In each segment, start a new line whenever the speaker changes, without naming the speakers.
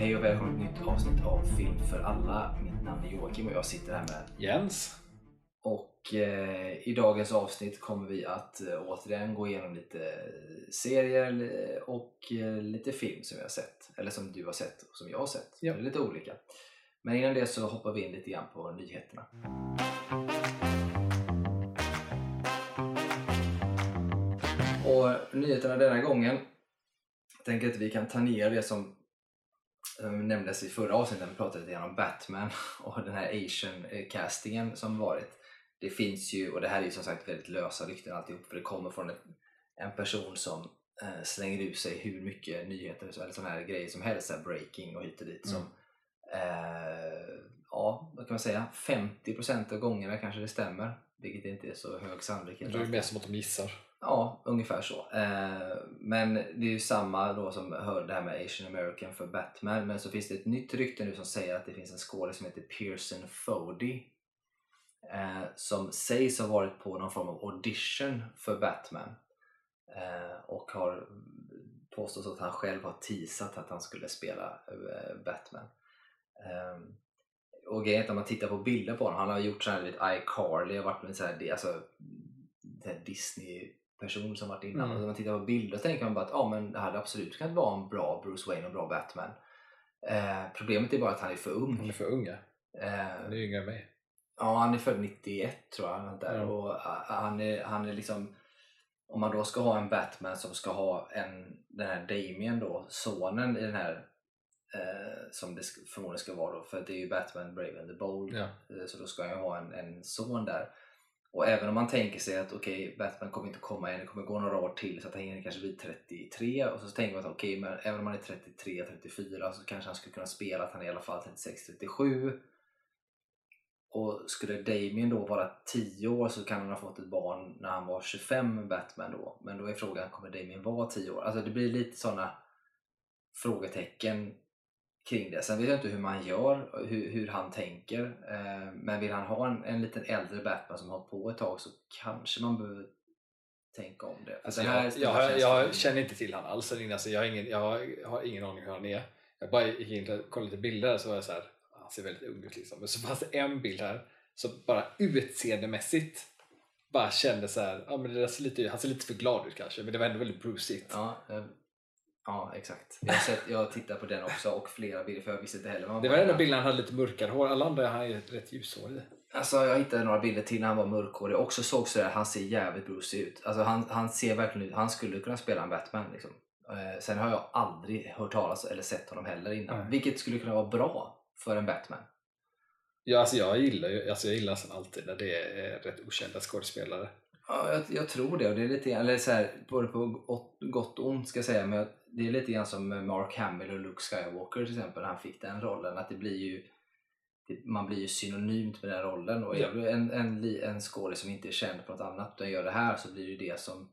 Hej och välkommen till ett nytt avsnitt av Film för alla. Mitt namn är Joakim och jag sitter här med
Jens.
och eh, i dagens avsnitt kommer vi att eh, återigen gå igenom lite serier li- och eh, lite film som vi har sett. Eller som du har sett och som jag har sett.
Ja.
Det är lite olika. Men innan det så hoppar vi in lite grann på nyheterna. Och nyheterna denna gången jag tänker att vi kan ta ner det som eh, nämndes i förra avsnittet när vi pratade lite grann om Batman och den här Asian-castingen som varit. Det finns ju, och det här är ju som sagt väldigt lösa rykten alltihop för det kommer från ett, en person som eh, slänger ut sig hur mycket nyheter eller sådana här grejer som helst, här breaking och hit och dit. Som, eh, ja, vad kan man säga, 50% av gångerna kanske det stämmer. Vilket inte är så hög sannolikhet.
Det är mer som att de gissar.
Ja, ungefär så. Eh, men det är ju samma då som hörde det här med Asian American för Batman. Men så finns det ett nytt rykte nu som säger att det finns en skådespelare som heter Pearson Fody. Eh, som sägs ha varit på någon form av audition för Batman. Eh, och har påstått att han själv har teasat att han skulle spela Batman. Ehm, och grejen är att om man tittar på bilder på honom, han har gjort sådana här lite iCarly och varit med så här, alltså, Disney person som varit innan.
Mm.
Och när man tittar på bilder så tänker man bara att ja, men det hade absolut kunnat vara en bra Bruce Wayne och bra Batman. Eh, problemet är bara att han är för ung.
är för unga.
Eh,
De är yngre än mig.
Ja, han är född 91 tror jag. Där.
Ja.
Och ah, han, är, han är liksom om man då ska ha en Batman som ska ha en, den här Damien då, sonen i den här eh, som det förmodligen ska vara då, för det är ju Batman Brave and the Bold
Ja.
Eh, så då ska han ju ha en, en son där. Och även om man tänker sig att okej, Batman kommer inte komma än, det kommer gå några år till så att han hinner kanske bli 33 och så tänker man att okej, men även om han är 33, 34 så kanske han skulle kunna spela att han är i alla fall 36, 37 och skulle Damien då vara 10 år så kan han ha fått ett barn när han var 25 med Batman då. Men då är frågan, kommer Damien vara 10 år? Alltså det blir lite sådana frågetecken kring det. Sen vet jag inte hur man gör, hur, hur han tänker. Eh, men vill han ha en, en liten äldre Batman som har på ett tag så kanske man behöver tänka om det.
Alltså, jag, jag, jag känner inte till han alls. eller Alltså, jag, har ingen, jag har ingen aning hur han är. Jag bara gick in och kollade lite bilder så var jag så här, han ser väldigt ung ut liksom. Men så fanns det en bild här som bara utseendemässigt bara kände så här, ja men det ser lite, han ser lite för glad ut kanske men det var ändå väldigt brucigt.
Ja, eh, ja, exakt. Jag har, sett, jag har tittat på den också och flera bilder för jag visste inte heller. vad man
Det var den enda bilden han hade lite mörkare hår, alla andra han är rätt ljushårig.
Alltså jag hittade några bilder till när han var mörkhårig och också såg sådär, han ser jävligt Bruce ut. Alltså han, han ser verkligen ut, han skulle kunna spela en Batman liksom. Eh, sen har jag aldrig hört talas eller sett honom heller innan.
Nej.
Vilket skulle kunna vara bra för en Batman.
Ja, alltså jag gillar ju, alltså jag gillar nästan alltid när det är rätt okända skådespelare.
Ja, jag, jag tror det. Och det är lite eller så här, både på gott, och ont ska jag säga. Men det är lite grann som Mark Hamill och Luke Skywalker till exempel. När han fick den rollen. Att det blir ju man blir ju synonymt med den rollen. Och
Ja.
en, en, en skådespelare som inte är känd på något annat utan gör det här så blir det det som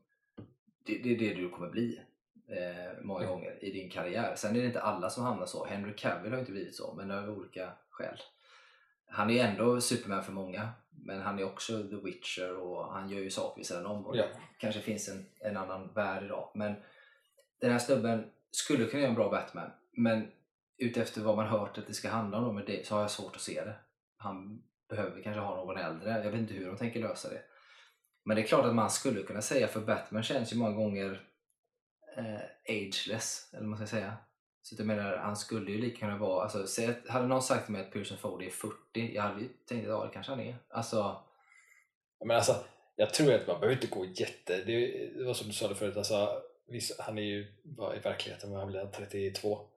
det, det är det du kommer bli eh, många
Ja.
gånger i din karriär. Sen är det inte alla som hamnar så. Henry Cavill har inte blivit så, men av olika skäl. Han är ändå Superman för många, men han är också The Witcher och han gör ju saker vid sidan om. Och
Ja.
det kanske finns en, en annan värld idag. Men den här snubben skulle kunna göra en bra Batman, men utefter vad man hört att det ska handla om med det, så har jag svårt att se det. Han behöver kanske ha någon äldre. Jag vet inte hur de tänker lösa det. Men det är klart att man skulle kunna säga, för Batman känns ju många gånger eh, ageless, eller vad man ska säga. Så jag menar, han skulle ju lika kunna vara, alltså, säg att, hade någon sagt till mig att Pearson Ford är 40, jag hade ju tänkt att ja, det kanske han är. Alltså,
Men alltså, jag tror att man behöver inte gå jätte... Det, var som du sa det förut, alltså, han är ju i verkligheten vad han blir 32.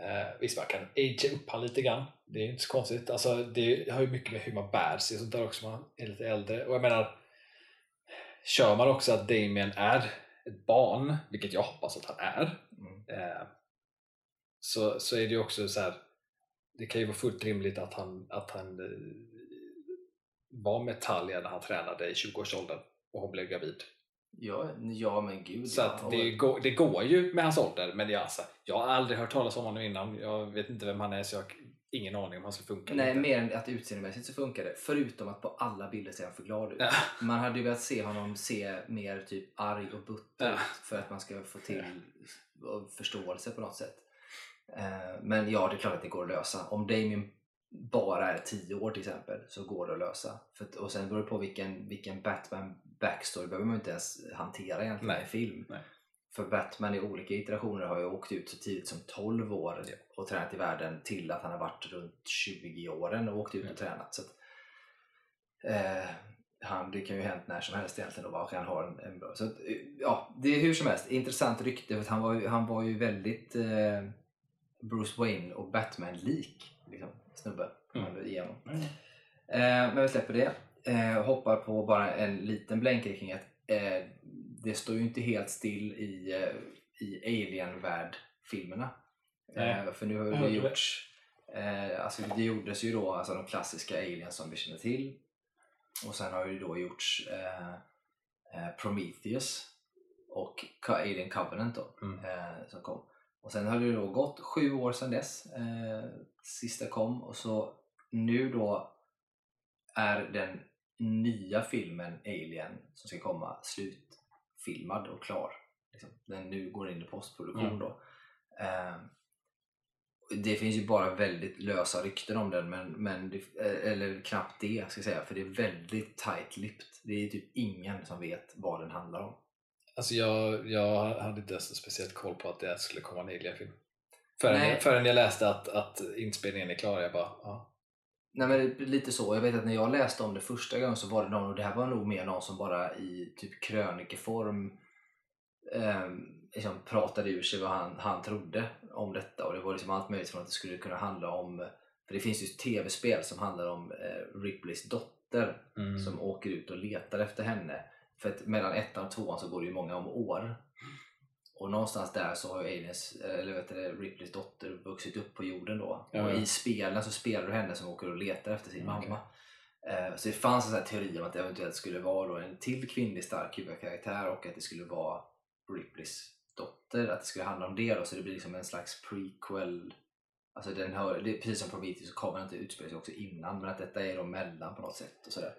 Eh, visst, man kan agea upp han lite grann. Det är ju inte så konstigt. Alltså, det har ju mycket med hur man bär sig och sånt där också. Man är lite äldre. Och jag menar, kör man också att Damien är ett barn, vilket jag hoppas att han är,
mm,
eh, så, så är det ju också så här. Det kan ju vara fullt rimligt att han, att han eh, var med Talia när han tränade i 20-årsåldern och hon blev gravid.
Ja, ja men gud.
Så
ja.
det, går, det går ju med hans ålder, men jag, alltså, jag har aldrig hört talas om honom innan. Jag vet inte vem han är, så jag har ingen aning om han ska funka.
Nej,
inte.
mer än att utseendemässigt så funkar det. Förutom att på alla bilder ser han för glad ut.
Ja.
Man hade ju velat se honom se mer typ arg och butter
Ja.
ut för att man ska få till förståelse på något sätt. Eh, men ja, det är klart att det går att lösa. Om Damien bara är 10 år till exempel så går det att lösa. För, och sen beror det på vilken, vilken Batman backstory behöver man inte ens hantera egentligen
Nej,
i film.
nej.
För Batman i olika iterationer har ju åkt ut så tidigt som 12 år och tränat i världen till att han har varit runt 20 åren och åkt ut och tränat. Så att, eh, han, det kan ju hänt när som helst egentligen och han har en, en bra... Så att, eh, ja, det är hur som helst intressant rykte för han var, han var ju väldigt eh, Bruce Wayne och Batman-lik liksom, snubbe.
Mm.
Mm. Igenom. Eh, men vi släpper det. Eh, hoppar på bara en liten blänkare kring att eh, det står ju inte helt still i, eh, i Alien-värld-filmerna. Eh, för nu har det
det.
gjorts, eh, alltså det gjordes ju då alltså de klassiska Aliens som vi känner till. Och sen har ju då gjorts eh, eh, Prometheus och Alien Covenant då,
Mm.
eh, som kom. Och sen har det då gått sju år sedan dess, eh, sista kom och så nu då är den nya filmen Alien som ska komma slutfilmad och klar. Liksom. Den nu går in i postproduktion
Mm.
då. Eh, det finns ju bara väldigt lösa rykten om den, men, men det, eh, eller knappt det ska jag säga, för det är väldigt tight-lipped. Det är typ ingen som vet vad den handlar om.
Alltså jag, jag hade inte ens speciellt koll på att det skulle komma en Alien-film. Förrän,
Nej.
jag, förrän jag läste att, att inspelningen är klar, jag bara ja.
Nej men lite så. Jag vet att när jag läste om det första gången så var det någon, och det här var nog mer någon som bara i typ krönikeform eh, liksom pratade ur sig vad han, han trodde om detta. Och det var liksom allt möjligt från att det skulle kunna handla om, för det finns ju tv-spel som handlar om eh, Ripleys dotter
Mm.
som åker ut och letar efter henne. För att mellan ettan och tvåan så går det ju många om år. Och någonstans där så har ju Aliens, eller vet du, Ripleys dotter vuxit upp på jorden då.
Ja,
och
ja.
i spelen så spelar du henne som åker och letar efter sin
Mm,
mamma. Eh, Så det fanns en sån här teori om att det eventuellt skulle vara en till kvinnlig stark huvudkaraktär och att det skulle vara Ripleys dotter. Att det skulle handla om det då, så det blir liksom en slags prequel. Alltså den hör, det precis som Prometheus så kommer den inte utspela sig också innan men att detta är då mellan på något sätt och sådär.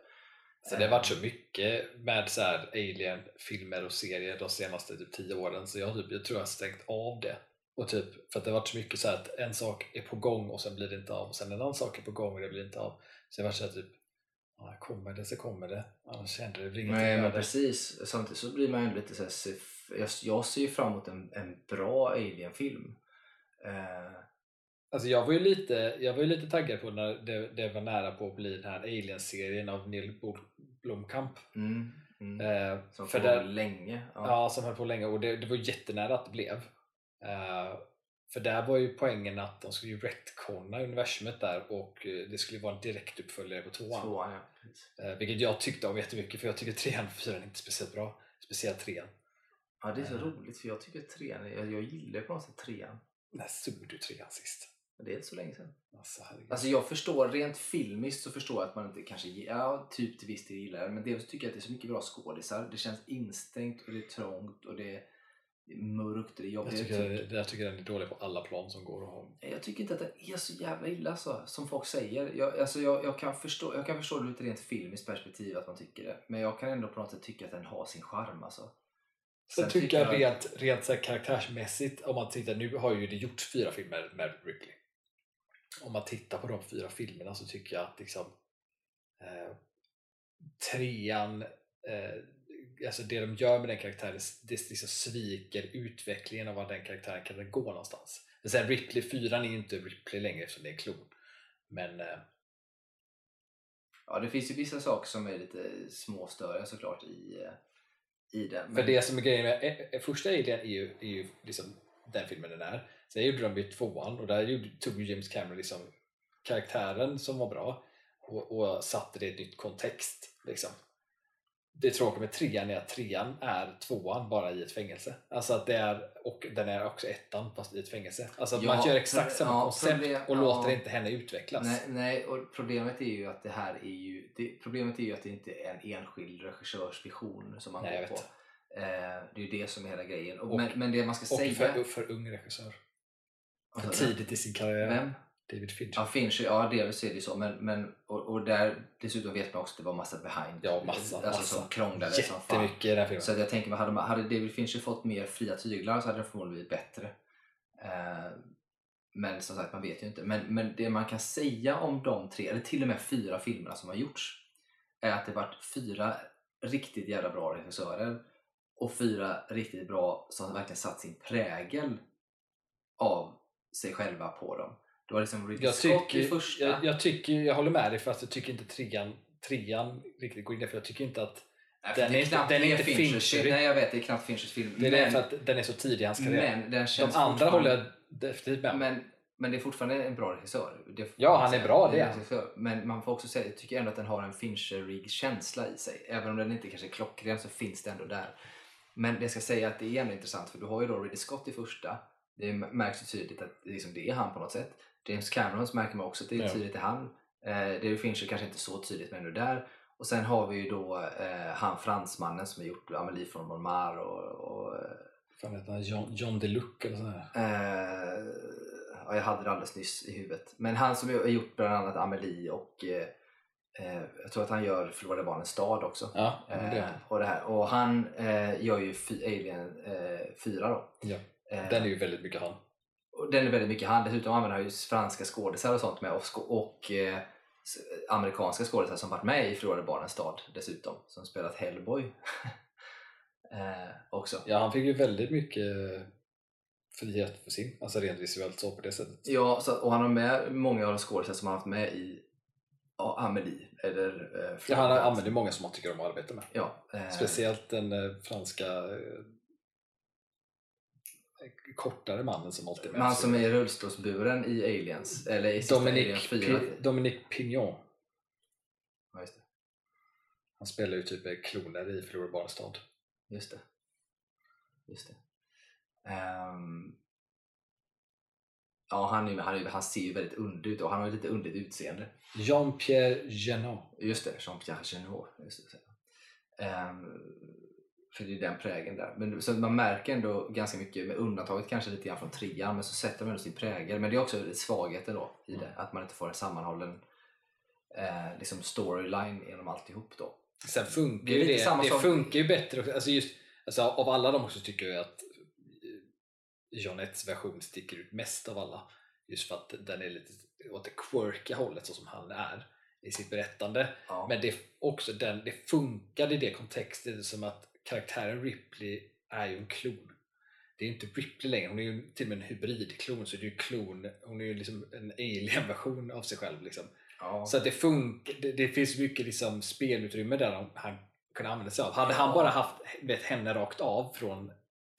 Så det har varit så mycket med så Alien-filmer och serier de senaste typ 10 åren så jag, typ, jag tror jag har stängt av det. Och typ, för att det har varit så mycket så här att en sak är på gång och sen blir det inte av och sen en annan sak är på gång och det blir inte av. Så det har varit så här typ, ja, kommer det så kommer det, annars händer det blir ingenting.
Nej men precis, samtidigt så blir man ju lite så här, jag, jag ser ju fram emot en, en bra Alien-film. Eh,
Alltså jag var ju lite, jag var ju lite taggad på när det, det var nära på att bli den här Alien-serien av Neil Blomkamp.
mm, mm.
Eh,
Som
för där,
länge. Ja.
Ja, som höll på länge och det, det var jättenära att det blev. Eh, för där var ju poängen att de skulle ju retconna universumet där och eh, det skulle vara en direkt uppföljare på tvåan.
Tvåan, ja.
Eh, vilket jag tyckte om jättemycket för jag tycker trean och fyran är inte speciellt bra. Speciellt trean.
Ja, det är så
Eh.
roligt för jag tycker trean, jag, jag gillar på något sätt trean.
När såg du trean sist?
Men det är inte så länge sedan.
Alltså.
Alltså jag förstår, rent filmiskt så förstår jag att man inte kanske, ja typ till viss del gillar det. Men dels tycker jag att det är så mycket bra skådisar. Det känns instängt och det är trångt och det är mörkt och det är
jag,
jobbigt.
tycker, jag tycker den är dålig på alla plan som går att ha.
Jag tycker inte att det är så jävla illa så, som folk säger. Jag, alltså jag, jag, kan förstå, jag kan förstå det ur ett rent filmiskt perspektiv att man tycker det. Men jag kan ändå på något sätt tycka att den har sin charm. Alltså.
Sen tycker jag rent, rent så här karaktärsmässigt, om man tittar, nu har ju det gjorts fyra filmer med Ripley. Om man tittar på de fyra filmerna så tycker jag att liksom eh, trean, eh, alltså det de gör med den karaktären, det liksom sviker utvecklingen av vad den karaktären kan gå någonstans. Sen Ripley, fyran är ju inte Ripley längre eftersom det är en klon. Men eh,
Ja, det finns ju vissa saker som är lite småstöriga såklart i, eh, i den.
För det som är grejen med eh, eh, första Alien är ju, är ju liksom den filmen den är. Sen gjorde de ju tvåan och där tog James Cameron liksom karaktären som var bra och, och satte det i ett nytt kontext. Liksom. Det tråkiga med trean är att trean är tvåan bara i ett fängelse. Alltså att det är, och den är också ettan fast i ett fängelse. Alltså
Ja,
man gör exakt samma
ja,
koncept
problem-
och
ja.
låter inte henne utvecklas.
Nej, nej, och problemet är ju att det här är ju det, Problemet är ju att det inte är en enskild regissörs vision som man
Nej,
går på. Eh, det är ju det som är hela grejen. Och,
Och-
men, men det man ska
och
säga...
för, för ung regissör. För
Alltså,
tidigt i sin karriär.
Vem?
David Fincher.
Ja, Fincher, ja delvis är det ju så. Men, men, och, och där, dessutom vet man också att det var massa behind.
Ja, massa,
alltså,
massa.
Som krånglade som fan.
I den filmen.
Så jag tänker, hade, man, hade David Fincher fått mer fria tyglar så hade det förmodligen blivit bättre. Eh, men som sagt, man vet ju inte. Men, men det man kan säga om de tre, eller till och med fyra filmerna som har gjorts, är att det varit fyra riktigt jävla bra regissörer och fyra riktigt bra som verkligen satt sin prägel av sig själva på dem. Det var liksom Ridley
Jag
Scott i
tycker,
första.
jag, jag, tycker, jag håller med dig fast jag tycker inte trean, trean riktigt går in där för jag tycker inte att
Nej,
den är
knappt
den är
det
inte
Finchers
Fincher.
film. Nej, jag vet, det är knappt Finchers film.
det är
men,
för att den är så tidig i hans karriär.
men den
De
känns
andra
fortfarande-
håller jag definitivt med.
Men, men det är fortfarande en bra regissör.
Ja, han är bra, det
är regissör. Men man får också säga, jag tycker ändå att den har en Fincherig känsla i sig. Även om den inte kanske är klockren så finns det ändå där. Men det ska säga att det är ändå intressant för du har ju då Ridley Scott i första. Det märks ju tydligt att det, liksom, det är han på något sätt. James Camerons märker man också att det är
Ja.
tydligt det är han. Eh, David Fincher kanske inte så tydligt men ändå där. Och sen har vi ju då eh, han fransmannen som har gjort Amelie från Montmartre och, och
Fan heter han? John, John DeLuc eller sådär.
Eh, ja, jag hade det alldeles nyss i huvudet. Men han som har gjort bland annat Amelie och eh, eh, jag tror att han gör Förlorade barnens stad också.
Ja, ja, det
Eh, och, det här. och han eh, gör ju Alien eh, 4 då.
Ja.
Eh,
Den är ju väldigt mycket han.
den är väldigt mycket han. Dessutom använder han ju franska skådisar och sånt med och, och eh, amerikanska skådisar som varit med i Förlorade barnens stad dessutom. Som spelat Hellboy. eh, också.
Ja, han fick ju väldigt mycket frihet för sin, alltså rent visuellt så på det sättet.
Ja, så, och han har med många av de skådespelare som han haft med i ja, Amelie. Eller, eh,
Ja, han använder många som man tycker om att arbeta med.
Ja, eh,
Speciellt den eh, franska eh, kortare mannen som alltid är med.
Han som är rullstolsburen i Aliens. Eller i sista Alien
Dominic,
4.
Pi- Dominic Pignon.
Ja, just det.
Han spelar ju typ kloner i Förlorade barnens stad.
Just det. Just det. Ehm, ja, han, är, han, är, han ser ju väldigt underlig ut och han har lite underligt utseende.
Jean-Pierre Genon.
Just det, Jean-Pierre Genot. Just det. Ehm, för det är den prägen där. Men, så man märker ändå ganska mycket, med undantaget kanske lite grann från trean, men så sätter de ändå sin prägel. Men det är också svagheten då i det, att man inte får en sammanhållen eh, liksom storyline genom alltihop då.
Sen funkar
Det
ju det, det
sak-
funkar ju bättre. också. Alltså just, alltså av alla dem också tycker jag att eh, Jonettes version sticker ut mest av alla. Just för att den är lite åt det quirky hållet så som han är i sitt berättande.
Ja.
Men det, också den, det funkade i det kontextet som att karaktären Ripley är ju en klon. Det är inte Ripley längre, hon är ju till och med en hybridklon så det är ju klon, hon är ju liksom en alien-version av sig själv. Liksom.
ja.
Så att det funkar, det, det finns mycket liksom spelutrymme där han, kunde använda sig av. Hade han bara haft vet, henne rakt av från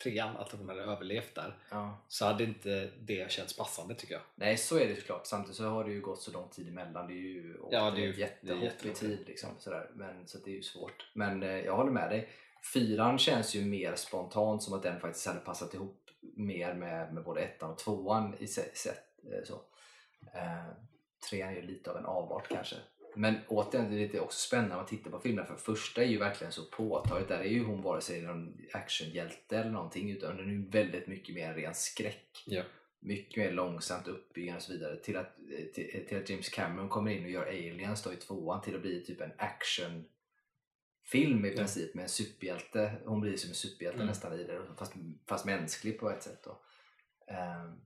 trean, att hon hade överlevt där,
ja.
så hade inte det känts passande tycker jag.
Nej, så är det såklart. Samtidigt så har det ju gått så lång tid emellan. Det är ju
Ja, det är ju-
ett jättehopp
det är
i
jättelång tid.
Liksom, sådär. Men, så det är ju svårt. Men eh, jag håller med dig. Fyran känns ju mer spontant som att den faktiskt hade passat ihop mer med, med både ettan och tvåan i sätt. eh, Så. Eh, trean är ju lite av en avart kanske. Men återigen, det är lite också spännande att titta på filmerna för första är ju verkligen så påtagligt. Där är ju hon vare sig någon actionhjälte eller någonting utan den är ju väldigt mycket mer en ren skräck
Ja.
mycket mer långsamt uppbyggande och så vidare till att, till, till att James Cameron kommer in och gör Aliens då i tvåan till att bli typ en actionfilm i
Ja.
princip med en superhjälte. Hon blir som en superhjälte
Mm.
nästan i det fast, fast mänsklig på ett sätt. Då. Ehm,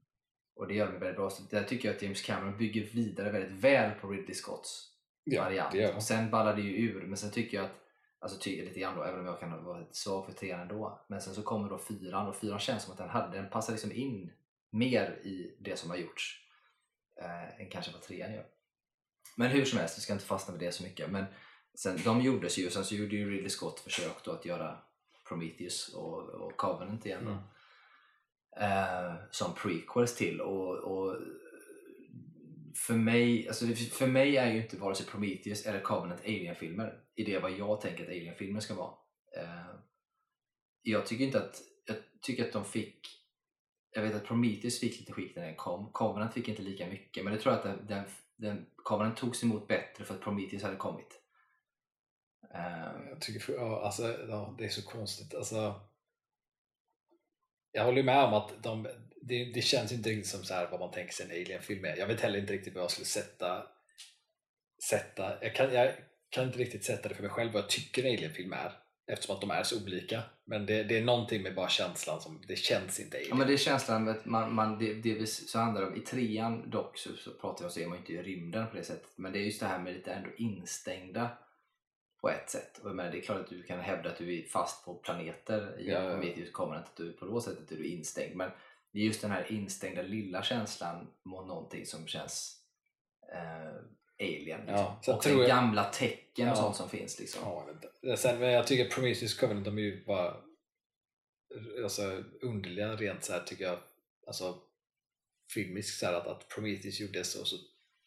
och det gör de väldigt bra. Så där tycker jag att James Cameron bygger vidare väldigt väl på Ridley Scotts variant.
gör han.
Och sen ballar det ju ur men sen tycker jag att Alltså tycker lite grann då, även om jag kan vara svag för trean ändå. Men sen så kommer då fyran och fyran känns som att den, hade, den passar liksom in mer i det som har gjorts eh, än kanske vad trean gör. Men hur som helst, vi ska inte fastna med det så mycket. Men sen, de gjordes ju, sen så gjorde ju Ridley Scott försök då att göra Prometheus och, och Covenant igen.
Mm.
Eh, som prequels till och, och för mig, alltså för mig är ju inte vare sig Prometheus eller Covenant Alien-filmer i det vad jag tänker att Alien-filmer ska vara. Eh, jag tycker inte att, jag tycker att de fick jag vet att Prometheus fick lite skit när den kom. Covenant fick inte lika mycket men det tror jag att den, den, den Covenant togs emot bättre för att Prometheus hade kommit. Eh,
Jag tycker, ja, alltså, ja, det är så konstigt. Alltså, jag håller med om att de, det, det känns inte riktigt som så här vad man tänker sig en alien-film är. Jag vet heller inte riktigt vad jag skulle sätta. sätta jag, kan, jag kan inte riktigt sätta det för mig själv vad jag tycker en alien-film är. eftersom att de är så olika. Men det, det är någonting med bara känslan som det känns inte alien.
Ja, men det är känslan att man, man, det, det vi så handlar om, i trean dock så, så pratar om så är man inte i rymden på det sättet. Men det är just det här med lite ändå instängda på ett sätt. Och jag menar, det är klart att du kan hävda att du är fast på planeter i
Ja, ja.
Covenant, att du på det sättet är du instängd. Men det är just den här instängda lilla känslan mot någonting som känns eh, alien. Liksom.
Ja,
och det
jag-
gamla tecken och sånt som finns. Liksom.
Ja. Sen, men jag tycker Prometheus Covenant, de är ju bara alltså, underliga rent så här tycker jag. Alltså filmiskt så här, att, att Prometheus gjordes och så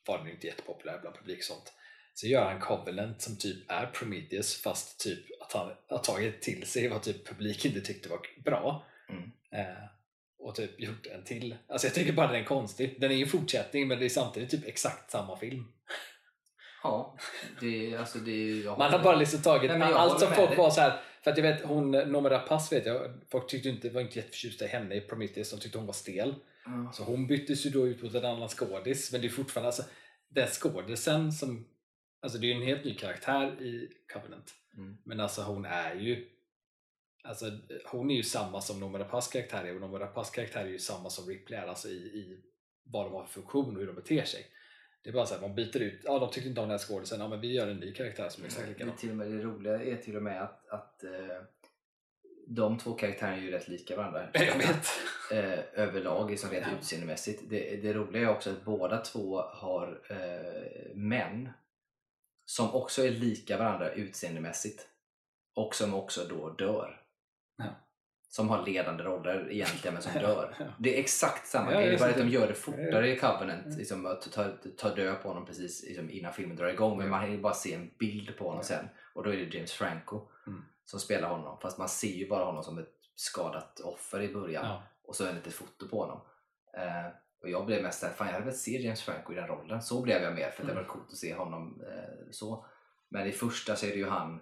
var den inte jättepopulär bland publik och sånt. Så gör han Covenant som typ är Prometheus fast typ att han har tagit till sig vad typ publik inte tyckte var bra.
Mm.
Eh, och typ gjort en till. Alltså jag tycker bara den är konstig. Den är ju en fortsättning men det är samtidigt typ exakt samma film.
Ja, det, alltså det
Man har bara liksom tagit
Nej,
allt som folk var så här. För att jag vet hon Noomi Pass vet jag, folk tyckte inte, var inte jätteförtjusta i henne i Prometheus, de tyckte hon var stel.
Ja.
Så hon byttes ju då ut mot en annan skådis. Men det är fortfarande, alltså den skådisen som, alltså det är ju en helt ny karaktär i Covenant.
Mm.
Men alltså hon är ju Alltså, hon är ju samma som Noomi Rapace karaktär är och Noomi Rapace karaktär är ju samma som Ripley är alltså i, i vad de har för funktion och hur de beter sig. Det är bara så här, man byter ut, ja de tyckte inte om den här skådisen, ja men vi gör en ny karaktär som är exakt
Det,
likadan.
till och med, det roliga är till och med att, att eh, de två karaktärerna är ju rätt lika varandra.
Jag vet.
eh, överlag, liksom rent
Ja.
utseendemässigt. Det, det roliga är också att båda två har eh, män som också är lika varandra utseendemässigt och som också då dör.
Ja.
Som har ledande roller egentligen men som dör.
ja.
Det är exakt samma
Ja,
grej, bara att de
så-
gör det fortare i Covenant,
Mm.
liksom, att ta, ta död på honom precis liksom, innan filmen drar igång. Men man hinner bara se en bild på honom sen och då är det James Franco
Mm.
som spelar honom. Fast man ser ju bara honom som ett skadat offer i början
Ja.
och så är det ett foto på honom. Eh, och jag blev mest såhär, fan jag hade velat se James Franco i den rollen. Så blev jag mer för att det
Mm.
var coolt att se honom eh, så. Men i första så är det ju han,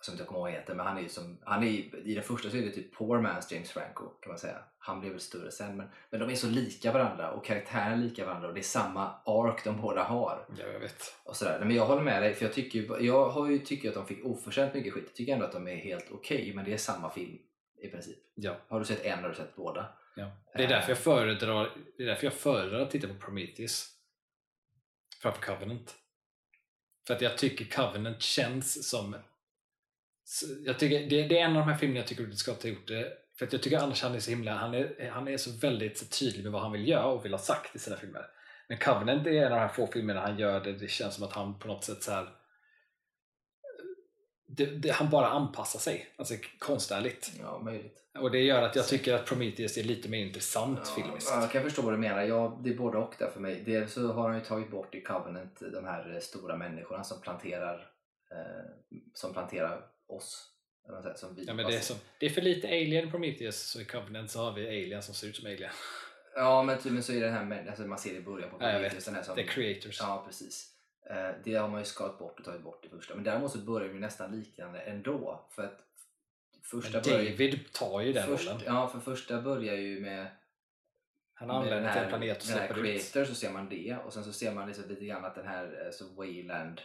som inte kommer ihåg heter, men han är ju som, han är, i den första så är det typ poor man's James Franco kan man säga. Han blev väl större sen men, men de är så lika varandra och karaktären är lika varandra och det är samma ark de båda har.
Ja, jag vet.
Och sådär. Men jag håller med dig, för jag tycker, ju- jag har ju, tycker att de fick oförtjänt mycket skit. Jag tycker ändå att de är helt okej, men det är samma film i princip.
Ja.
Har du sett en har du sett båda.
Ja. Det är därför jag föredrar, det är därför jag föredrar att titta på Prometheus framför Covenant. För att jag tycker Covenant känns som jag tycker, det, det är en av de här filmerna jag tycker Ridley Scott har gjort det för att jag tycker annars han är så himla han är, han är så väldigt så tydlig med vad han vill göra och vill ha sagt i sina filmer men Covenant är en av de här få filmerna han gör det det känns som att han på något sätt så här det, det, han bara anpassar sig, alltså konstnärligt.
Ja, möjligt.
Och det gör att jag tycker att Prometheus är lite mer intressant filmiskt.
Ja, jag kan förstå vad du menar. Ja, det är både och där för mig. Dels så har han ju tagit bort i Covenant de här eh, stora människorna som planterar, eh, som planterar oss. säger, Som vi
Ja, men det, är som, det är för lite alien i Prometheus, så i Covenant så har vi alien som ser ut som alien.
ja, men tydligen så är det här med, alltså man ser det i början på
Ja, jag
Prometheus, den här som,
The creators.
Ja, precis. Eh, Det har man ju skalat bort och tagit bort i första. Men däremot så börjar det nästan liknande ändå. För att första
men
börjar
David tar ju den
först,
rollen.
Ja, för första börjar ju med
Han
den
till en planet och släpper ut.
creator så ser man det och sen så ser man liksom lite grann att den här alltså Wayland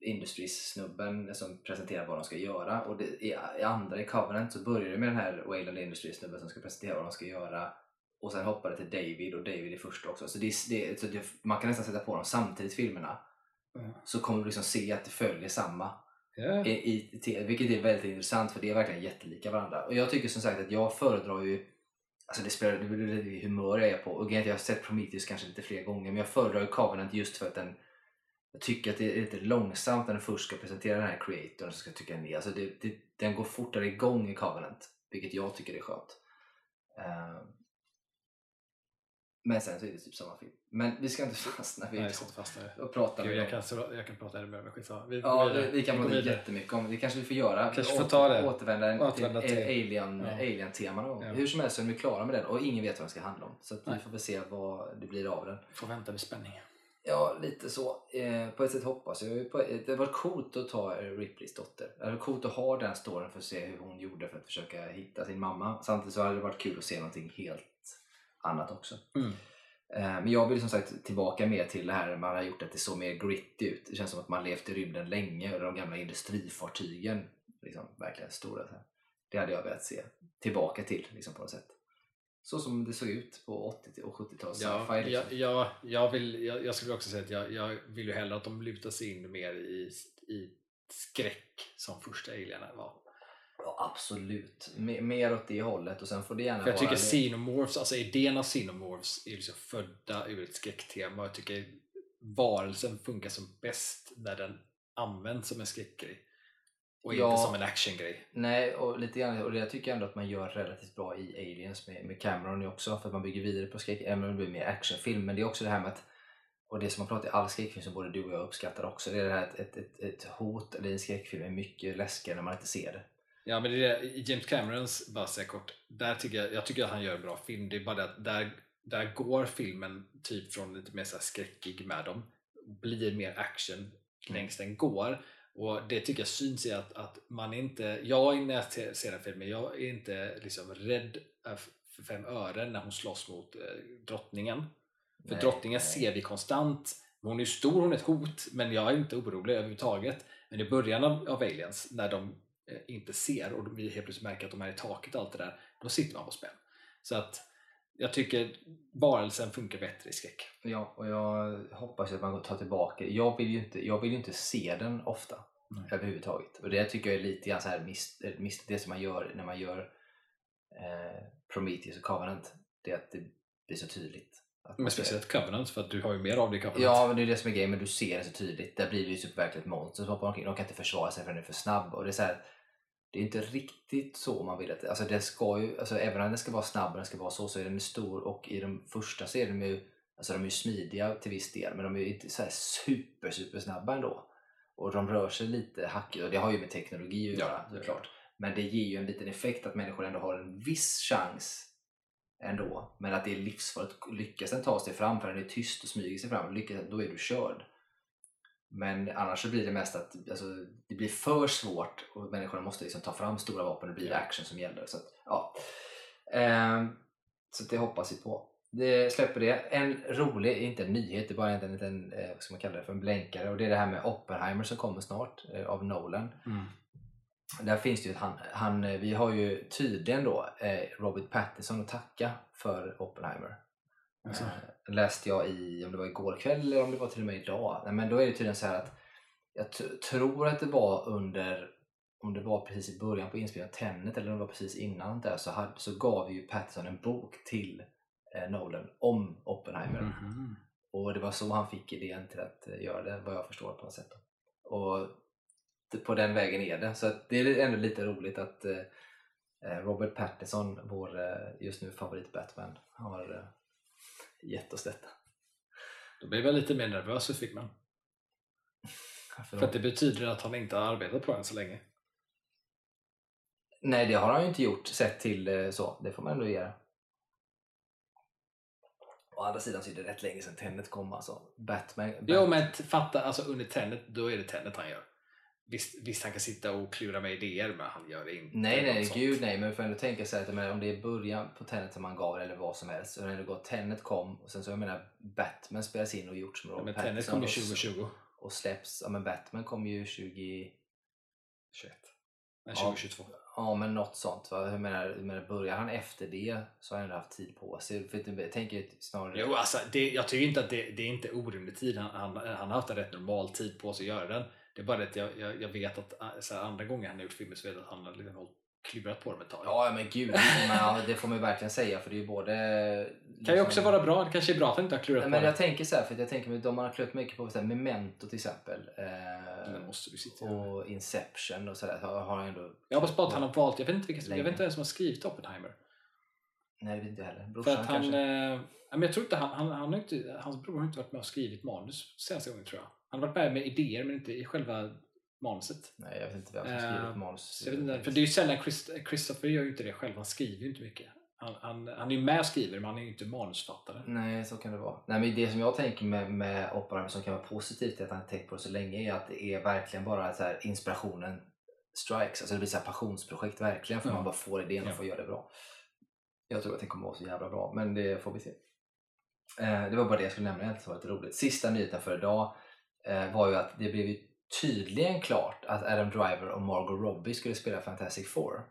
Industries-snubben som presenterar vad de ska göra och det, i, i andra i Covenant så börjar det med den här Wayland Industries-snubben som ska presentera vad de ska göra och sen hoppar det till David och David i första också så, det, är- det, så det, man kan nästan sätta på dem samtidigt filmerna
Mm.
så kommer du liksom se att det följer samma
Ja.
i, i, te- vilket är väldigt intressant för det är verkligen jättelika varandra. Och jag tycker som sagt att jag föredrar ju Alltså det spelar det beror i humör jag är på. Och är jag har sett Prometheus kanske lite fler gånger men jag föredrar ju Covenant just för att den jag tycker att det är lite långsamt när den först ska presentera den här creatorn så ska tycka ni. Alltså det, det, den går fortare igång i Covenant vilket jag tycker är skönt. Eh, men sen så är det typ samma film. Men vi ska inte fastna vid
Nej, fastna
och prata
Gud, jag, kan, jag kan prata ännu mer men skitsamma. Vi,
Ja, vi, vi kan
går
prata jättemycket om det. kanske vi får göra.
Kanske får ta det.
Återvända
Återvända
till,
till-
Alien,
Ja.
Alien-tema någon gång.
Ja.
Hur som helst så är vi klara med den och ingen vet vad den ska handla om. Så vi får väl se vad det blir av den.
Får vänta med spänning.
Ja, lite så. Eh, på ett sätt hoppas jag. På, det var coolt att ta eh, Ripleys dotter. Det var coolt att ha den storyn för att se hur hon gjorde för att försöka hitta sin mamma. Samtidigt så hade det varit kul att se någonting helt annat också.
Mm.
Eh, Men jag vill som sagt tillbaka mer till det här man har gjort att det såg mer gritty ut. Det känns som att man levt i rymden länge och de gamla industrifartygen liksom, verkligen stora. Så här. Det hade jag velat se tillbaka till liksom, på något sätt. Så som det såg ut på 80 och 70-tals
Ja,
sci-fi. Liksom.
jag, jag, jag, vill, jag, jag skulle också säga att jag, jag vill ju hellre att de lutar sig in mer i, i skräck som första Alien var.
Absolut. Me- mer åt det hållet och sen får det gärna
För jag tycker. Xenomorphs, alltså idén av Xenomorphs är liksom födda ur ett skräcktema. Jag tycker varelsen funkar som bäst när den används som en skräckgrej. Och
Ja.
inte som en actiongrej.
Nej, och lite grann, och det tycker jag ändå att man gör relativt bra i Aliens med, med Cameron också för att man bygger vidare på skräck, även om det blir mer actionfilm. Men det är också det här med att, och det som man pratar i all skräckfilm som både du och jag uppskattar också, det är det här att ett, ett, ett hot eller en skräckfilm är mycket läskigare när man inte ser det.
Ja men det är James Camerons, bara säga kort, där tycker jag, jag tycker att han gör en bra film. Det är bara det att där, där går filmen typ från lite mer så skräckig med dem, blir mer action längst den går. Och det tycker jag syns i att, att man inte, jag när jag ser- den filmen, jag är inte liksom rädd för fem ören när hon slåss mot eh, drottningen. För
Nej,
drottningen
nej.
ser vi konstant. Hon är stor, hon är ett hot, men jag är inte orolig överhuvudtaget. Men i början av, av Aliens, när de inte ser och vi helt plötsligt märker att de är i taket och allt det där, då sitter man på spänn. Så att jag tycker varelsen funkar bättre i skräck.
Ja, och jag hoppas att man tar tillbaka. Jag vill ju inte, jag vill inte se den ofta
Nej.
överhuvudtaget. Och det tycker jag är lite grann så här miss, eh, miss, det som man gör när man gör eh, Prometheus och Covenant. Det är att det blir så tydligt. Att
Men speciellt Covenant, för att du har ju mer av det i Covenant.
Ja, men det är det som är grejen, men du ser det så tydligt. Där blir det ju typ verkligen ett monster som hoppar omkring. De kan inte försvara sig för den är för snabb. Och det är så här, det är inte riktigt så man vill att det alltså det ska ju, alltså även om den ska vara snabb och den ska vara så, så är den stor och i de första så är de ju, alltså de är ju smidiga till viss del, men de är ju inte så här super, super snabba ändå. Och de rör sig lite hackigt och det har ju med teknologi att
Ja,
göra
är
såklart. Men det ger ju en liten effekt att människor ändå har en viss chans ändå. Men att det är livsfarligt. Lyckas den ta sig fram för den är tyst och smyger sig fram, lyckas, då är du körd. Men annars så blir det mest att alltså, det blir för svårt och människorna måste liksom ta fram stora vapen och det blir action som gäller. Så, att, ja. Ehm, så det hoppas vi på. Det släpper det. En rolig, inte en nyhet, det är bara en liten, eh, vad ska man kalla det för, en blänkare. Och det är det här med Oppenheimer som kommer snart eh, av Nolan.
Mm.
Där finns det ju han, han, eh, vi har ju tydligen då eh, Robert Pattinson att tacka för Oppenheimer.
Alltså.
Eh, läste jag i, om det var igår kväll eller om det var till och med idag. Nej, men då är det tydligen så här att jag tror att det var under, om det var precis i början på inspelningen av Tenet eller om det var precis innan där så, hade, så gav ju Pattinson en bok till eh, Nolan om Oppenheimer.
Mhm.
Och det var så han fick idén till att eh, göra det, vad jag förstår på något sätt. Och på den vägen är det. Så det är ändå lite roligt att eh, eh, Robert Pattinson, vår eh, just nu favorit Batman, har gett oss detta.
Då blir jag lite mer nervös för filmen. För
då?
att det betyder att han inte har arbetat på den så länge.
Nej, det har han ju inte gjort sett till så. Det får man ändå göra. Å andra sidan så är det rätt länge sedan Tenet kom alltså. Batman.
Jo
Bat-
men fatta, alltså under Tenet, då är det Tenet han gör. Visst, visst han kan sitta och klura med idéer men han gör det inte.
Nej, nej,
sånt.
gud nej. Men vi får ändå tänka sig att menar, om det är början på Tenet som man gav eller vad som helst. Så har det gått Tenet kom och sen så jag menar Batman spelas in och gjorts med
Ja,
Robert
men Tenet kom ju
och-
2020.
och släpps. Ja men Batman kom ju 20...
21. Nej,
Ja.
2022.
Ja men något sånt va. Jag menar, jag menar börjar han efter det så har han ändå haft tid på sig. För jag tänker snarare...
Jo, alltså, det, jag tycker inte att det, det är inte orimlig tid. Han, han, han har haft en rätt normal tid på sig att göra den. Det är bara det att jag, jag, jag vet att äh, här, andra gånger han har gjort filmer så vet jag att han har liksom klurat på dem ett tag.
Ja men gud, men, det får man ju verkligen säga för det är ju både...
kan ju också vara bra. Det kanske är bra att han inte har klurat
Nej,
på
men
det.
jag tänker så här, för jag tänker med de man har klurat mycket på, så här, Memento till exempel. Eh,
måste du sitta och...
och Inception och sådär. Har, han ändå...
Jag hoppas bara att han har valt, jag vet inte, vilka, jag vet inte vem som har skrivit Oppenheimer.
Nej det vet inte jag heller.
För
Brorsan
att han,
kanske?
eh, men jag tror inte han, han, han har inte, hans bror har inte varit med och skrivit manus senaste gången tror jag. Han har varit med med idéer men inte i själva manuset.
Nej jag vet inte vem som
Eh,
skrivit manus.
Så jag vet inte, för det är ju sällan Chris, Christopher gör ju inte det själv, han skriver ju inte mycket. Han, han, han är ju med och skriver men han är ju inte manusfattare.
Nej, så kan det vara. Nej, men det som jag tänker med, med Oppenheimer som kan vara positivt till att han har tänkt på det så länge är att det är verkligen bara så här, inspirationen strikes. Alltså det blir så här passionsprojekt verkligen för
Ja.
man bara får idén och
Ja.
får göra det bra. Jag tror att det kommer vara så jävla bra, men det får vi se. Eh, det var bara det jag skulle nämna egentligen som var lite roligt. Sista nyheten för idag eh, var ju att det blev ju tydligen klart att Adam Driver och Margot Robbie skulle spela Fantastic Four.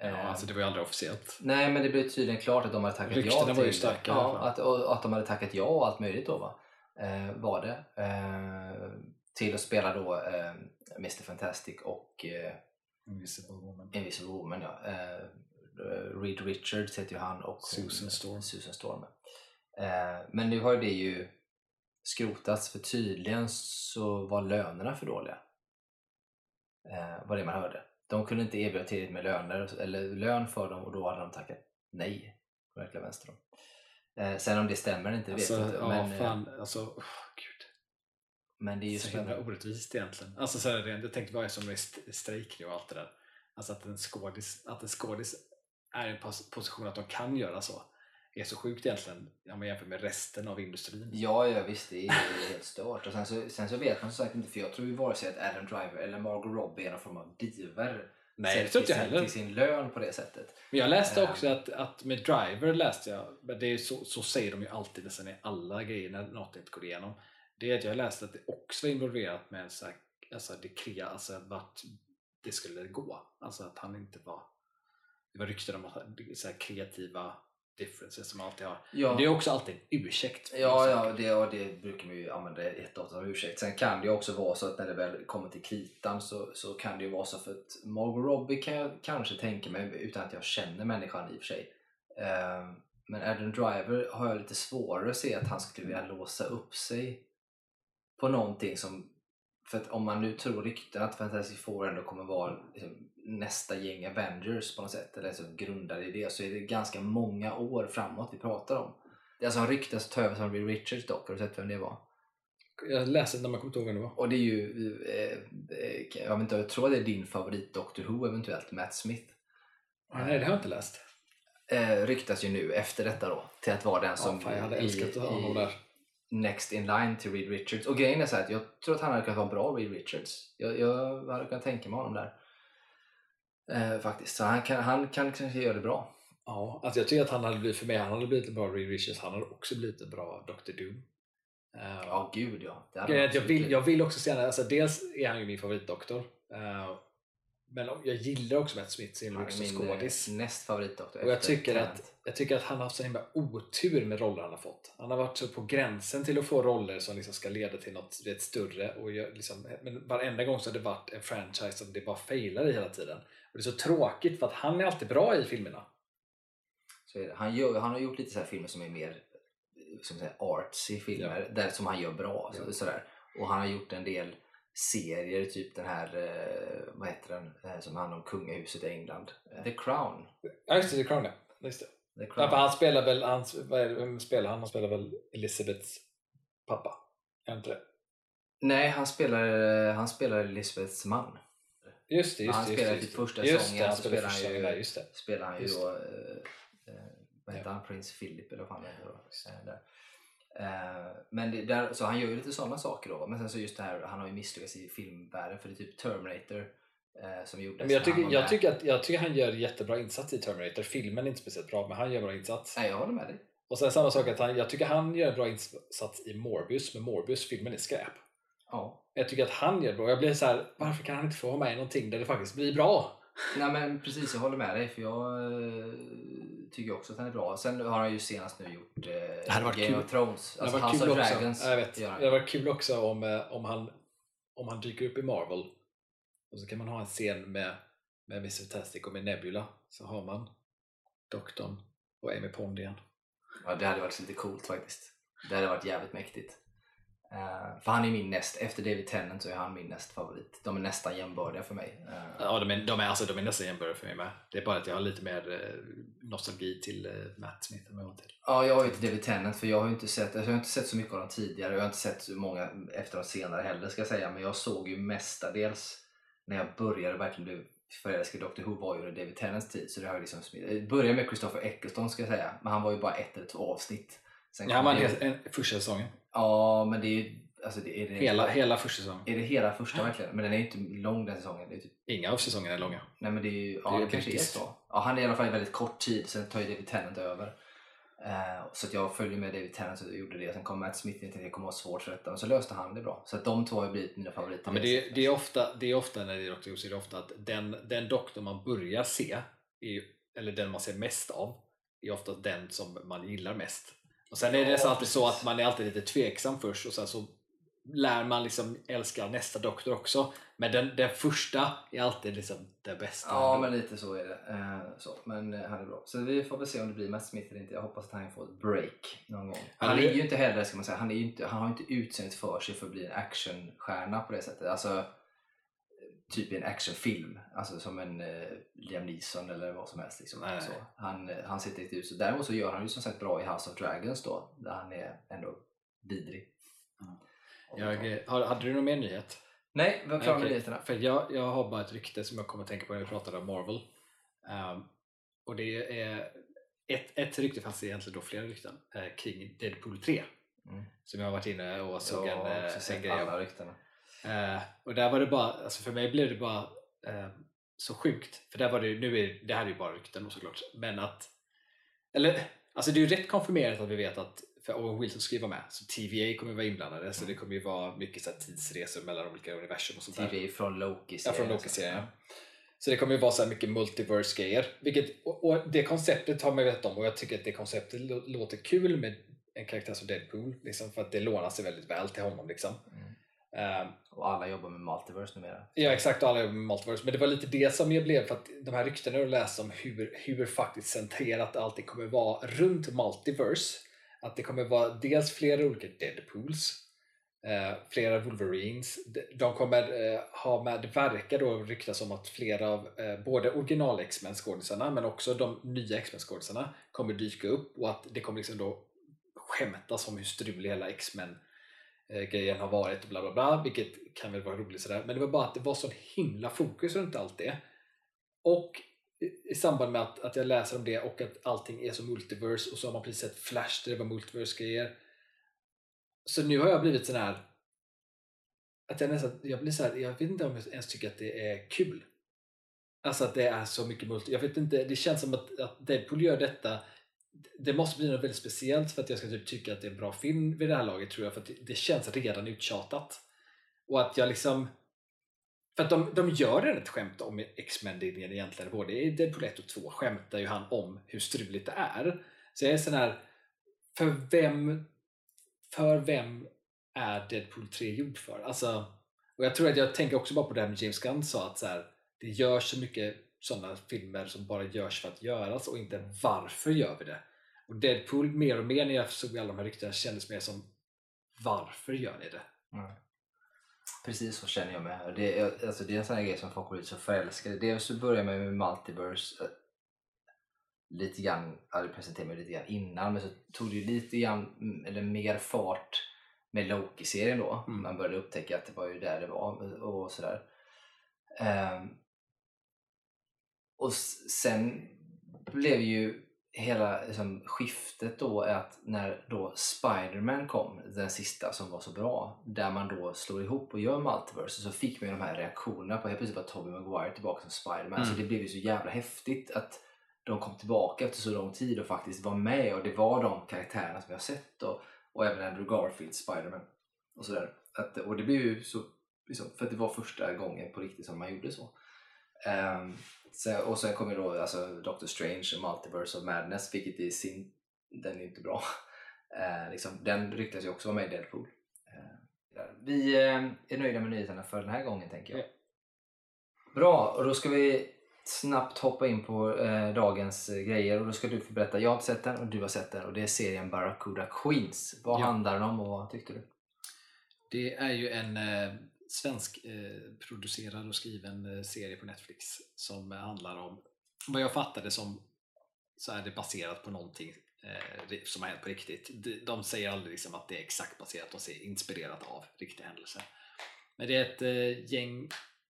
Ja,
Eh,
alltså det var ju aldrig officiellt.
Nej, men det blev tydligen klart att de hade tackat ja
Ryktena
till
var ju starka
ja, att, och, att de hade tackat ja och allt möjligt då va? Eh, var det. Eh, till att spela då eh, Mr Fantastic och eh,
Invisible Woman.
Invisible Woman ja. Eh, Reed Richards heter ju han och
Susan Storm.
Susan Storm. Eh, men nu har ju det ju skrotats för tydligen så var lönerna för dåliga. Eh, var det man hörde. De kunde inte erbjuda tillräckligt med löner, eller lön för dem och då hade de tackat nej. På verkliga vänster. Eh, sen om det stämmer inte, det vet
Alltså,
jag inte.
ja,
Men, eh,
fan, alltså, oh, gud.
men det är ju
så himla orättvist egentligen. Alltså, så här, jag tänkte är som med st- strejk nu och allt det där. Alltså att en skådis, att en skådis är i en pos- position att de kan göra så är så sjukt egentligen om man jämför med resten av industrin.
Ja, ja visst, det är, är helt stört. Och sen så, sen så vet man som sagt inte, för jag tror ju vare sig att Adam Driver eller Margot Robbie är någon form av diver.
Nej, det tror inte jag heller.
Till sin lön på det sättet.
Men jag läste
Ehm.
också att, att med Driver läste jag, men det är så, så säger de ju alltid nästan i alla grejer när något inte går igenom. Det är att jag läste att det också var involverat med så här, alltså det krea, alltså vart det skulle gå. Alltså att han inte var, det var rykten om att så kreativa differences som man alltid har.
Ja.
Det är också alltid en ursäkt.
Ja, ja det, och det brukar man ju använda jätteofta som ursäkt. Sen kan det ju också vara så att när det väl kommer till kritan så, så kan det ju vara så för att Margot Robbie kan jag kanske tänka mig utan att jag känner människan i och för sig. Eh, men Adam Driver har jag lite svårare att se att han skulle vilja låsa upp sig på någonting som för att om man nu tror rykten att Fantastic Four ändå kommer vara liksom, nästa gäng Avengers på något sätt, eller så grundade i det, så är det ganska många år framåt vi pratar om. Det är alltså en ryktas ta över som Reed Richards dock, har du sett vem det var?
Jag läste när man kommer inte ihåg vem det var.
Och det är ju, eh, eh, jag, vet inte, jag tror att det är din favorit Doctor Who eventuellt, Matt Smith.
Ah, nej, det har jag inte läst.
Eh, ryktas ju nu efter detta då till att vara den som
Ja, fan, jag hade älskat att ha honom där.
Next in line till Reed Richards. Och grejen är så att jag tror att han hade kunnat vara en bra Reed Richards. Jag, jag hade kunnat tänka mig honom där. Eh, faktiskt. Så han kan, han kan kanske göra det bra.
Ja, alltså jag tycker att han hade blivit, för mig, han hade blivit en bra Reed Richards, han hade också blivit en bra Dr. Doom. Eh,
Ja, gud ja. Det
jag, vill, jag vill också henne, alltså dels är han ju min favoritdoktor. eh, men jag gillar också Matt Smith så
är
som
min
skådis.
eh, näst favoritdoktor.
Och jag tycker, att, jag tycker att han har haft så himla otur med roller han har fått. Han har varit så på gränsen till att få roller som liksom ska leda till något rätt större. Och jag, liksom, men varenda gång så har det varit en franchise som det bara failar i hela tiden. Och det är så tråkigt för att han är alltid bra i filmerna.
Så. Han, gör, han har gjort lite så här filmer som är mer som säga, artsy filmer, där, som han gör bra. Så,
Ja.
sådär. Och han har gjort en del serier, typ den här, eh, vad heter den, eh, som handlar om kungahuset i England. Eh, The Crown.
Ja just det, The Crown ja. Just det.
The
Ja,
Crown.
för han spelar väl, han, vem spelar han? Han spelar väl Elizabeths pappa? Är inte det?
Nej, han spelar, han spelar Elizabeths man.
Just det, just
han
det.
spelar
just
typ
det.
första
just
sången,
det, han
så
spelar
spelar
första
han ju-
sången just det.
Spelar han ju
Just
då, eh, vad heter han, prins Philip eller vad det heter då. Eh, men det, där, så han gör ju lite sådana saker då. Men sen så just det här, han har ju misslyckats i filmvärlden för det är typ Terminator eh, som gjordes.
Men jag tycker, jag,
med.
tycker att, jag tycker han gör jättebra insats i Terminator. Filmen är inte speciellt bra, men han gör bra insats.
Nej, jag håller med dig.
Och sen samma sak att han, jag tycker han gör en bra insats i Morbius, men Morbius-filmen är skräp.
Ja.
Jag tycker att han gör bra. Jag blir så här, varför kan han inte få vara med i någonting där det faktiskt blir bra?
Nej men precis, jag håller med dig för jag eh, tycker också att han är bra. Sen har han ju senast nu gjort eh,
hade varit
Game
kul.
of Thrones. Alltså House of
också.
Dragons.
Ja, jag vet. Det hade varit kul också om, eh, om, han, om han dyker upp i Marvel och så kan man ha en scen med, med Mr. Fantastic och med Nebula. Så har man doktorn och Amy Pond igen.
Ja, det hade varit lite coolt faktiskt. Det hade varit jävligt mäktigt. Eh, för han är min näst, efter David Tennant så är han min näst favorit. De är nästan jämbördiga för mig. Eh,
Ja, de är, de är, alltså, de är nästan jämbördiga för mig med. Det är bara att jag har lite mer eh, nostalgi till Matt Smith än vad jag har till.
Ja, jag har ju inte David Tennant för jag har ju inte sett, alltså jag har inte sett så mycket av dem tidigare. Jag har inte sett så många efter de senare heller ska jag säga. Men jag såg ju mestadels när jag började verkligen bli förälskad i Doctor Who var ju under David Tennants tid. Så det har ju liksom det började med Christopher Eccleston ska jag säga. Men han var ju bara ett eller två avsnitt. Sen
Ja,
det-
en, en, första säsongen.
Ja men det är alltså det är det
Hela, hela första säsongen.
Är det hela första verkligen? Men den är ju inte lång den säsongen. Det typ,
Inga av säsongerna är långa.
nej men det är ju, ja
Det
det kanske är så. Ja, han är i alla fall väldigt kort tid, sen tar ju David Tennant över. Eh, så att jag följde med David Tennant och gjorde det. Sen kom Matt Smith och jag tänkte det kommer vara svårt för detta. Men så löste han det bra. Så att de två har blivit mina favoriter.
Ja, men det, det, är ofta, det är ofta när det är Dr. Who så är det ofta att den, den doktor man börjar se, är, eller den man ser mest av, är ofta den som man gillar mest. Och Sen är det
Ja,
alltid så att man är alltid lite tveksam först och sen så lär man liksom älska nästa doktor också. Men den, den första är alltid liksom det bästa.
Ja, men lite så är det. Eh, så. Men eh, han är bra. Så vi får väl se om det blir Matt Smith eller inte. Jag hoppas att han får ett break någon gång.
Han
Han
är-
ju inte heller, ska man säga, han, är inte, han har ju inte utseendet för sig för att bli en actionstjärna på det sättet. Alltså, typ i en actionfilm. Alltså som en eh, Liam Neeson eller vad som helst. Liksom. Så. Han, eh, han sitter inte ut. Så däremot så gör han ju som sagt bra i House of Dragons då. Där han är ändå vidrig.
Jag, eh, har- hade du någon mer nyhet?
Nej, vi var klara med nyheterna.
För jag, jag har bara ett rykte som jag kommer att tänka på när vi pratade om Marvel. Ehm, och det är ett, ett rykte, fast det är egentligen då flera rykten, eh, kring Deadpool 3.
Mm.
Som jag har varit inne och såg
Jag
en, eh, en grej om. Eh, och där var det bara, alltså för mig blev det bara eh, så sjukt. För där var det, nu är, det här är ju bara rykten såklart. Men att, eller alltså det är ju rätt konfirmerat att vi vet att för Owen Wilson ska ju vara med, så TVA kommer vara inblandade. Så det kommer ju vara mycket så tidsresor mellan olika universum och sånt där.
TV från Loki.
Ja, från Loki-serien. Så det kommer ju vara så här mycket multiverse-grejer. Vilket, och, och det konceptet har man ju vetat om och jag tycker att det konceptet lå- låter kul med en karaktär som Deadpool. Liksom, för att det lånar sig väldigt väl till honom. Liksom.
Mm.
Ehm,
Och alla jobbar med multiverse numera.
Ja exakt, alla jobbar med multiverse. Men det var lite det som jag blev för att de här ryktena jag läste om hur, hur faktiskt centrerat allting kommer vara runt multiverse. Att det kommer vara dels flera olika Deadpools, eh, flera Wolverines. De- kommer eh, ha med, det verkar då ryktas om att flera av eh, både original X-Men skådisarna men också de nya X-Men skådisarna kommer dyka upp och att det kommer liksom då skämtas om hur strulig hela X-Men Eh, grejen har varit och bla bla bla, vilket kan väl vara roligt sådär. Men det var bara att det var sån himla fokus runt allt det. Och i- samband med att, att jag läser om det och att allting är så multiverse och så har man precis sett Flash där det var multiverse-grejer. Så nu har jag blivit sån här att jag nästan, jag blir så här, jag vet inte om jag ens tycker att det är kul. Alltså att det är så mycket multi, jag vet inte, det känns som att, att Deadpool gör detta det måste bli något väldigt speciellt för att jag ska typ tycka att det är en bra film vid det här laget tror jag för att det, det känns redan uttjatat. Och att jag liksom för att de, de gör redan ett skämt om X-Men-linjen egentligen, både i Deadpool 1 och 2 skämtar ju han om hur struligt det är. Så jag är sån här, för vem, för vem är Deadpool 3 gjord för? Alltså, och jag tror att jag tänker också bara på det här med James Gunn sa att så här, det görs så mycket sådana filmer som bara görs för att göras och inte varför gör vi det? Och Deadpool mer och mer när jag såg alla de här ryktena kändes mer som varför gör ni det?
Mm. Precis så känner jag med. Det är, alltså, det är en sån här grej som folk blir så förälskade. Dels så börjar man med multiverse eh, lite grann, hade presenterat mig lite grann innan, men så tog det ju lite grann, mm, eller mer fart med Loki-serien då.
Mm.
Man började upptäcka att det var ju där det var och sådär. Ehm, och sen blev ju hela liksom, skiftet då att när då Spider-Man kom, den sista som var så bra, där man då slår ihop och gör multiverse så fick man ju de här reaktionerna på helt plötsligt var Tobey Maguire tillbaka som Spider-Man.
Mm.
Så det blev ju så jävla häftigt att de kom tillbaka efter så lång tid och faktiskt var med och det var de karaktärerna som jag har sett och, och även Andrew Garfield, Spider-Man och sådär. Att, och det blev ju så, liksom, för att det var första gången på riktigt som man gjorde så. Ehm, sen, och sen kommer då alltså, Doctor Strange, Multiverse of Madness, vilket i sin, den är inte bra. Eh, liksom, den ryktas ju också vara med i Deadpool. Eh, vi eh, är nöjda med nyheterna för den här gången tänker jag.
Ja.
Bra, och då ska vi snabbt hoppa in på eh, dagens eh, grejer och då ska du få berätta. Jag har inte sett den och du har sett den och det är serien Barracuda Queens. Vad
Ja.
handlar den om och vad tyckte du?
Det är ju en eh, svensk eh, producerad och skriven eh, serie på Netflix som eh, handlar om, vad jag fattade som, så är det baserat på någonting eh, som har hänt på riktigt. De, de säger aldrig liksom att det är exakt baserat, de säger inspirerat av riktiga händelser. Men det är ett eh, gäng,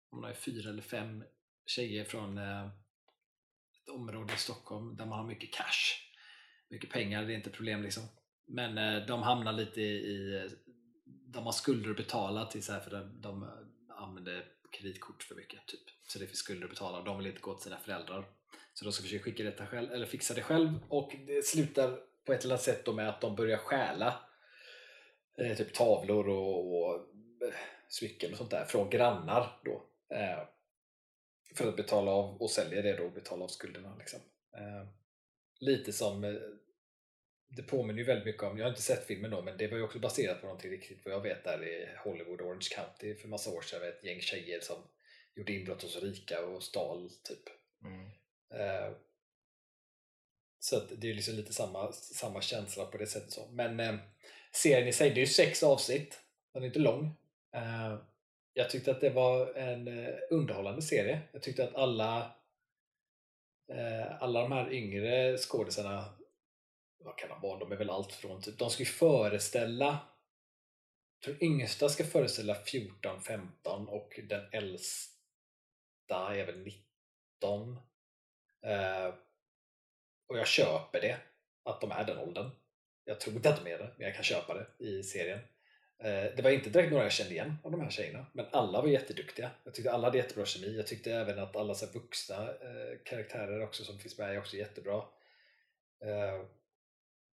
om det är fyra eller fem tjejer från eh, ett område i Stockholm där man har mycket cash. Mycket pengar, det är inte problem liksom. Men eh, de hamnar lite i, i de har skulder att betala till så här för de, de eh, använder kreditkort för mycket typ. Så det finns skulder att betala och de vill inte gå till sina föräldrar. Så de ska försöka skicka detta själv, eller fixa det själv och det slutar på ett eller annat sätt då med att de börjar stjäla eh, typ tavlor och, och eh, smycken och sånt där från grannar då. Eh, för att betala av och sälja det då och betala av skulderna. Liksom. Eh, lite som eh, det påminner ju väldigt mycket om, jag har inte sett filmen då, men det var ju också baserat på någonting riktigt vad jag vet där i Hollywood Orange County för massa år sedan. Ett gäng tjejer som gjorde inbrott hos rika och stal typ.
Mm.
Eh, så det är liksom lite samma, samma känsla på det sättet. Så. Men eh, serien i sig, det är ju sex avsnitt. Den är inte lång. Eh, jag tyckte att det var en eh, underhållande serie. Jag tyckte att alla eh, alla de här yngre skådisarna vad kan de vara? De är väl allt från typ, de ska ju föreställa jag tror yngsta ska föreställa 14-15 och den äldsta är väl 19 eh, och jag köper det att de är den åldern. Jag tror inte att de är det, men jag kan köpa det i serien. Eh, det var inte direkt några jag kände igen av de här tjejerna men alla var jätteduktiga. Jag tyckte alla hade jättebra kemi. Jag tyckte även att alla så vuxna eh, karaktärer också som finns med är också jättebra. Eh,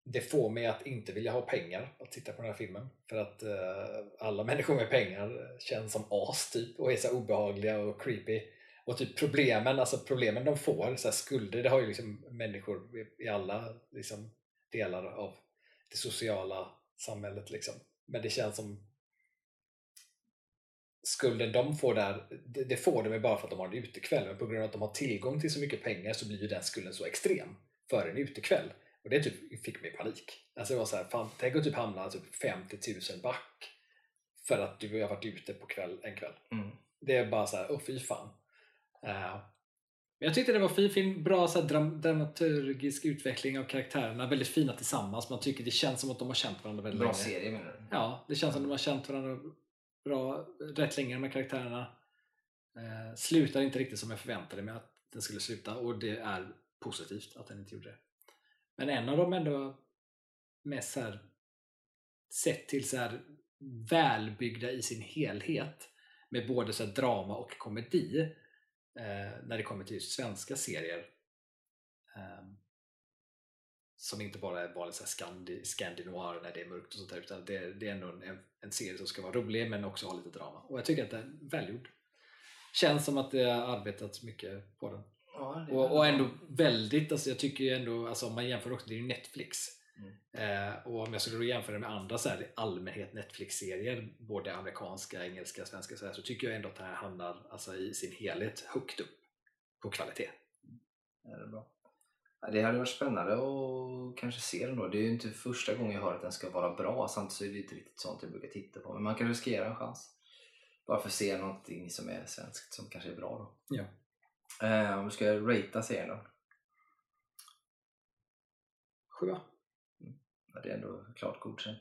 det får mig att inte vilja ha pengar att titta på den här filmen. För att uh, alla människor med pengar känns som as typ och är så obehagliga och creepy. Och typ problemen, alltså problemen de får, så skulder, det har ju liksom människor i alla liksom, delar av det sociala samhället. Liksom. Men det känns som skulden de får där, det, det får de bara för att de har en utekväll. Men på grund av att de har tillgång till så mycket pengar så blir ju den skulden så extrem för en utekväll. Och det typ fick mig panik. Alltså det var så här, fan, tänk att typ hamna typ 50 000 back för att du har varit ute på kväll, en kväll.
Mm.
Det är bara så här, åh fy fan. Uh, men jag tyckte det var fin film, bra så här, dram dramaturgisk utveckling av karaktärerna, väldigt fina tillsammans. Man tycker det känns som att de har känt varandra väldigt
Bra
länge.
serie menar du?
Ja, det känns som att de har känt varandra bra, rätt länge de här karaktärerna. Uh, slutar inte riktigt som jag förväntade mig att den skulle sluta och det är positivt att den inte gjorde det. Men en av dem ändå mest så här, sett till så här välbyggda i sin helhet med både så drama och komedi eh, när det kommer till just svenska serier eh, som inte bara är vanlig skandi, skandinoir när det är mörkt och sånt där utan det, det är ändå en, en serie som ska vara rolig men också ha lite drama. Och jag tycker att den är välgjord. Känns som att det har arbetats mycket på den.
Ja,
och, och ändå väldigt, alltså jag tycker ju ändå, alltså om man jämför också, det är ju Netflix.
Mm.
Eh, och om jag skulle då jämföra med andra så här, allmänhet Netflix-serier, både amerikanska, engelska, svenska, så, här, så tycker jag ändå att det här hamnar alltså, i sin helhet högt upp på kvalitet.
Ja, det, är bra. Ja, det hade varit spännande att kanske se den då. Det är ju inte första gången jag hör att den ska vara bra. Samtidigt så är det inte riktigt sånt jag brukar titta på. Men man kan riskera en chans. Bara för att se någonting som är svenskt som kanske är bra då.
Ja.
Eh, om du ska ratea serien då?
Sjua.
Ja, det är ändå klart godkänt.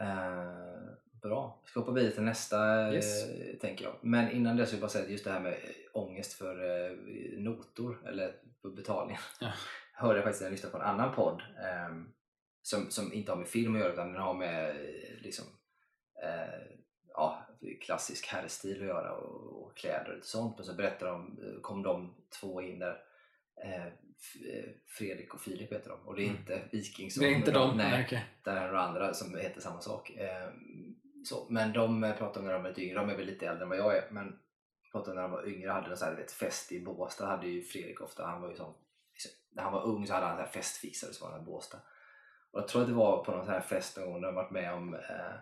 Eh, bra. Vi ska hoppa vidare till nästa
Yes.
eh, tänker jag. Men innan det så vill jag bara säga just det här med eh, ångest för eh, notor eller betalningar.
Ja.
hörde jag faktiskt när jag lyssnade på en annan podd ehm, som, som inte har med film att göra utan den har med eh, liksom, eh, ja, klassisk herrstil att göra och, och kläder och lite sånt. Men så berättar de, kom de två in där eh, eh, Fredrik och Filip heter de och det är
Mm.
inte Vikingsson.
Det är inte de.
Nej,
Nej, okej.
där är några andra som heter samma sak. Eh, så, men de eh, pratar om när de var lite yngre, de är väl lite äldre än vad jag är. Men pratar om när de var yngre hade en så här, vet, fest i Båstad. hade ju Fredrik ofta. Han var ju sån, liksom, när han var ung så hade han en festfixare så var i Båstad. Och jag tror att det var på någon sån här fest någon gång där de varit med om eh,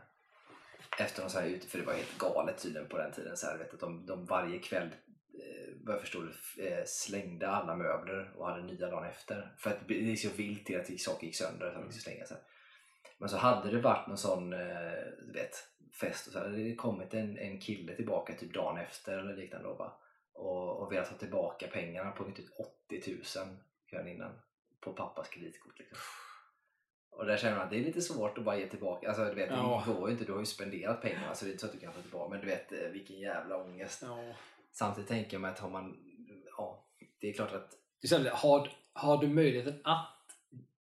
efter någon sån här för det var helt galet tydligen på den tiden. Så här, vet, att de, de varje kväll eh, vad jag förstod eh, slängde alla möbler och hade nya dagen efter. För att det är så vilt till att saker gick sönder så de fick slänga sig. Men så hade det varit någon sån eh, du vet, fest och så hade det kommit en, en kille tillbaka typ dagen efter eller liknande va? och, och velat ha tillbaka pengarna på typ 80 000 kvällen innan på pappas kreditkort. Liksom. Och där känner man att det är lite svårt att bara ge tillbaka. Alltså du vet,
Ja.
det går ju inte. Du har ju spenderat pengarna så det är inte så att du kan få tillbaka. Men du vet eh, vilken jävla ångest.
Ja.
Samtidigt tänker jag mig att har man, ja, det är klart att
Har, har du möjligheten att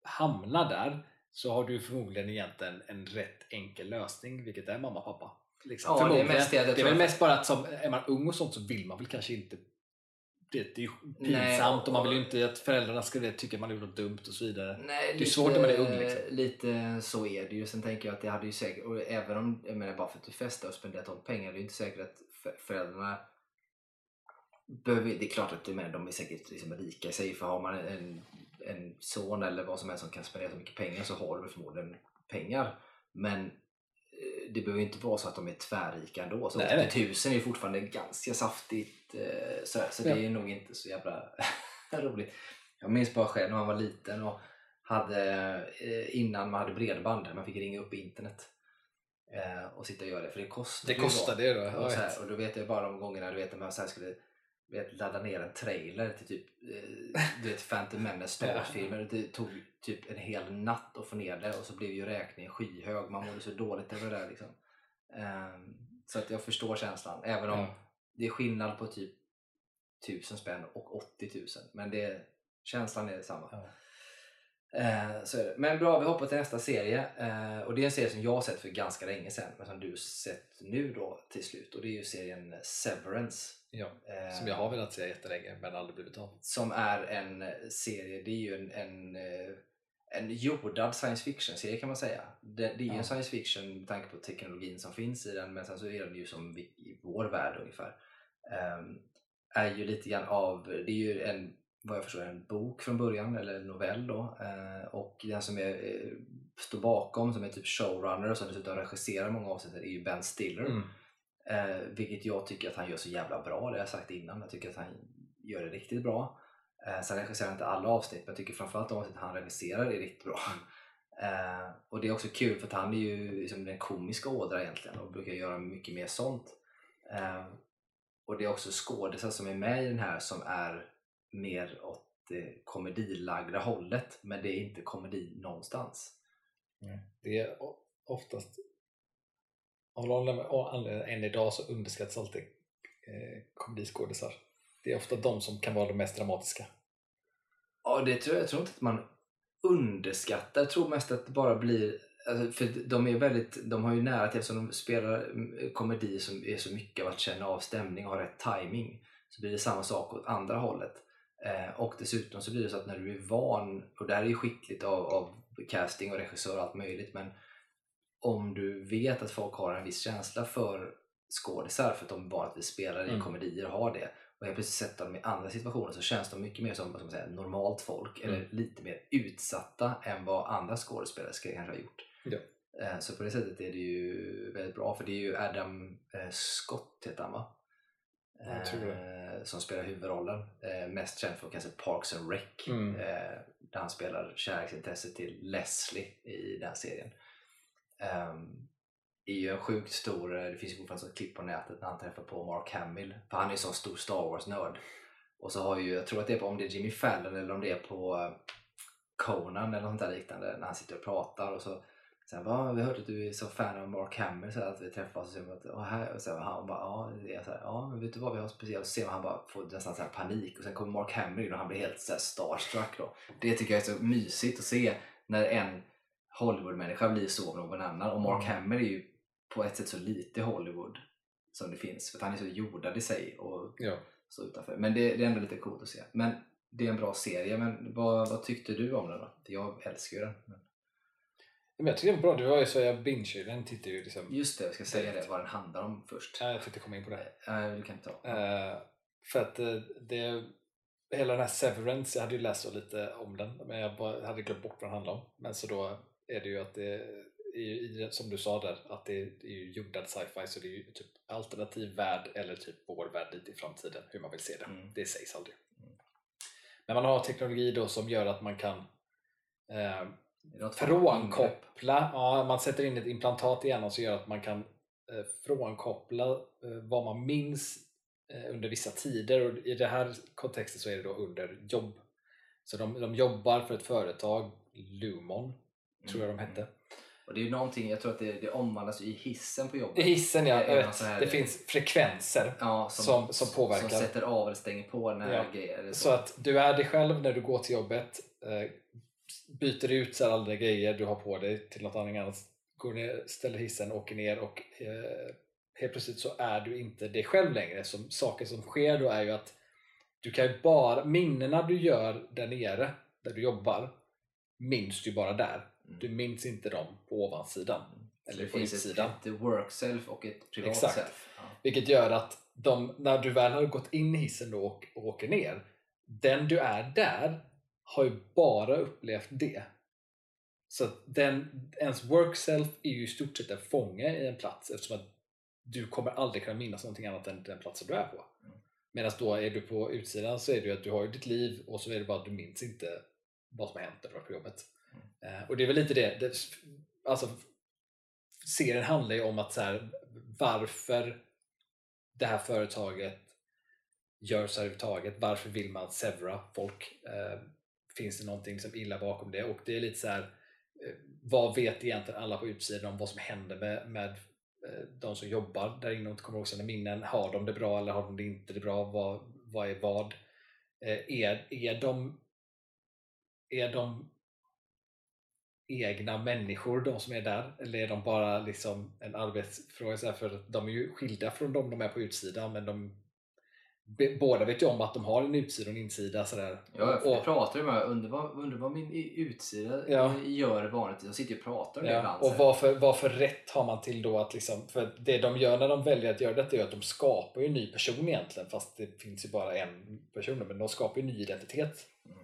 hamna där så har du förmodligen egentligen en rätt enkel lösning, vilket är mamma och pappa. Liksom.
Ja, det är mest det
det är väl mest bara att som, är man ung och sånt så vill man väl kanske inte det, det är pinsamt och man vill ju inte att föräldrarna ska det, tycka att man gjort något dumt och så vidare.
Nej,
Det är svårt när man är ung, liksom.
Lite så är det ju. Sen tänker jag att det hade ju säkert, och även om, jag menar bara för att du festar och spenderar de pengar, det är ju inte säkert att för- föräldrarna behöver, det är klart att menar, de är säkert liksom rika i sig, för har man en, en son eller vad som helst som kan spendera så mycket pengar så har du förmodligen pengar. Men det behöver ju inte vara så att de är tvärrika ändå. Så
Nej, nej.
80 000 är ju fortfarande ganska saftigt. eh, Så, så
Ja.
det är nog inte så jävla roligt. Jag minns bara själv när man var liten och hade eh, innan man hade bredband, man fick ringa upp internet eh, och sitta och göra det. För det kostade
Det
ju
kostar det då.
Och, här, och då vet jag bara de gångerna du vet, när man så skulle vet, ladda ner en trailer till typ eh, du vet, Phantom Menace Star Wars-filmer. Det tog typ en hel natt att få ner det och så blev ju räkningen skyhög. Man mådde så dåligt över det där liksom. Ehm, så att jag förstår känslan. Även om
Ja.
det är skillnad på typ 1000 spänn och 80 000. Men det, känslan är detsamma.
Ja.
Eh, så det. Men bra, vi hoppar till nästa serie. Eh, och det är en serie som jag har sett för ganska länge sedan. Men som du sett nu då till slut. Och det är ju serien Severance.
Ja,
Eh,
som jag har velat säga jättelänge men aldrig blivit av.
Som är en eh, serie, det är ju en, en, eh, en jordad science fiction-serie kan man säga. Det, det är ju
Ja.
en science fiction med tanke på teknologin som finns i den men sen så är den ju som vi- i vår värld ungefär. Ehm, är ju lite grann av, det är ju en, vad jag förstår, en bok från början eller en novell då. Eh, och den som är, eh, står bakom, som är typ showrunner och som dessutom regisserar många avsnitt är ju Ben Stiller.
Mm.
Eh, vilket jag tycker att han gör så jävla bra, det har jag sagt innan. Jag tycker att han gör det riktigt bra. Eh, sen regisserar han inte alla avsnitt, men jag tycker framförallt de avsnitt han regisserar är riktigt bra. Eh, och det är också kul för att han är ju liksom den komiska ådra egentligen och brukar göra mycket mer sånt. Eh, och det är också skådisar som är med i den här som är mer åt det komedilagda hållet, men det är inte komedi någonstans.
Det är oftast av någon anledning än idag så underskattas alltid eh, komediskådisar. Det är ofta de som kan vara de mest dramatiska.
Ja, det tror jag, jag tror inte att man underskattar. Jag tror mest att det bara blir... Alltså, för de är väldigt, de har ju nära till, eftersom de spelar mm, komedi som är så mycket av att känna av stämning och ha rätt timing så blir det samma sak åt andra hållet. Eh, och dessutom så blir det så att när du är van, och det här är ju skickligt av, av casting och regissör och allt möjligt, men om du vet att folk har en viss känsla för skådisar för att de vanligtvis spelar i
Mm.
komedier och har det och helt plötsligt sätter dem i andra situationer så känns de mycket mer som man säga, normalt folk eller
Mm.
lite mer utsatta än vad andra skådespelare ska kanske ha gjort.
Ja.
Eh, Så på det sättet är det ju väldigt bra för det är ju Adam eh, Scott heter han va? Eh, Som spelar huvudrollen. Mest känd för kanske Parks and Rec
Mm.
där han spelar kärleksintresse till Leslie i den serien. Um, är ju en sjukt stor, eh, det finns ju fortfarande ett klipp på nätet när han träffar på Mark Hamill, för han är ju sån stor Star Wars-nörd. Och så har ju, jag tror att det är på, om det är Jimmy Fallon eller om det är på eh, Conan eller något där liknande, när han sitter och pratar och så Sen bara, ah, vi har hört att du är så fan av Mark Hamill så här, att vi träffas och så, att, och här, och så han bara, ja, det är så här, ja, men vet du vad vi har speciellt? Och så ser man han bara får nästan så här panik och sen kommer Mark Hamill in och han blir helt så här starstruck då. Det tycker jag är så mysigt att se när en Hollywood-människa blir så av någon annan och Mark
Mm.
Hamill är ju på ett sätt så lite Hollywood som det finns för han är så jordad i sig och
Ja.
så utanför. Men det, det är ändå lite coolt att se. Men det är en bra serie, men vad, vad tyckte du om den då? Jag älskar ju den. Men
Men jag tycker det är bra, det var ju så jag binge den tittar ju liksom.
just det, jag ska säga det, vad den handlar om först.
Ja, Jag tänkte komma in på det.
Nej, du kan inte ta.
Eh, för att eh, det, hela den här Severance, jag hade ju läst så lite om den men jag bara, hade glömt bort vad den handlar om. Men så då är det ju att det är som du sa där, att det är ju jordad sci-fi så det är ju typ alternativ värld eller typ vår värld lite i framtiden, hur man vill se det.
Mm.
Det sägs aldrig. Men man har teknologi då som gör att man kan eh, frånkoppla, ja, man sätter in ett implantat i hjärnan som gör att man kan eh, frånkoppla eh, vad man minns eh, under vissa tider och i det här kontexten så är det då under jobb. Så de, de jobbar för ett företag, Lumon, tror jag de hette.
Och det är ju någonting, jag tror att det, det omvandlas i hissen på jobbet.
I hissen ja, jag vet,
här-
det finns frekvenser.
Ja,
som- som påverkar.
Som sätter av eller stänger på när
Ja.
grejer eller
Så att du är dig själv när du går till jobbet, eh, byter ut så alla grejer du har på dig till något annat, går ner, ställer hissen, åker ner och eh, helt plötsligt så är du inte dig själv längre. Så saker som sker då är ju att du kan ju bara, minnena du gör där nere, där du jobbar, minns du bara där.
Mm.
Du minns inte dem på ovansidan.
Så
Eller
det
på
finns
insidan.
ett, ett work self och ett privat
Exakt.
self. Ja.
Vilket gör att de, när du väl har gått in i hissen då och, och åker ner, den du är där har ju bara upplevt det. Så den, ens work self är ju i stort sett en fånge i en plats eftersom att du kommer aldrig kunna minnas någonting annat än den platsen du är på.
Mm.
Medan då är du på utsidan så är det ju att du har ditt liv och så är det bara att du minns inte vad som har hänt när du var på jobbet. Mm. Eh, och det är väl lite det, det alltså serien handlar ju om att så här, varför det här företaget gör så här överhuvudtaget. Varför vill man sevra folk? Eh, finns det någonting som illa bakom det? Och det är lite så här, eh, vad vet egentligen alla på utsidan om vad som händer med, med eh, de som jobbar där inne och inte kommer ihåg sina minnen? Har de det bra eller har de det inte det bra? Vad, vad är vad? Eh, är, är de är de egna människor de som är där eller är de bara liksom en arbetsfråga så för att de är ju skilda från de de är på utsidan men de båda vet ju om att de har en utsida och en insida sådär.
Ja, för
och,
vi pratar ju med undrar undrar vad min utsida
Ja.
gör vanligtvis. De sitter ju och pratar om det
ja,
ibland.
och vad för, vad för rätt har man till då att liksom, för det de gör när de väljer att göra detta är att de skapar ju en ny person egentligen fast det finns ju bara en person men de skapar ju en ny identitet.
Mm.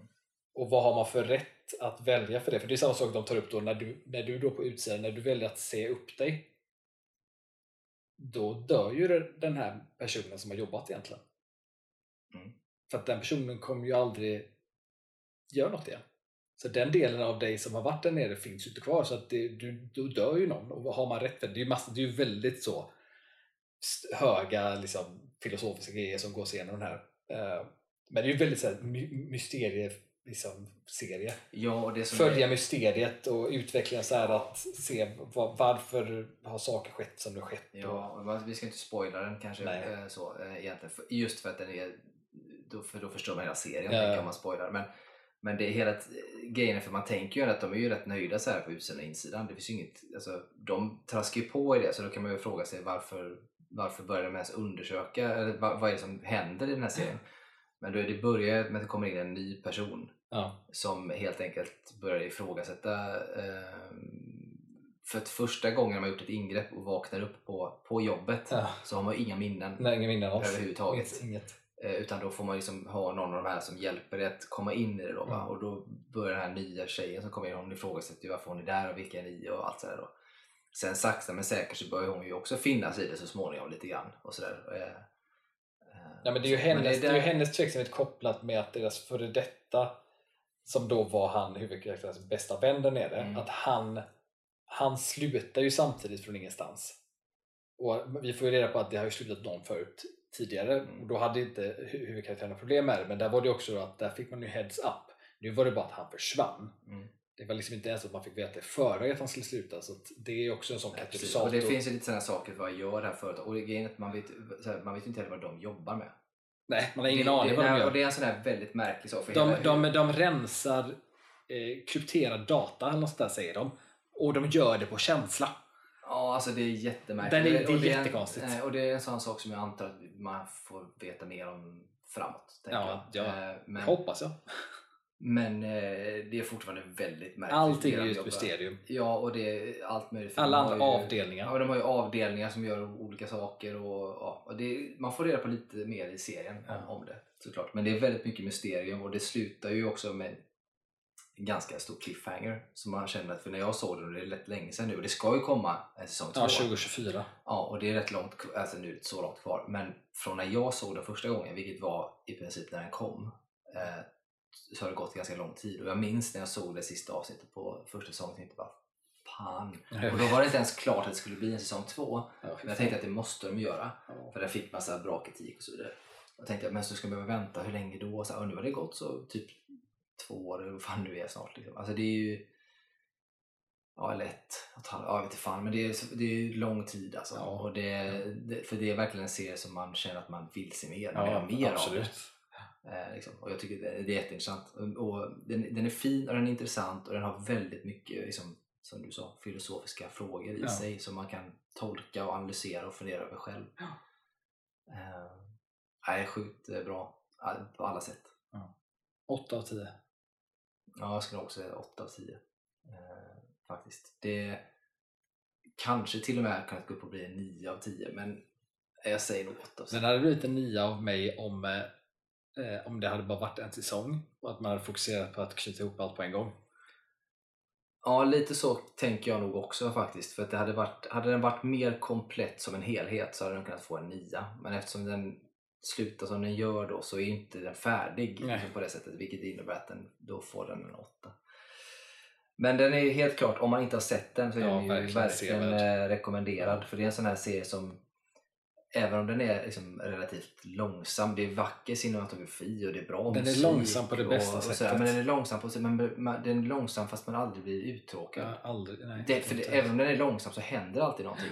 Och vad har man för rätt att välja för det? För det är samma sak de tar upp då när du, när du då på utsidan, när du väljer att se upp dig då dör ju den här personen som har jobbat egentligen.
Mm.
För att den personen kommer ju aldrig göra något igen. Så den delen av dig som har varit där nere finns ju inte kvar så att det, du, då dör ju någon. Och har man rätt för? Det är ju, massa, det är ju väldigt så höga liksom, filosofiska grejer som går igenom den här. Eh, men det är ju väldigt så här, my, mysterie liksom, serie.
Ja,
Följa
är,
mysteriet och utvecklingen så här att se va- varför har saker skett som det skett.
Ja, och vi ska inte spoila den kanske
Nej.
eh, så eh, egentligen. Just för att den är då, för då förstår man hela serien
Ja,
tänker om man spoilar. Men, men det är hela grejen för man tänker ju att de är ju rätt nöjda så här på utsidan och insidan. Det finns inget, alltså, de traskar ju på i det så då kan man ju fråga sig varför, varför börjar de ens undersöka? Eller vad, vad är det som händer i den här serien? Men då det börjar med att det kommer in en ny person
Ja.
som helt enkelt börjar ifrågasätta eh, för att första gången man har gjort ett ingrepp och vaknar upp på, på jobbet
Ja.
så har man inga minnen
Nej, ingen minnen
överhuvudtaget.
Inget.
Eh, utan då får man liksom ha någon av de här som hjälper dig att komma in i det. Då?
Mm.
Och då börjar den här nya tjejen som kommer in, hon ifrågasätter varför hon är där och vilka är ni och allt sådär. Då. Sen sakta men säkert så börjar hon ju också finnas i det så småningom lite grann. Och sådär. Eh, eh,
Ja, men det är ju hennes,
men
det är
där-
hennes tveksamhet kopplat med att deras före detta som då var han huvudkaraktärens bästa vän där nere,
Mm.
att han, han slutar ju samtidigt från ingenstans. Och vi får ju reda på att det har ju slutat någon förut tidigare
Mm.
och då hade inte hu- huvudkaraktären några problem med det men där var det också att där fick man ju heads up. Nu var det bara att han försvann.
Mm.
Det var liksom inte ens att man fick veta förväg att han skulle sluta så det är också en sån katalysator.
Och det finns ju lite sådana saker för vad gör det här företaget och grejen är att man vet, här, man vet inte heller vad de jobbar med.
Nej, man har ingen
det,
aning
det,
vad de gör.
Och det är en sån här väldigt märklig sak. För
De,
hela,
de, de rensar eh, krypterad data eller något där säger de. Och de gör det på känsla.
Ja, alltså det är jättemärkligt.
Den är- det är
Och en-
jättekonstigt.
nej, Och det är en sån sak som jag antar att man får veta mer om framåt.
Ja,
jag.
ja.
Eh, Men,
Hoppas jag.
Men eh, det är fortfarande väldigt märkligt.
Allting är ju ett mysterium.
Ja, och det är allt möjligt.
Alla andra
ju-
avdelningar.
Ja, de har ju avdelningar som gör olika saker och, ja, och det, man får reda på lite mer i serien
Ja.
om, det såklart. Men det är väldigt mycket mysterium och det slutar ju också med en ganska stor cliffhanger som man känner att för när jag såg den, och det är rätt länge sedan nu och det ska ju komma en säsong två.
Ja, 2024.
Ja, och det är rätt långt, alltså nu är det inte så långt kvar, men från när jag såg den första gången, vilket var i princip när den kom, eh, så har det gått ganska lång tid. Och jag minns när jag såg det sista avsnittet på första säsongen, tänkte bara fan. Och då var det inte ens klart att det skulle bli en säsong två,
Ja,
men jag tänkte att det måste de göra,
Ja.
för den fick massa bra kritik och så vidare. Jag tänkte, men så ska man behöva vänta, hur länge då? Så, nu har det gått så typ två år, eller vad fan nu är snart. Liksom. Alltså det är ju Ja, eller ett och ett halvt, ja, jag vet inte fan. Men det är, det är ju lång tid alltså.
Ja.
Och det, det, för det är verkligen en serie som man känner att man vill se mer, man
Ja,
vill ha mer
absolut.
av det. Eh, liksom. Och jag tycker det, är jätteintressant. Och, och den, den är fin och den är intressant och den har väldigt mycket, liksom, som du sa, filosofiska frågor i
Ja.
sig som man kan tolka och analysera och fundera över själv. Eh, nej, sjukt eh, bra. Ja, På alla sätt.
8 av 10.
Ja, jag skulle också säga 8 av 10. Eh, faktiskt. Det kanske till och med kunnat gå upp och bli en 9 av 10, men jag säger nog 8 av 10.
Den hade blivit en 9 av mig om, eh, om det hade bara varit en säsong och att man hade fokuserat på att knyta ihop allt på en gång.
Ja, lite så tänker jag nog också faktiskt. För att det hade, varit, hade den varit mer komplett som en helhet så hade den kunnat få en 9. Men eftersom den slutar som den gör då så är inte den färdig
Nej.
liksom på det sättet. Vilket innebär att den, då får den en 8. Men den är helt klart, om man inte har sett den så är
Ja,
den ju
verkligen
verkligen, eh, rekommenderad. För det är en sån här serie som Även om den är liksom relativt långsam, det är vacker cinematografi och det är bra
Den är
musik
långsam på det
och-
bästa
och sådär.
sättet.
Men den är långsam, på, men man- den är långsam fast man aldrig blir uttråkad.
Har aldrig, nej,
Det, för det, även om den är långsam så händer alltid någonting.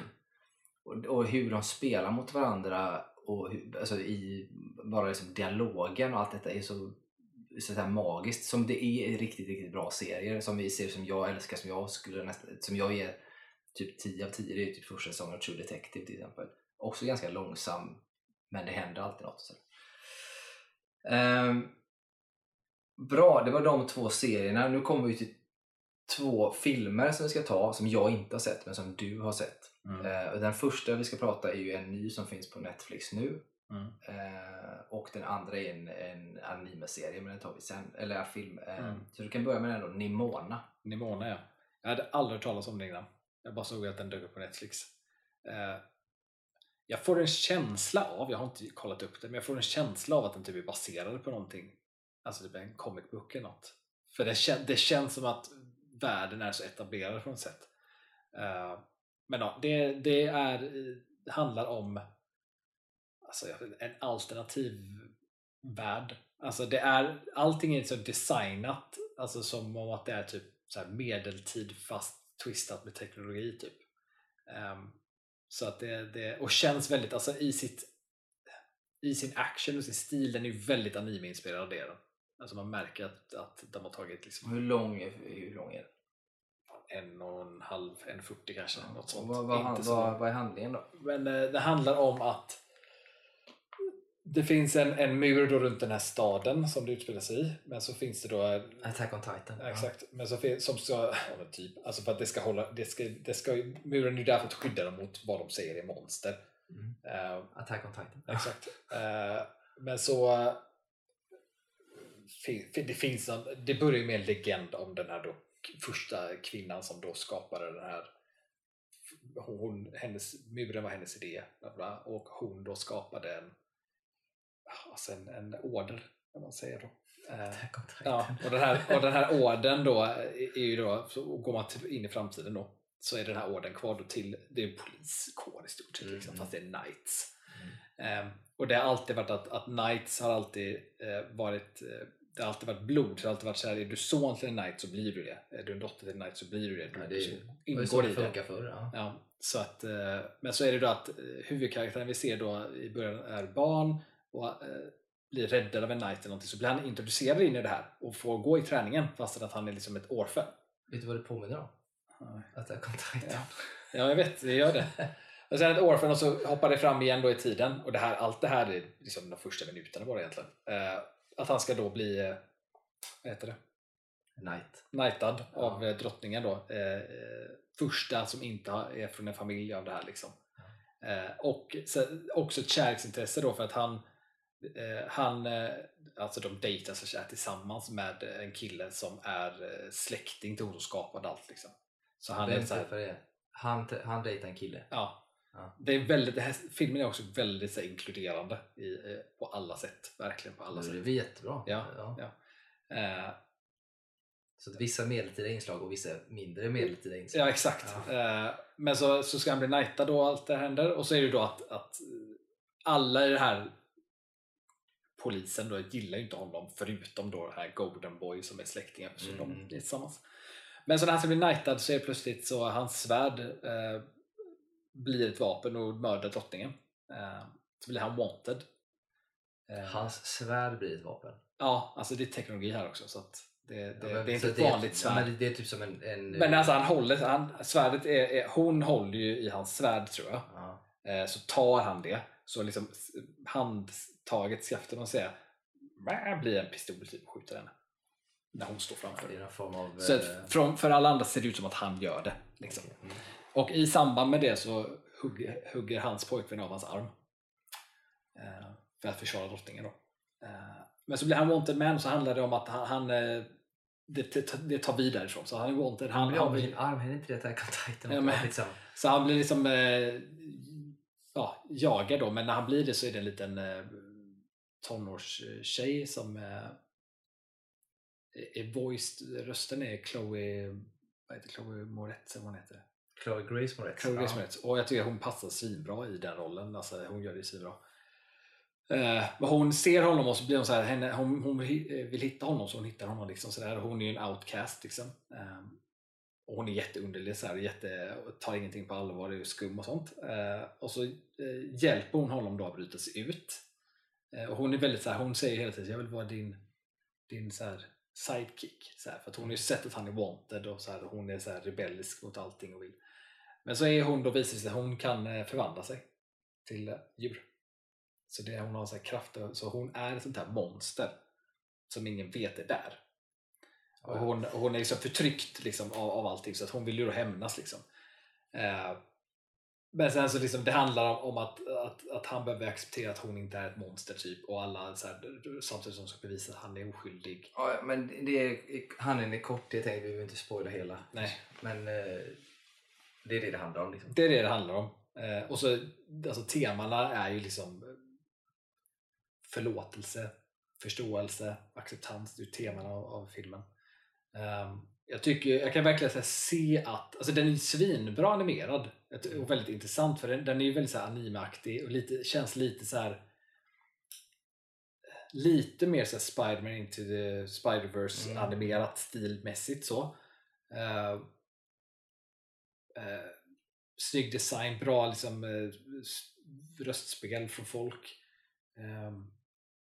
Och, och hur de spelar mot varandra och hur, alltså i bara liksom dialogen och allt detta är så, så här magiskt. Som det är i riktigt, riktigt bra serier som vi ser som jag älskar, som jag skulle nästan, som jag ger typ 10 av 10. Det är typ första säsongen av True Detective till exempel. Också ganska långsam, men det händer alltid något. Så. Ehm, bra, det var de två serierna. Nu kommer vi till två filmer som vi ska ta som jag inte har sett men som du har sett.
Mm.
Eh, och den första vi ska prata är ju en ny som finns på Netflix nu.
Mm.
Eh, och den andra är en, en anime-serie men den tar vi sen. Eller film. Eh,
Mm.
Så du kan börja med den då, Nimona.
Nimona ja. Jag hade aldrig hört talas om den innan. Jag bara såg att den dök upp på Netflix. Eh, jag får en känsla av, jag har inte kollat upp det, men jag får en känsla av att den typ är baserad på någonting. Alltså typ en comic book eller något. För det, kän, det känns som att världen är så etablerad på något sätt. Uh, men ja, det, det är, det handlar om alltså, en alternativ värld. Alltså det är, allting är så designat alltså som om att det är typ så här medeltid fast twistat med teknologi typ. Um, så att det, det, och känns väldigt, alltså i sitt i sin action och sin stil, den är ju väldigt anime-inspirerad det är den. Alltså man märker att, att de har tagit liksom
Hur lång är, hur lång är den?
en och en halv, en 40 kanske. något
Och
sånt.
vad, vad, han-
så
vad, vad är handlingen då?
Men eh, det handlar om att det finns en, en mur då runt den här staden som det utspelar sig i. Men så finns det då en,
Attack on Titan.
Ja, Exakt, men så fin- som ska, ja, typ, alltså för att det ska hålla, det ska, det ska, muren är ju där för att skydda dem mot vad de säger är monster.
Mm.
Eh,
Attack on Titan.
exakt. Eh, men så, fin, det finns någon, det börjar ju med en legend om den här då, första kvinnan som då skapade den här, hon, hennes, muren var hennes idé, bla bla, och hon då skapade en, alltså en, en order, kan man säga då. Eh. Ja, och den här, och den här orden då är ju då, så går man till- in i framtiden då, så är den här orden kvar då till, det är en poliskår i stort sett, liksom,
Mm.
fast det är knights. Ehm, och det har alltid varit att, att knights har alltid eh, varit, eh, det har alltid varit blod, det har alltid varit så här, är du son till en knight så blir du det, är du en dotter till en knight så blir du det. Du,
Ja, det är
ingår
det
i det.
förr. Ja.
Ja, så att, eh, men så är det då att eh, huvudkaraktären vi ser då i början är barn och eh, blir räddad av en knight eller någonting så blir han introducerad in i det här och får gå i träningen fastän att han är liksom ett orphan.
Vet du vad det påminner om? Attack on Titan.
Ja. Ja, jag vet, det gör det. Och sen ett orphan och så hoppar det fram igen då i tiden och det här, allt det här är liksom de första minuterna bara egentligen. Eh, att han ska då bli, eh, vad heter det?
Knight.
knightad av eh, drottningen då. Första som inte är från en familj av det här liksom. Och så, också ett kärleksintresse då för att han han, eh, alltså de dejtar så tillsammans med en kille som är eh, släkting till skapade allt liksom. Så han är så här,
det? Han, han dejtar en kille.
ja.
Ja.
Det är väldigt, det här, filmen är också väldigt så här, inkluderande i, eh, på alla sätt. Verkligen på alla
Det
sätt.
är jättebra.
Ja, ja. Eh,
Så att vissa medeltida inslag och vissa mindre medeltida inslag.
Ja exakt. Eh, Men så, så ska han bli knightad och allt det händer och så är det då att, att alla i det här polisen då gillar ju inte honom förutom då den här Golden Boy som är släktingen så
Mm.
de är tillsammans. Men så när han ska bli knightad så är det plötsligt så hans svärd eh, blir ett vapen och mördar drottningen. Eh, så blir han wanted. Eh,
Hans svärd blir ett vapen.
Ja, alltså det är teknologi här också så att det, det,
Ja, men-
det är inte ett vanligt
ja,
svärd.
men det är typ som en... en
Men alltså han håller, han, svärdet är, är, hon håller ju i hans svärd tror jag.
ja.
Eh, så tar han det, så liksom handtaget, skaftet man säga, blir en pistol typ och skjuter henne. När hon står framför.
Form av...
Så
eh,
från, för alla andra ser det ut som att han gör det. Liksom.
mm.
Och i samband med det så hugger, hugger hans pojkvän av hans arm. Eh, för att försvara drottningen då. Eh, men så blir han wanted man och så handlar det om att han, han eh, det, det, det tar vid därifrån. Så han är wanted. Han,
Han blir av med sin arm, är det inte det Attack on Titan?
Ja, men-
Skitsamma.
så han blir liksom eh, ja, jagad då. Men när han blir det så är det en liten eh, tonårstjej som eh, är voiced. Rösten är Chloe, vad heter Chloe Moretz eller vad hon heter.
Chloe Grace Moretz.
Chloe Grace
ja.
Moretz. Och jag tycker hon passar svinbra i den rollen. Alltså, hon gör det svinbra. Eh, men hon ser honom och så blir hon så här, henne, hon, hon vill vill hitta honom så hon hittar honom. Liksom, så där. Hon är ju en outcast. Liksom. Eh, och hon är jätteunderlig, så här, jätte, tar ingenting på allvar, är skum och sånt. Eh, och så eh, hjälper hon honom då att bryta sig ut. Eh, och hon är väldigt så här, hon säger hela tiden jag vill vara din, din så här, sidekick. Så här, för att hon har ju sett att han är wanted och så här, hon är så här rebellisk mot allting och vill men så är hon då visar det sig att hon kan eh, förvandla sig till eh, djur. Så det, hon har så här kraft, så hon är ett sånt här monster som ingen vet är där. Och hon, hon är liksom förtryckt liksom av, av allting så att hon vill ju då hämnas. Liksom. Eh, men sen så liksom, det handlar om, att, att, att han behöver acceptera att hon inte är ett monster typ och alla så här, samtidigt som ska bevisa att han är oskyldig.
Ja, men det är handlingen i korthet, tänkte vi, vi vill inte spoila hela.
Nej.
Men eh, det är det det handlar om. Liksom.
Det är det det handlar om. Eh, och så, alltså temana är ju liksom förlåtelse, förståelse, acceptans. Det är teman av, av filmen. Ehm, jag, tycker, jag kan verkligen här, se att, alltså den är svinbra animerad och väldigt intressant för den, den är ju väldigt så här animeaktig och lite, känns lite så här lite mer så Spider-Man into the Spider-Verse
Mm.
animerat stilmässigt så. Uh, uh, snygg design, bra liksom, s- röstspel från folk. Ehm,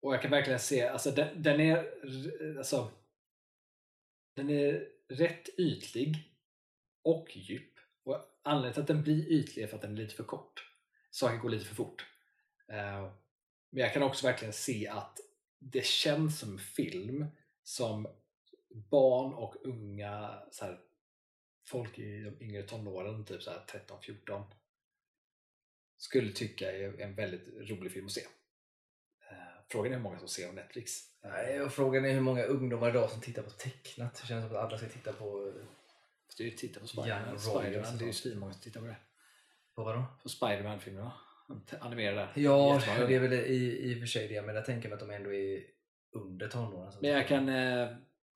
och jag kan verkligen se, alltså den, den är alltså, den är rätt ytlig och djup. Och anledningen till att den blir ytlig är för att den är lite för kort. Saker går lite för fort. Eh, men jag kan också verkligen se att det känns som en film som barn och unga så här, folk i de yngre tonåren, typ 13-14 skulle tycka är en väldigt rolig film att se. Frågan är hur många som ser på Netflix.
Nej, och frågan är hur många ungdomar idag som tittar på tecknat. Det känns som att alla ska titta på... eh,
Det är ju titta på Spiderman. Spiderman det är ju svinmånga som tittar på det.
På vadå?
På Spiderman-filmerna. Animerade.
Ja,
Jättemånga.
det är väl i, i och för sig det. Men jag tänker mig att de ändå är under tonåren.
Men jag kan... Eh,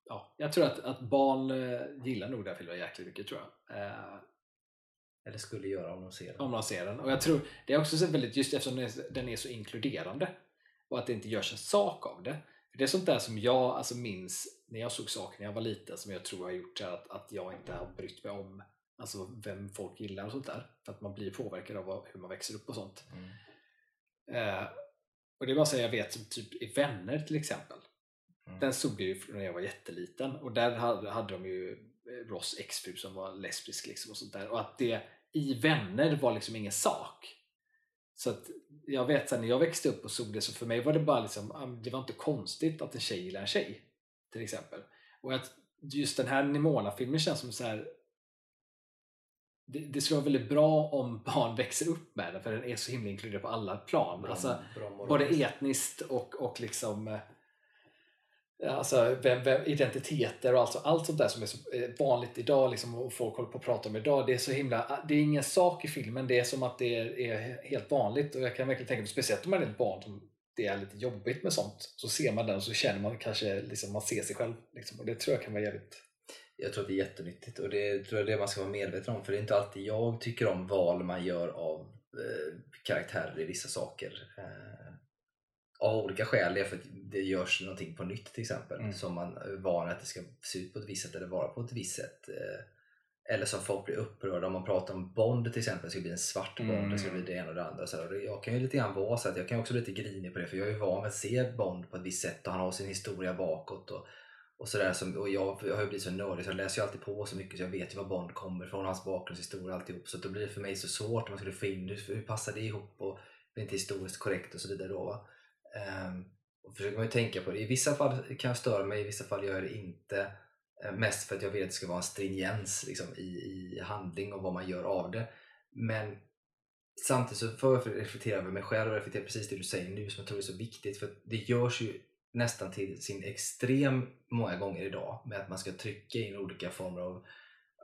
ja, jag tror att, att barn eh, gillar nog den filmen jäkligt mycket tror jag. Eh,
Eller skulle göra om de ser den.
om de ser den. Och jag tror, det är också så väldigt, just eftersom den är så inkluderande och att det inte görs en sak av det. För det är sånt där som jag alltså minns när jag såg saker när jag var liten som jag tror har gjort att, att jag inte har brytt mig om alltså vem folk gillar och sånt där. För att man blir påverkad av hur man växer upp och sånt.
Mm.
Eh, och det är bara så jag vet som typ i Vänner till exempel.
Mm.
Den såg jag ju när jag var jätteliten och där hade, hade de ju eh, Ross exfru som var lesbisk liksom och sånt där. Och att det i Vänner var liksom ingen sak. Så att jag vet sen när jag växte upp och såg det så för mig var det bara liksom, ah, det var inte konstigt att en tjej gillar en tjej. Till exempel. Och att just den här Nimona-filmen känns som så här det, det skulle vara väldigt bra om barn växer upp med den för den är så himla inkluderad på alla plan.
Bra,
Alltså,
bra
både etniskt och, och liksom eh, Alltså vem, vem, identiteter och alltså, allt sånt där som är så eh, vanligt idag liksom, och folk håller på att prata om idag. Det är så himla, ah, det är ingen sak i filmen, det är som att det är, är helt vanligt och jag kan verkligen tänka mig, speciellt om man är ett barn som det är lite jobbigt med sånt, så ser man den och så känner man kanske, liksom, man ser sig själv liksom, och det tror jag kan vara jävligt
Jag tror att det är jättenyttigt och det tror jag det man ska vara medveten om för det är inte alltid jag tycker om val man gör av eh, karaktärer i vissa saker. Eh, av olika skäl, det är för att det görs någonting på nytt till exempel
Mm.
som man är van att det ska se ut på ett visst sätt eller vara på ett visst sätt. Eh, eller som folk blir upprörda om man pratar om Bond till exempel, det ska bli en svart Bond,
Mm.
det ska bli det ena och det andra. Så jag kan ju lite grann vara så att jag kan också bli lite grinig på det för jag är ju van vid att se Bond på ett visst sätt och han har sin historia bakåt. Och, och, sådär som, och jag, jag har ju blivit så nördig så jag läser ju alltid på så mycket så jag vet ju var Bond kommer ifrån, hans bakgrundshistoria och alltihop. Så då blir det för mig så svårt om man skulle få in hur, passar det ihop och det är inte historiskt korrekt och så vidare. Då, va? Ehm, och försöker man ju tänka på det. I vissa fall kan jag störa mig, i vissa fall gör jag det inte. Eh, mest för att jag vill att det ska vara en stringens liksom, i, i handling och vad man gör av det. Men samtidigt så får jag reflektera över mig själv och reflektera precis det du säger nu som jag tror är så viktigt. För att det görs ju nästan till sin extrem många gånger idag med att man ska trycka in olika former av,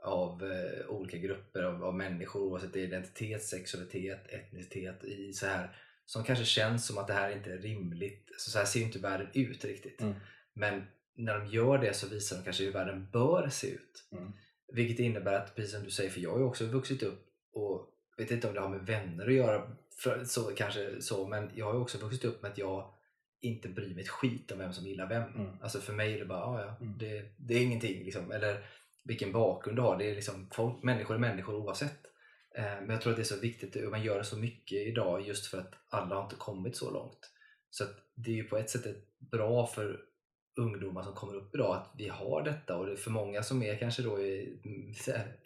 av uh, olika grupper av, av människor oavsett det är identitet, sexualitet, etnicitet i så här som kanske känns som att det här inte är rimligt. Så, så här ser inte världen ut riktigt.
Mm.
Men när de gör det så visar de kanske hur världen bör se ut.
Mm.
Vilket innebär att, precis som du säger, för jag har ju också vuxit upp och vet inte om det har med vänner att göra, för, så, kanske så, men jag har ju också vuxit upp med att jag inte bryr mig ett skit om vem som gillar vem.
Mm.
Alltså för mig är det bara, ah, ja,
Mm.
det, det är ingenting. Liksom. Eller vilken bakgrund du har. Det är liksom, folk, människor är människor oavsett. Eh, men jag tror att det är så viktigt, och man gör det så mycket idag just för att alla har inte kommit så långt. Så det är ju på ett sätt bra för ungdomar som kommer upp idag att vi har detta och det är för många som är kanske då i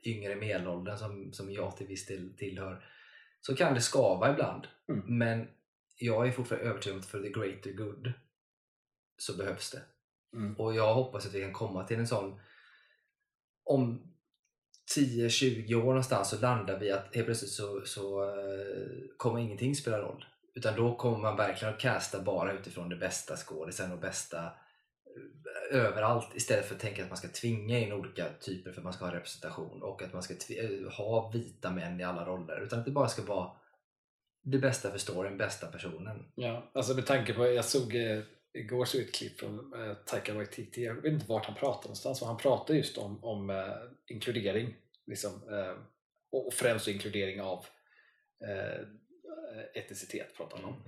yngre medelåldern som, som jag till viss del tillhör så kan det skava ibland.
Mm.
Men jag är fortfarande övertygad om att för the greater good så behövs det.
Mm.
Och jag hoppas att vi kan komma till en sån om 10-20 år någonstans så landar vi att helt plötsligt så, så eh, kommer ingenting spela roll. Utan då kommer man verkligen att casta bara utifrån det bästa skådisen och bästa eh, överallt istället för att tänka att man ska tvinga in olika typer för att man ska ha representation och att man ska eh, ha vita män i alla roller. Utan att det bara ska vara det bästa för storyn, bästa personen.
Ja, alltså med tanke på, jag såg igår såg jag ett klipp från eh, Taika Waititi, jag vet inte vart han pratar någonstans, och han pratar just om, om eh, inkludering. Liksom, eh, och främst inkludering av eh, etnicitet pratar han om.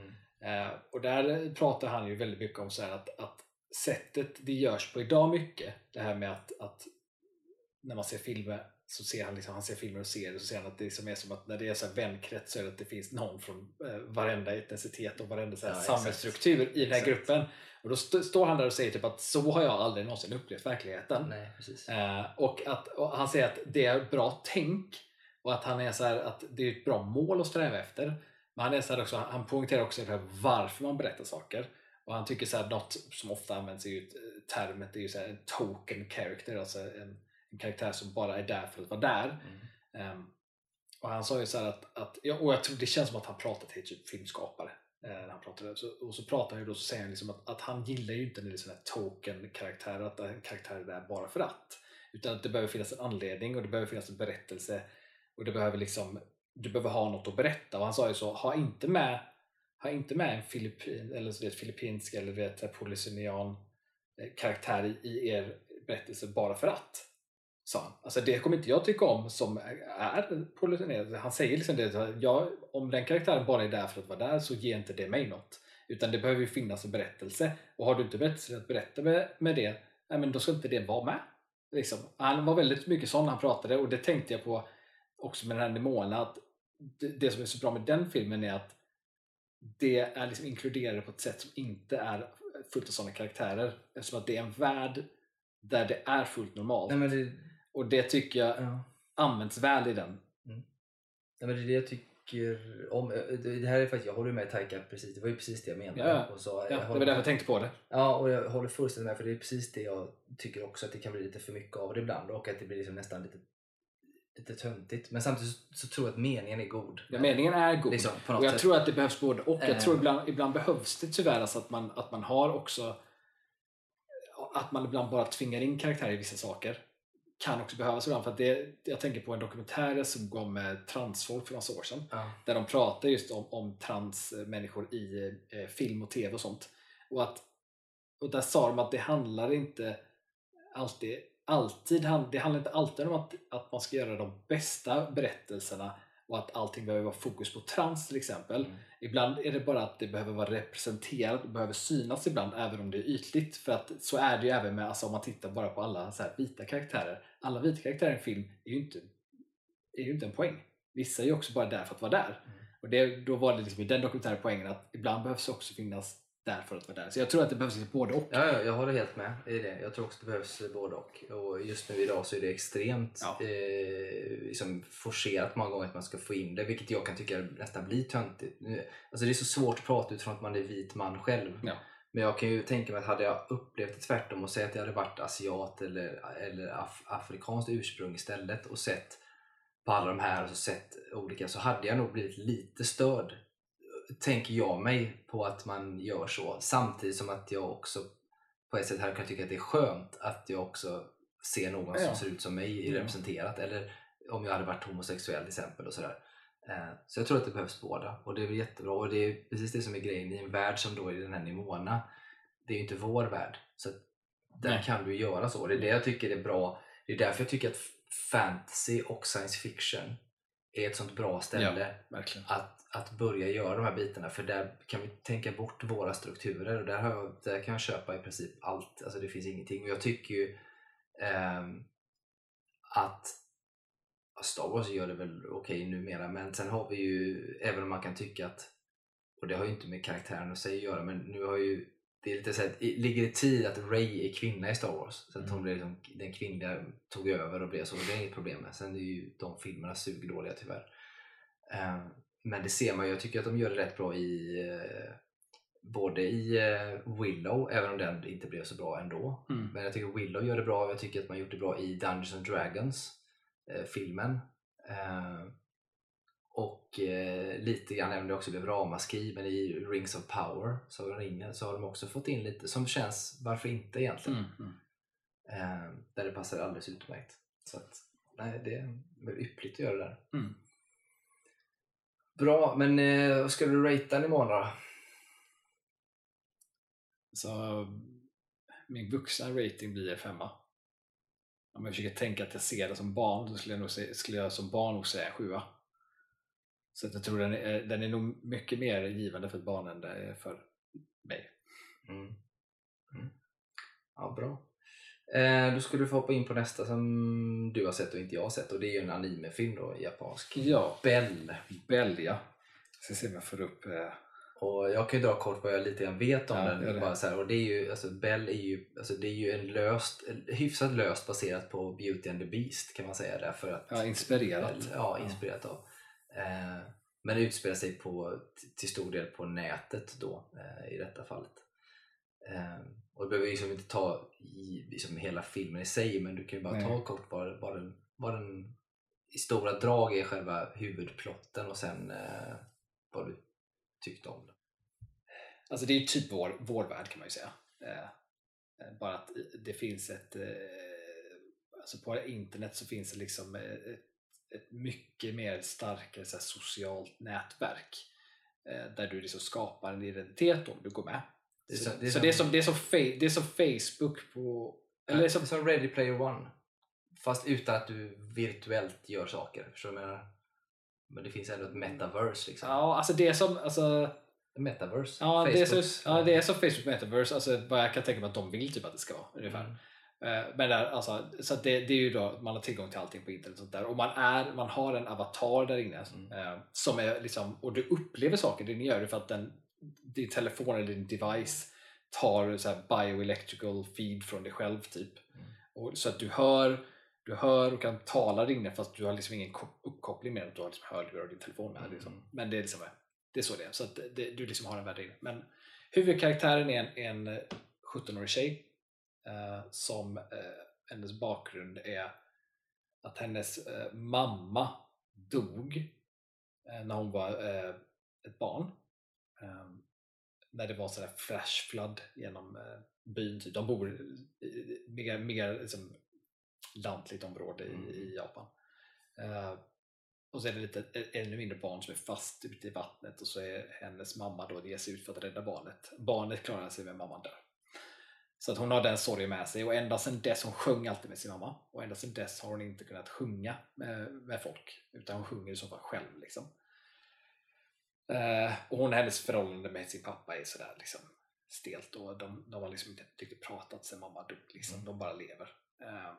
Eh, och där pratar han ju väldigt mycket om så att, att sättet det görs på idag mycket, det här med att, att när man ser filmer så ser han liksom, han ser filmer och ser det så ser han att det liksom är som att när det är så här det att det finns någon från eh, varenda etnicitet och varenda så här
Ja, exakt.
samhällsstruktur i den här
Exakt.
gruppen. Och då st- står han där och säger typ att så har jag aldrig någonsin upplevt verkligheten.
Nej.
Eh, och, att, och han säger att det är bra tänk och att han är så här, att det är ett bra mål att sträva efter. Men han, är så också, han poängterar också det varför man berättar saker. Och han tycker så här, något som ofta används är ju eh, termet är ju så här, en token character, alltså en, en karaktär som bara är där för att vara där.
Mm.
Ehm, och han sa ju så att, att och jag tror det känns som att han pratar till typ filmskapare. eh, När han pratade. Så, och så pratar han ju då så säger han liksom att, att han gillar ju inte när det är sådana här token-karaktärer, att en karaktär är där bara för att. Utan att det behöver finnas en anledning och det behöver finnas en berättelse och det behöver liksom, du behöver ha något att berätta. Och han sa ju så, ha inte med, ha inte med en filippin, eller så vet, filippinsk eller vet, eh, karaktär i, i er berättelse bara för att sa han. Alltså det kommer inte jag tycka om som är polynesian. Han säger liksom det, så ja, om den karaktären bara är där för att vara där så ger inte det mig något. Utan det behöver ju finnas en berättelse. Och har du inte berättelse att berätta med, med det, nej, men då ska inte det vara med. Liksom. Han var väldigt mycket sån när han pratade och det tänkte jag på också med den här Nimona. Att det, det som är så bra med den filmen är att det är liksom inkluderade på ett sätt som inte är fullt av sådana karaktärer. Eftersom att det är en värld där det är fullt normalt.
Nej, men det,
och det tycker jag
ja.
används väl i den.
Nej, men det är det jag tycker om. Det här är faktiskt, jag håller med Taika precis. Det var ju precis det jag menade.
Ja,
och så,
Ja,
jag
det var därför jag tänkte på det.
Ja, och jag håller fullständigt med för det är precis det jag tycker också att det kan bli lite för mycket av det ibland och att det blir liksom nästan lite, lite töntigt. Men samtidigt så, så tror jag att meningen är god.
Ja, meningen är god.
Liksom, på något
och jag
sätt.
tror att det behövs både och. Jag
Eh.
tror ibland, ibland behövs det tyvärr alltså att, man, att man har också att man ibland bara tvingar in karaktärer i vissa saker. Kan också behövas ibland. För att det, jag tänker på en dokumentär jag såg om eh, transfolk för några år sedan.
Ja.
Där de pratar just om, om transmänniskor i eh, film och tv och sånt. Och, att, och där sa de att det handlar inte alltid, alltid det handlar inte alltid om att, att man ska göra de bästa berättelserna och att allting behöver vara fokus på trans till exempel.
Mm.
Ibland är det bara att det behöver vara representerat och behöver synas ibland även om det är ytligt. För att så är det ju även med, alltså om man tittar bara på alla så här vita karaktärer. Alla vita karaktärer i en film är ju inte, är ju inte en poäng. Vissa är ju också bara där för att vara där.
Mm.
Och det, då var det liksom i den dokumentära poängen att ibland behövs också finnas där för att vara där. Så jag tror att det behövs både och.
Ja, ja, jag håller helt med i det. Jag tror också det behövs både och. Och just nu idag så är det extremt
Ja.
eh, liksom forcerat många gånger att man ska få in det, vilket jag kan tycka nästan blir töntigt. Alltså det är så svårt att prata utifrån att man är vit man själv.
Ja.
Men jag kan ju tänka mig att hade jag upplevt det tvärtom och säga att jag hade varit asiat eller, eller af, afrikanskt ursprung istället och sett på alla de här och så sett olika så hade jag nog blivit lite störd tänker jag mig på att man gör så samtidigt som att jag också på ett sätt här kan tycka att det är skönt att jag också ser någon
Ja.
som ser ut som mig
Ja.
representerat eller om jag hade varit homosexuell till exempel och sådär. Eh, Så jag tror att det behövs båda och det är väl jättebra och det är precis det som är grejen i en värld som då är den här Nimona. Det är ju inte vår värld så där
Nej.
kan du göra så. Det är det jag tycker är bra. Det är därför jag tycker att fantasy och science fiction är ett sånt bra ställe
Verkligen.
att, att börja göra de här bitarna för där kan vi tänka bort våra strukturer och där, jag, där kan jag köpa i princip allt. Alltså det finns ingenting och jag tycker ju ehm, att ja, Star Wars gör det väl okej numera men sen har vi ju, även om man kan tycka att och det har ju inte med karaktären och sig att göra men nu har ju det är lite så i- ligger i tid att Ray är kvinna i Star Wars så att
Mm.
hon blev liksom, den kvinnliga tog över och blev så, det är inget problem med. Sen är ju de filmerna sugdåliga tyvärr. Eh, men det ser man ju, jag tycker att de gör det rätt bra i eh, både i eh, Willow, även om den inte blev så bra ändå.
Mm.
Men jag tycker Willow gör det bra jag tycker att man gjort det bra i Dungeons and Dragons eh, filmen. Eh, och eh, lite grann, även om det också blev ramaskri, men i Rings of Power, om ringen, så har de också fått in lite som känns, varför inte egentligen?
Mm. Mm.
Eh, där det passar alldeles utmärkt. Så att, nej, det är yppligt att göra det där.
Mm.
Bra, men eh, vad ska du ratea Nimona då?
Så min vuxna rating blir femma. Om jag försöker tänka att jag ser det som barn, då skulle jag, nog säga, skulle jag som barn nog säga en sjua. Så jag tror den är, den är nog mycket mer givande för ett barn än det är för mig.
Mm. Mm. Ja, bra. Eh, då skulle du få hoppa in på nästa som du har sett och inte jag har sett och det är ju en animefilm då, japansk.
Ja,
Bell.
Belgia. Ska se om jag får upp... Eh,
Och jag kan ju dra kort vad jag lite grann vet om
Ja,
den.
det.
Bara så här, och det är ju, alltså Bell är ju, alltså det är ju en löst, hyfsat löst baserat på Beauty and the Beast kan man säga därför att
ja, inspirerat.
Bell, ja, inspirerat av. Eh, men det utspelar sig på, till stor del på nätet då eh, i detta fallet. Eh, och det behöver liksom inte ta i liksom hela filmen i sig men du kan ju bara
Nej.
ta kort vad, vad, den, vad den i stora drag är själva huvudplotten och sen vad du tyckte om den.
Alltså det är ju typ vår, vår värld kan man ju säga. Bara att det finns ett... Alltså på internet så finns det liksom ett, mycket mer starkare så här, socialt nätverk. Eh, där du liksom skapar en identitet om du går med.
Det är
så,
så- det är
så
som-
det, är som, det, är som fa- det är som Facebook på... Eller det är som,
som Ready Player One fast utan att du virtuellt gör saker. Förstår du vad jag menar? Men det finns ändå ett metaverse liksom.
ja, alltså det är som... Alltså,
Metaverse.
ja, det är så, ja, det är som Facebook Metaverse. Alltså, vad jag kan tänka mig att de vill typ att det ska vara. Ungefär.
Mm.
Eh, Men där, alltså, så det, det är ju då man har tillgång till allting på internet och sånt där. Och man, är, man har en avatar där inne
Mm.
eh, som är liksom, och du upplever saker. Det ni gör det för att den, din telefon eller din device tar så bioelectrical feed från dig själv typ.
Mm.
Och, så att du hör, du hör och kan tala där inne fast du har liksom ingen ko- uppkoppling med att du har liksom hörlurar och din telefon med.
Mm.
Liksom. Men det är, liksom, det är så det är. Så att det, du liksom har en värld där inne. Men huvudkaraktären är en, en 17-årig tjej som eh, hennes bakgrund är att hennes eh, mamma dog eh, när hon var eh, ett barn. Eh, när det var sådär flash flood genom eh, byn. typ. De bor i mer, mer liksom, lantligt område i,
Mm.
i Japan. Eh, och så är det lite ännu mindre barn som är fast ute i vattnet och så är hennes mamma då ger sig ut för att rädda barnet. Barnet klarar sig men mamman dör. Så att hon har den sorgen med sig och ända sedan dess, hon sjöng alltid med sin mamma och ända sedan dess har hon inte kunnat sjunga med, med folk utan hon sjunger i så fall själv. Liksom. Eh, och hon hennes förhållande med sin pappa är sådär liksom stelt och de, de har liksom inte riktigt pratat sedan mamma dog. Liksom.
Mm.
De bara lever. Eh,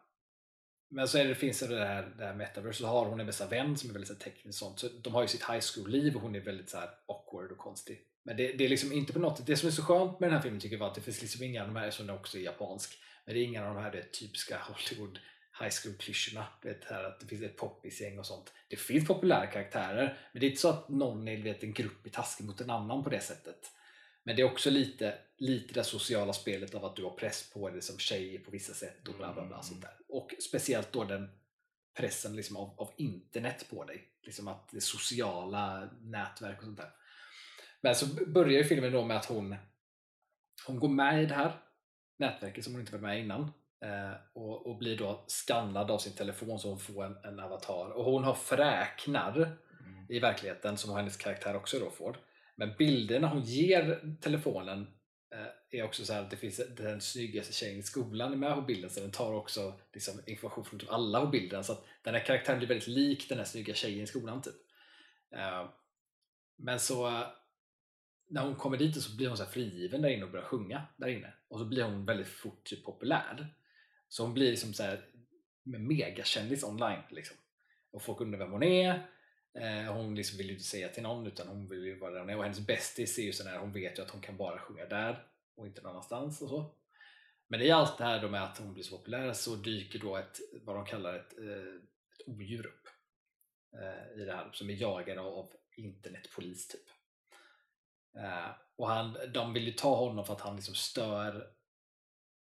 men så är det, finns det här, det här metaverse, så har hon en bästa vän som är väldigt så här, tekniskt sånt. Så de har ju sitt high school-liv och hon är väldigt så här, awkward och konstig. Men det, det är liksom inte på något Det som är så skönt med den här filmen tycker jag var att det finns liksom inga av de här, som den också är japansk, men det är inga av de här det typiska Hollywood high school-klyschorna. Att det finns ett poppisgäng och sånt. Det finns populära karaktärer, men det är inte så att någon är vet, en grupp är taskig mot en annan på det sättet. Men det är också lite, lite det sociala spelet av att du har press på dig som tjej på vissa sätt och bla bla bla.
Mm.
Sånt där. Och speciellt då den pressen liksom av, av internet på dig. Liksom att det sociala nätverk och sånt där. Men så börjar ju filmen då med att hon, hon går med i det här nätverket som hon inte var med innan. Eh, och, och blir då skannad av sin telefon så hon får en, en avatar. Och hon har fräknar
Mm.
i verkligheten som hennes karaktär också då får. Men bilderna hon ger telefonen eh, är också så här att det finns den snyggaste tjejen i skolan är med på bilden så den tar också liksom, information från typ alla på bilden så att den här karaktären blir väldigt lik den här snygga tjejen i skolan typ. Eh, men så när hon kommer dit så blir hon så här frigiven där inne och börjar sjunga där inne och så blir hon väldigt fort typ, populär. Så hon blir liksom så här megakändis online liksom. Och folk undrar vem hon är Eh, hon liksom vill ju inte säga till någon utan hon vill ju vara där hon är och hennes bästis är ju sån här, hon vet ju att hon kan bara sjunga där och inte någon annanstans och så. Men i allt det här då med att hon blir så populär så dyker då ett, vad de kallar ett, eh, ett odjur upp eh, i det här som är jagade av, av internetpolis typ. Eh, och han, de vill ju ta honom för att han liksom stör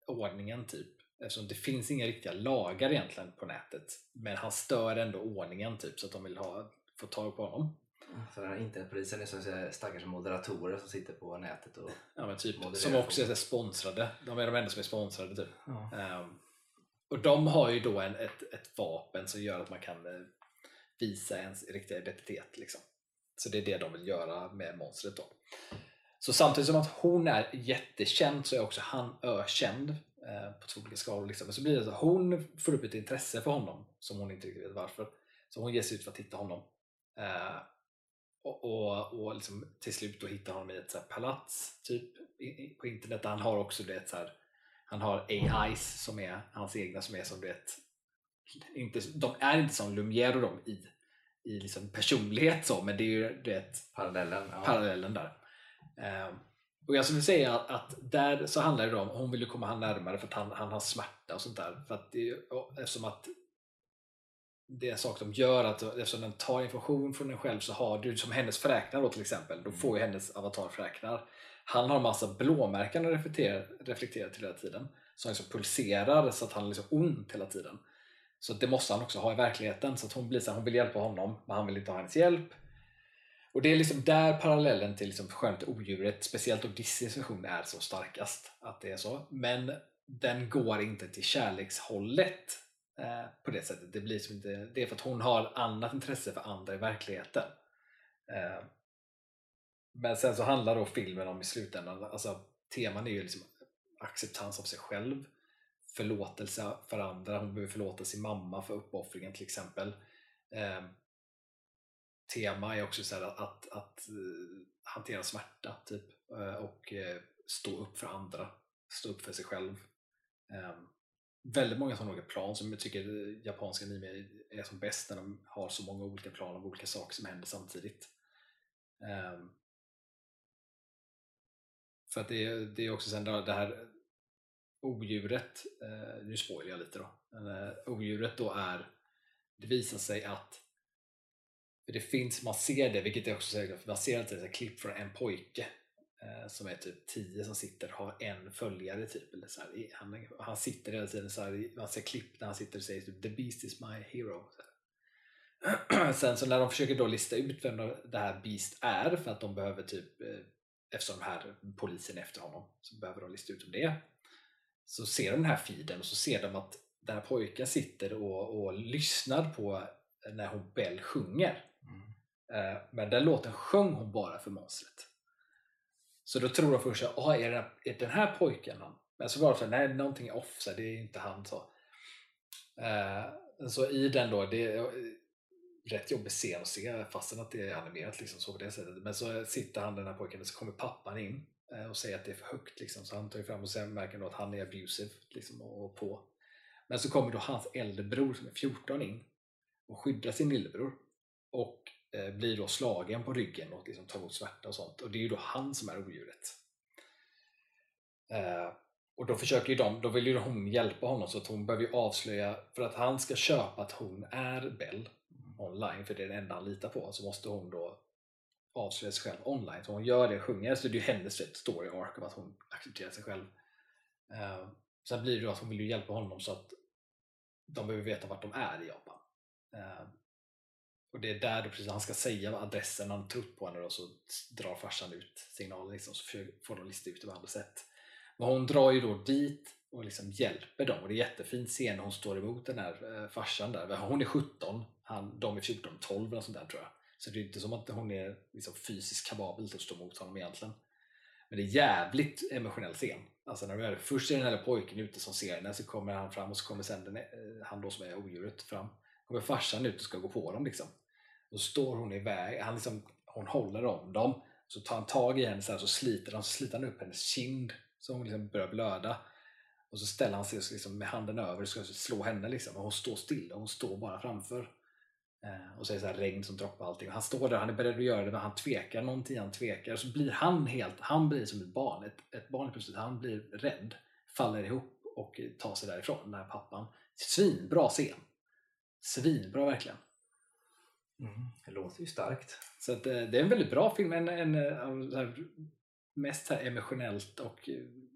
ordningen typ eftersom det finns inga riktiga lagar egentligen på nätet men han stör ändå ordningen typ så att de vill ha, få tag på honom.
Så den här internetpolisen är som stackars moderatorer som sitter på nätet och...
Ja, men typ, som också är sponsrade. De är de enda som är sponsrade typ.
Ja.
Ehm, och de har ju då en, ett, ett vapen som gör att man kan eh, visa ens riktiga identitet. Liksom. Så det är det de vill göra med monstret då. Så samtidigt som att hon är jättekänd så är också han ökänd eh, på två olika skalor. Liksom. Men så blir det så att hon får upp ett intresse för honom som hon inte riktigt vet varför. Så hon ger sig ut för att hitta honom. Eh, och och, och liksom till slut då hittar honom i ett så här palats typ i, i, på internet. Han har också det så här, han har AIs som är hans egna som är som det inte, de är inte som Lumière och i, i liksom personlighet så men det är ju det
Parallellen. Ja.
parallellen där. Ehm, och jag skulle säga att, att där så handlar det om, hon vill ju komma han närmare för att han, han har smärta och sånt där. För att det, och eftersom att det är en sak de gör, att eftersom den tar information från en själv så har du, som hennes fräknar då till exempel, då får ju hennes avatar fräknar. Han har en massa blåmärken att reflektera, reflektera till hela tiden. Som liksom pulserar så att han har liksom ont hela tiden. Så det måste han också ha i verkligheten. Så att hon blir så här, hon vill hjälpa honom men han vill inte ha hennes hjälp. Och det är liksom där parallellen till liksom Skönt odjuret, speciellt Odysseus Disneys version, är så starkast. Att det är så. Men den går inte till kärlekshållet eh, på det sättet. Det, blir som inte, det är för att hon har annat intresse för andra i verkligheten. Eh, men sen så handlar då filmen om i slutändan, alltså teman är ju liksom acceptans av sig själv, förlåtelse för andra, hon behöver förlåta sin mamma för uppoffringen till exempel. Eh, tema är också så här att, att, att eh, hantera smärta typ, eh, och eh, stå upp för andra, stå upp för sig själv. Eh, väldigt många sådana olika plan som jag tycker japanska anime är som bäst när de har så många olika plan av olika saker som händer samtidigt. Eh, för att det, det är också sen det här odjuret, eh, nu spoilar jag lite då, men eh, odjuret då är, det visar sig att för det finns, man ser det, vilket är också säkert, man ser alltid ett klipp från en pojke eh, som är typ 10 som sitter har en följare typ. Eller så här, han, han sitter hela tiden så här, man ser klipp när han sitter och säger typ, The Beast is my hero. Så. Sen så när de försöker då lista ut vem det här Beast är för att de behöver typ eh, eftersom den här polisen är efter honom så behöver de lista ut om det är. Så ser de den här feeden och så ser de att den här pojken sitter och, och lyssnar på när hon Bell sjunger.
Mm.
Eh, Men den låten sjöng hon bara för monstret. Så då tror de först att ah, är, den, är den här pojken han? Men så var det så här, nej någonting är off, så det är inte han. Så. Eh, så i den då, det är eh, rätt jobbig scen att se fastän att det är animerat liksom, så på det sättet. Men så sitter han den här pojken och så kommer pappan in Eh, och säger att det är för högt. Liksom. Så han tar ju fram och sen märker han då att han är abusive liksom, och, på. Men så kommer då hans äldre bror som är 14 in och skyddar sin lillebror och eh, blir då slagen på ryggen och liksom tar emot smärta och sånt. Och det är ju då han som är odjuret. Eh, och då försöker ju de, då vill ju hon hjälpa honom så att hon behöver ju avslöja, för att han ska köpa att hon är Bell online, för det är den enda han litar på, så måste hon då avslöjar sig själv online. Så hon gör det, sjunger, så det är ju hennes story arc av att hon accepterar sig själv. Uh, sen blir det ju att hon vill ju hjälpa honom så att de behöver veta vart de är i Japan. Uh, och det är där då precis han ska säga adressen, han trott på henne och så drar farsan ut signalen liksom, så får de lista ut det på andra sätt. Men hon drar ju då dit och liksom hjälper dem och det är jättefin scen när hon står emot den här eh, farsan där. Hon är 17, han, de är 14, 12 eller sånt där tror jag. Så det är inte som att hon är liksom fysiskt kapabel till att stå emot honom egentligen. Men det är jävligt emotionell scen. Alltså när de gör det. först är den här pojken ute som ser henne, så kommer han fram och så kommer sen den, eh, han då som är odjuret fram. kommer farsan ut och ska gå på dem liksom. Då står hon iväg, han liksom, hon håller om dem, så tar han tag i henne så, här, så sliter han, så sliter han upp hennes kind så hon liksom börjar blöda. Och så ställer han sig liksom med handen över och ska slå henne liksom. Och hon står still och hon står bara framför. Eh, och så är det så här regn som droppar allting. Och han står där, han är beredd att göra det men han tvekar någonting, han tvekar. Så blir han helt, han blir som ett barn. Ett, ett barn plötsligt, han blir rädd, faller ihop och tar sig därifrån, den här pappan. Svinbra scen! Svinbra verkligen.
Mm, det låter ju starkt.
Så att, eh, det är en väldigt bra film. En, en, en här, mest här emotionellt och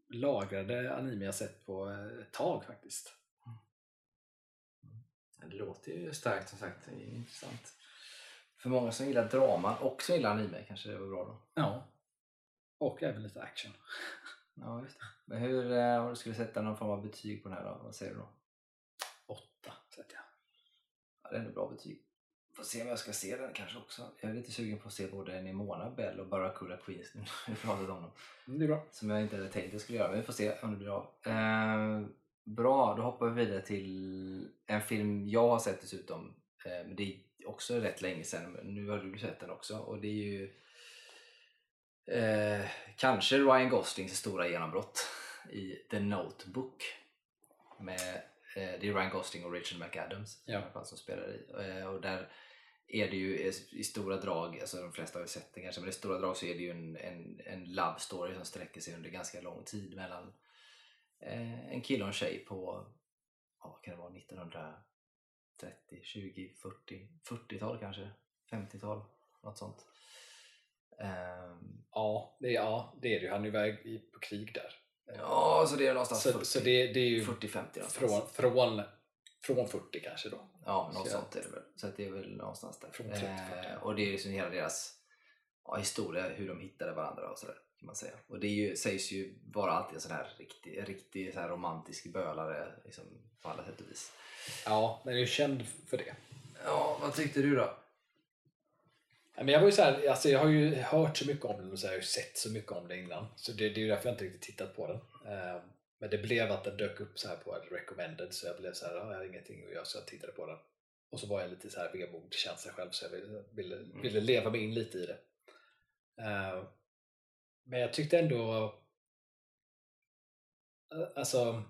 lagrade anime jag sett på ett tag faktiskt.
Det låter ju starkt som sagt. Det är intressant. För många som gillar drama och som gillar anime kanske det var bra då?
Ja. Och även lite action.
ja, just det. Men hur, eh, om du skulle sätta någon form av betyg på den här då? Vad säger du då?
Åtta sätter jag.
Ja, det är ändå bra betyg. Får se om jag ska se den kanske också. Jag är lite sugen på att se både Nimona Bell och Barracuda Queens nu vi pratat om dem.
Mm, det är bra.
Som jag inte hade tänkt att jag skulle göra, men vi får se om det blir av. Eh, bra, då hoppar vi vidare till en film jag har sett dessutom. Eh, men det är också rätt länge sedan, men nu har du sett den också. Och det är ju eh, kanske Ryan Goslings stora genombrott i The Notebook. Med, eh, det är Ryan Gosling och Rachel McAdams
ja.
som spelar i. Eh, och där är det ju i stora drag, alltså de flesta har ju sett det kanske, men i stora drag så är det ju en, en, en love story som sträcker sig under ganska lång tid mellan eh, en kille och en tjej på, vad kan det vara, 1930, 20, 40, 40-tal kanske, 50-tal, något sånt.
Um, ja, det är, ja, det är det ju. Han är iväg på krig där.
Ja, så det är någonstans
så, 40, så det, det är ju
40-50
från, från från 40 kanske då.
Ja, något så sånt är det väl. Så det är väl någonstans där.
Från 30, eh,
och det är liksom hela deras ja, historia, hur de hittade varandra och sådär kan man säga. Och det är ju, sägs ju vara alltid en sån här riktig, riktig så här romantisk bölare liksom, på alla sätt och vis.
Ja, den är ju känd för det.
Ja, vad tyckte du då?
Men jag, var ju så här, alltså jag har ju hört så mycket om den och så har jag ju sett så mycket om det innan. Så det, det är ju därför jag inte riktigt tittat på den. Eh, men det blev att den dök upp så här på recommended så jag blev så här, jag har ingenting att göra så jag tittade på den. Och så var jag lite så här vemodskänsla själv så jag ville, ville, mm. ville leva mig in lite i det. Uh, men jag tyckte ändå alltså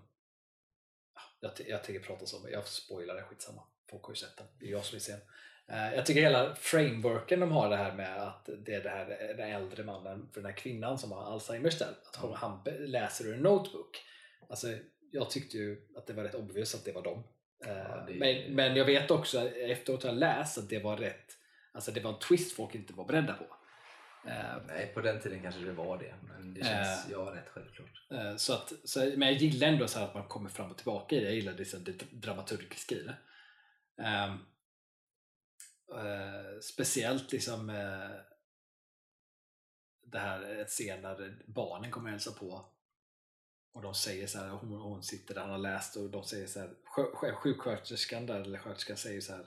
jag, jag tänker prata så, jag spoilar det, skitsamma. Folk har ju sett den, det är jag som vill se den. Uh, jag tycker hela frameworken de har det här med att det är det här, den äldre mannen för den här kvinnan som har Alzheimers där, att hon, han läser ur en notebook Alltså, jag tyckte ju att det var rätt obvious att det var dem. Ja, det... men, men jag vet också efteråt har jag läst att det var rätt Alltså det var en twist folk inte var beredda på.
Nej, på den tiden kanske det var det, men det känns uh, ja, rätt självklart.
Uh, så att, så, men jag gillar ändå så att man kommer fram och tillbaka i det. Jag gillar liksom det dramaturgiska i det. Um, uh, speciellt liksom det här när barnen kommer hälsa på och de säger så här, hon, hon sitter där, han har läst och de säger så här, sjuksköterskan där, eller sköterskan säger så här,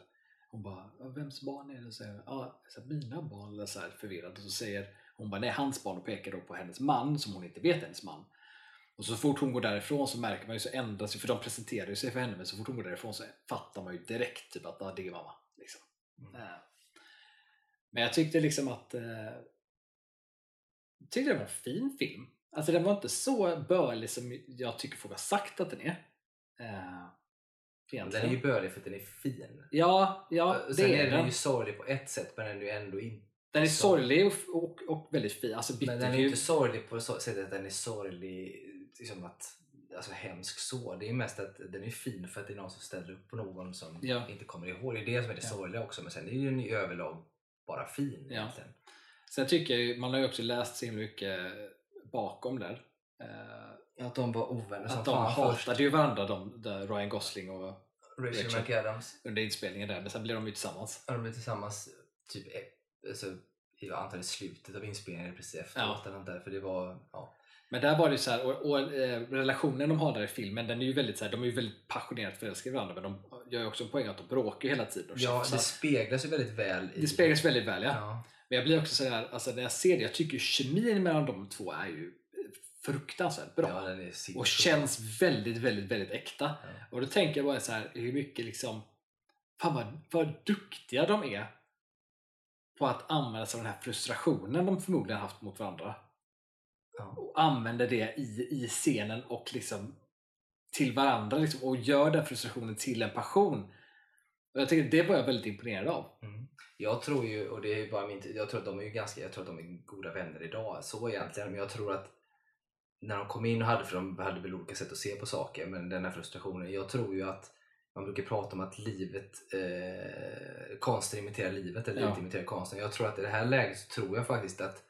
hon bara, vems barn är det? Så här, så här, mina barn, eller så här, förvirrad. Och så säger hon bara, nej hans barn och pekar då på hennes man som hon inte vet är hennes man. Och så fort hon går därifrån så märker man ju så ändras för de presenterar ju sig för henne, men så fort hon går därifrån så fattar man ju direkt typ att ah, det är mamma. Liksom. Mm. Uh, men jag tyckte liksom att jag tyckte det var en fin film. Alltså den var inte så bölig som jag tycker folk har sagt att den är. Uh,
den är ju bölig för att den är fin.
Ja, ja
det Sen är, är den ju sorglig på ett sätt men den är ju ändå inte
Den är sorglig och, och, och väldigt fin. Alltså,
men den är ju inte sorglig på så sättet att den är sorglig, liksom att, alltså hemsk så. Det är mest att den är fin för att det är någon som ställer upp på någon som ja. inte kommer ihåg. Det är det som är det ja. sorgliga också. Men sen är den ju överlag bara fin
ja. egentligen. Sen tycker jag ju, man har ju också läst så mycket bakom där. Eh,
Att de var ovänner som
att de
fan först.
hatade ju varandra, de, där Ryan Gosling och
Rachel
Rachel.
McAdams.
under inspelningen där, men sen blev de ju tillsammans.
Ja, De blev tillsammans typ e- alltså, i antagligen slutet av inspelningen precis efteråt. Eller något där, för det var, ja.
Men där var det ju så här, och, och eh, relationen de har där i filmen, den är ju väldigt så här, de är ju väldigt passionerat förälskade i varandra men de gör ju också en poäng att de bråkar ju hela tiden och
ja,
tjafsar.
det speglas ju väldigt väl i...
det speglas väldigt väl ja.
Ja.
Men jag blir också så här, alltså när jag ser det, jag tycker kemin mellan de två är ju fruktansvärt bra.
Ja,
och känns väldigt, väldigt, väldigt äkta.
Ja.
Och då tänker jag bara så här, hur mycket liksom, fan vad, vad duktiga de är på att använda sig av den här frustrationen de förmodligen haft mot varandra.
Ja.
Och använder det i, i scenen och liksom till varandra liksom, och gör den frustrationen till en passion. Och jag tycker det var jag väldigt imponerad av.
Mm. Jag tror ju, och det är bara min jag tror att de är ju ganska, jag tror att de är goda vänner idag, så egentligen, men jag tror att när de kom in och hade, för de hade väl olika sätt att se på saker, men den här frustrationen, jag tror ju att man brukar prata om att livet, eh, konsten imiterar livet, eller
Ja.
livet imiterar konsten. Jag tror att i det här läget så tror jag faktiskt att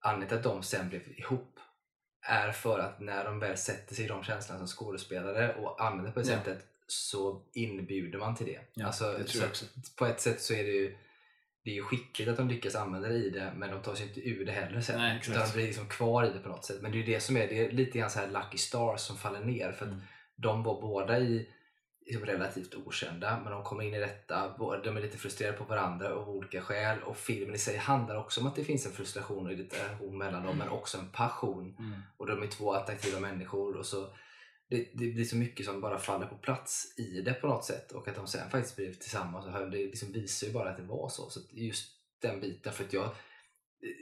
anledningen till att de sen blev ihop är för att när de väl sätter sig i de känslorna som skådespelare och använder på det
Ja.
sättet så inbjuder man till det.
Ja,
alltså,
det.
På ett sätt så är det ju det är ju skickligt att de lyckas använda det i det men de tar sig inte ur det heller sen.
Nej,
utan de blir liksom kvar i det på något sätt. Men det är det som är, det är lite grann så här lucky stars som faller ner. För att
Mm.
de var båda i liksom relativt okända men de kommer in i detta, de är lite frustrerade på varandra av olika skäl och filmen i sig handlar också om att det finns en frustration och irritation mellan dem men också en passion
Mm.
och de är två attraktiva människor och så det, det blir så mycket som bara faller på plats i det på något sätt och att de sen faktiskt blev tillsammans och det liksom visar ju bara att det var så. så just den biten, för att jag,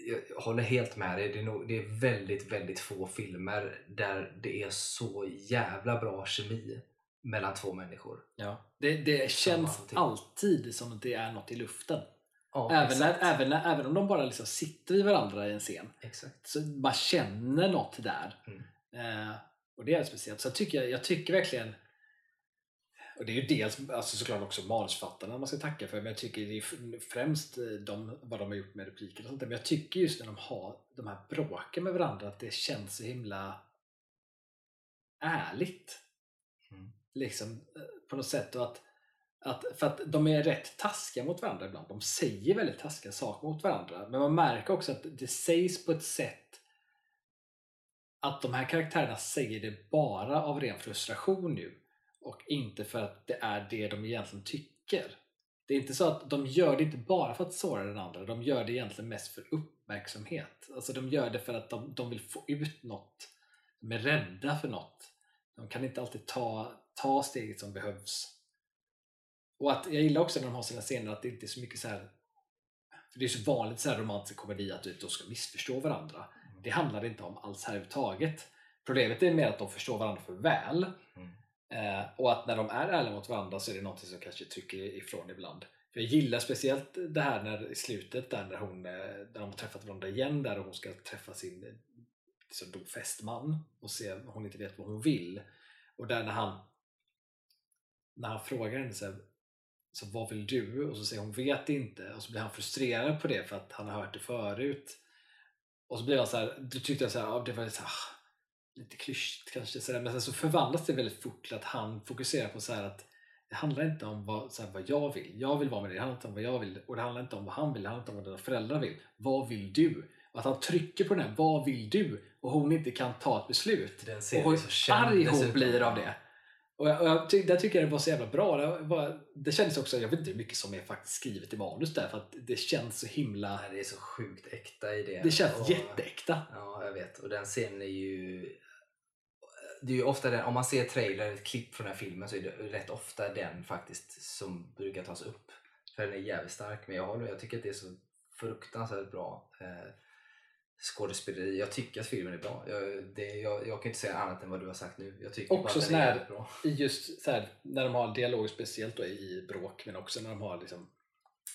jag håller helt med dig, det är, nog, det är väldigt, väldigt få filmer där det är så jävla bra kemi mellan två människor.
Ja. Det, det känns
alltid.
som att det är något i luften.
Ja,
Även, när, även, när, även om de bara liksom sitter vid varandra i en scen.
exakt.
Så man känner något där.
Mm.
Eh, och det är speciellt. Så jag tycker, jag tycker verkligen och det är ju dels alltså såklart också manusförfattarna man ska tacka för, men jag tycker det är främst eh, de, vad de har gjort med repliker och sånt där. Men jag tycker just när de har de här bråken med varandra att det känns så himla ärligt.
Mm.
Liksom eh, på något sätt. Och att, att, för att de är rätt taskiga mot varandra ibland. De säger väldigt taskiga saker mot varandra. Men man märker också att det sägs på ett sätt att de här karaktärerna säger det bara av ren frustration nu och inte för att det är det de egentligen tycker. Det är inte så att de gör det inte bara för att såra den andra, de gör det egentligen mest för uppmärksamhet. Alltså de gör det för att de, de vill få ut något. De är rädda för något. De kan inte alltid ta, ta steget som behövs. Och att jag gillar också när de har sina scener att det inte är så mycket så här för det är så vanligt så här romantisk komedi att de ska missförstå varandra. Det handlar inte om alls här överhuvudtaget. Problemet är mer att de förstår varandra för väl.
Mm.
Eh, och att när de är ärliga mot varandra så är det något som kanske trycker ifrån ibland. För jag gillar speciellt det här när, i slutet där när, hon, eh, när de har träffat varandra igen där och hon ska träffa sin eh, liksom då fästman och se hon inte vet vad hon vill. Och där när han när han frågar henne så, här, så vad vill du? Och så säger hon vet inte och så blir han frustrerad på det för att han har hört det förut. Och så blir han så här, då tyckte jag så här, det var lite, så här, lite klyschigt kanske så där. men sen så förvandlas det väldigt fort till att han fokuserar på så här att det handlar inte om vad, så här, vad jag vill. Jag vill vara med dig. Det handlar inte om vad jag vill. Och det handlar inte om vad han vill. Det handlar inte om vad dina föräldrar vill. Vad vill du? Och att han trycker på den här, vad vill du? Och hon inte kan ta ett beslut.
Den
Och hur
känd
arg hon blir av det. Och jag, och jag ty, där tycker jag det var så jävla bra. Det, var, det kändes också, jag vet inte hur mycket som är faktiskt skrivet i manus där för att det känns så himla...
Det är så sjukt äkta i det.
Det känns
Och-
jätteäkta.
Ja, jag vet. Och den scenen är ju... Det är ju ofta den, om man ser trailer, ett klipp från den här filmen så är det rätt ofta den faktiskt som brukar tas upp. För den är jävligt stark. Men jag håller jag tycker att det är så fruktansvärt bra eh, skådespeleri. Jag tycker att filmen är bra. Jag, det, jag, jag kan inte säga annat än vad du har sagt nu. Jag tycker
Också
bara att den är bra.
I just så här, när de har dialog speciellt då i bråk men också när de har liksom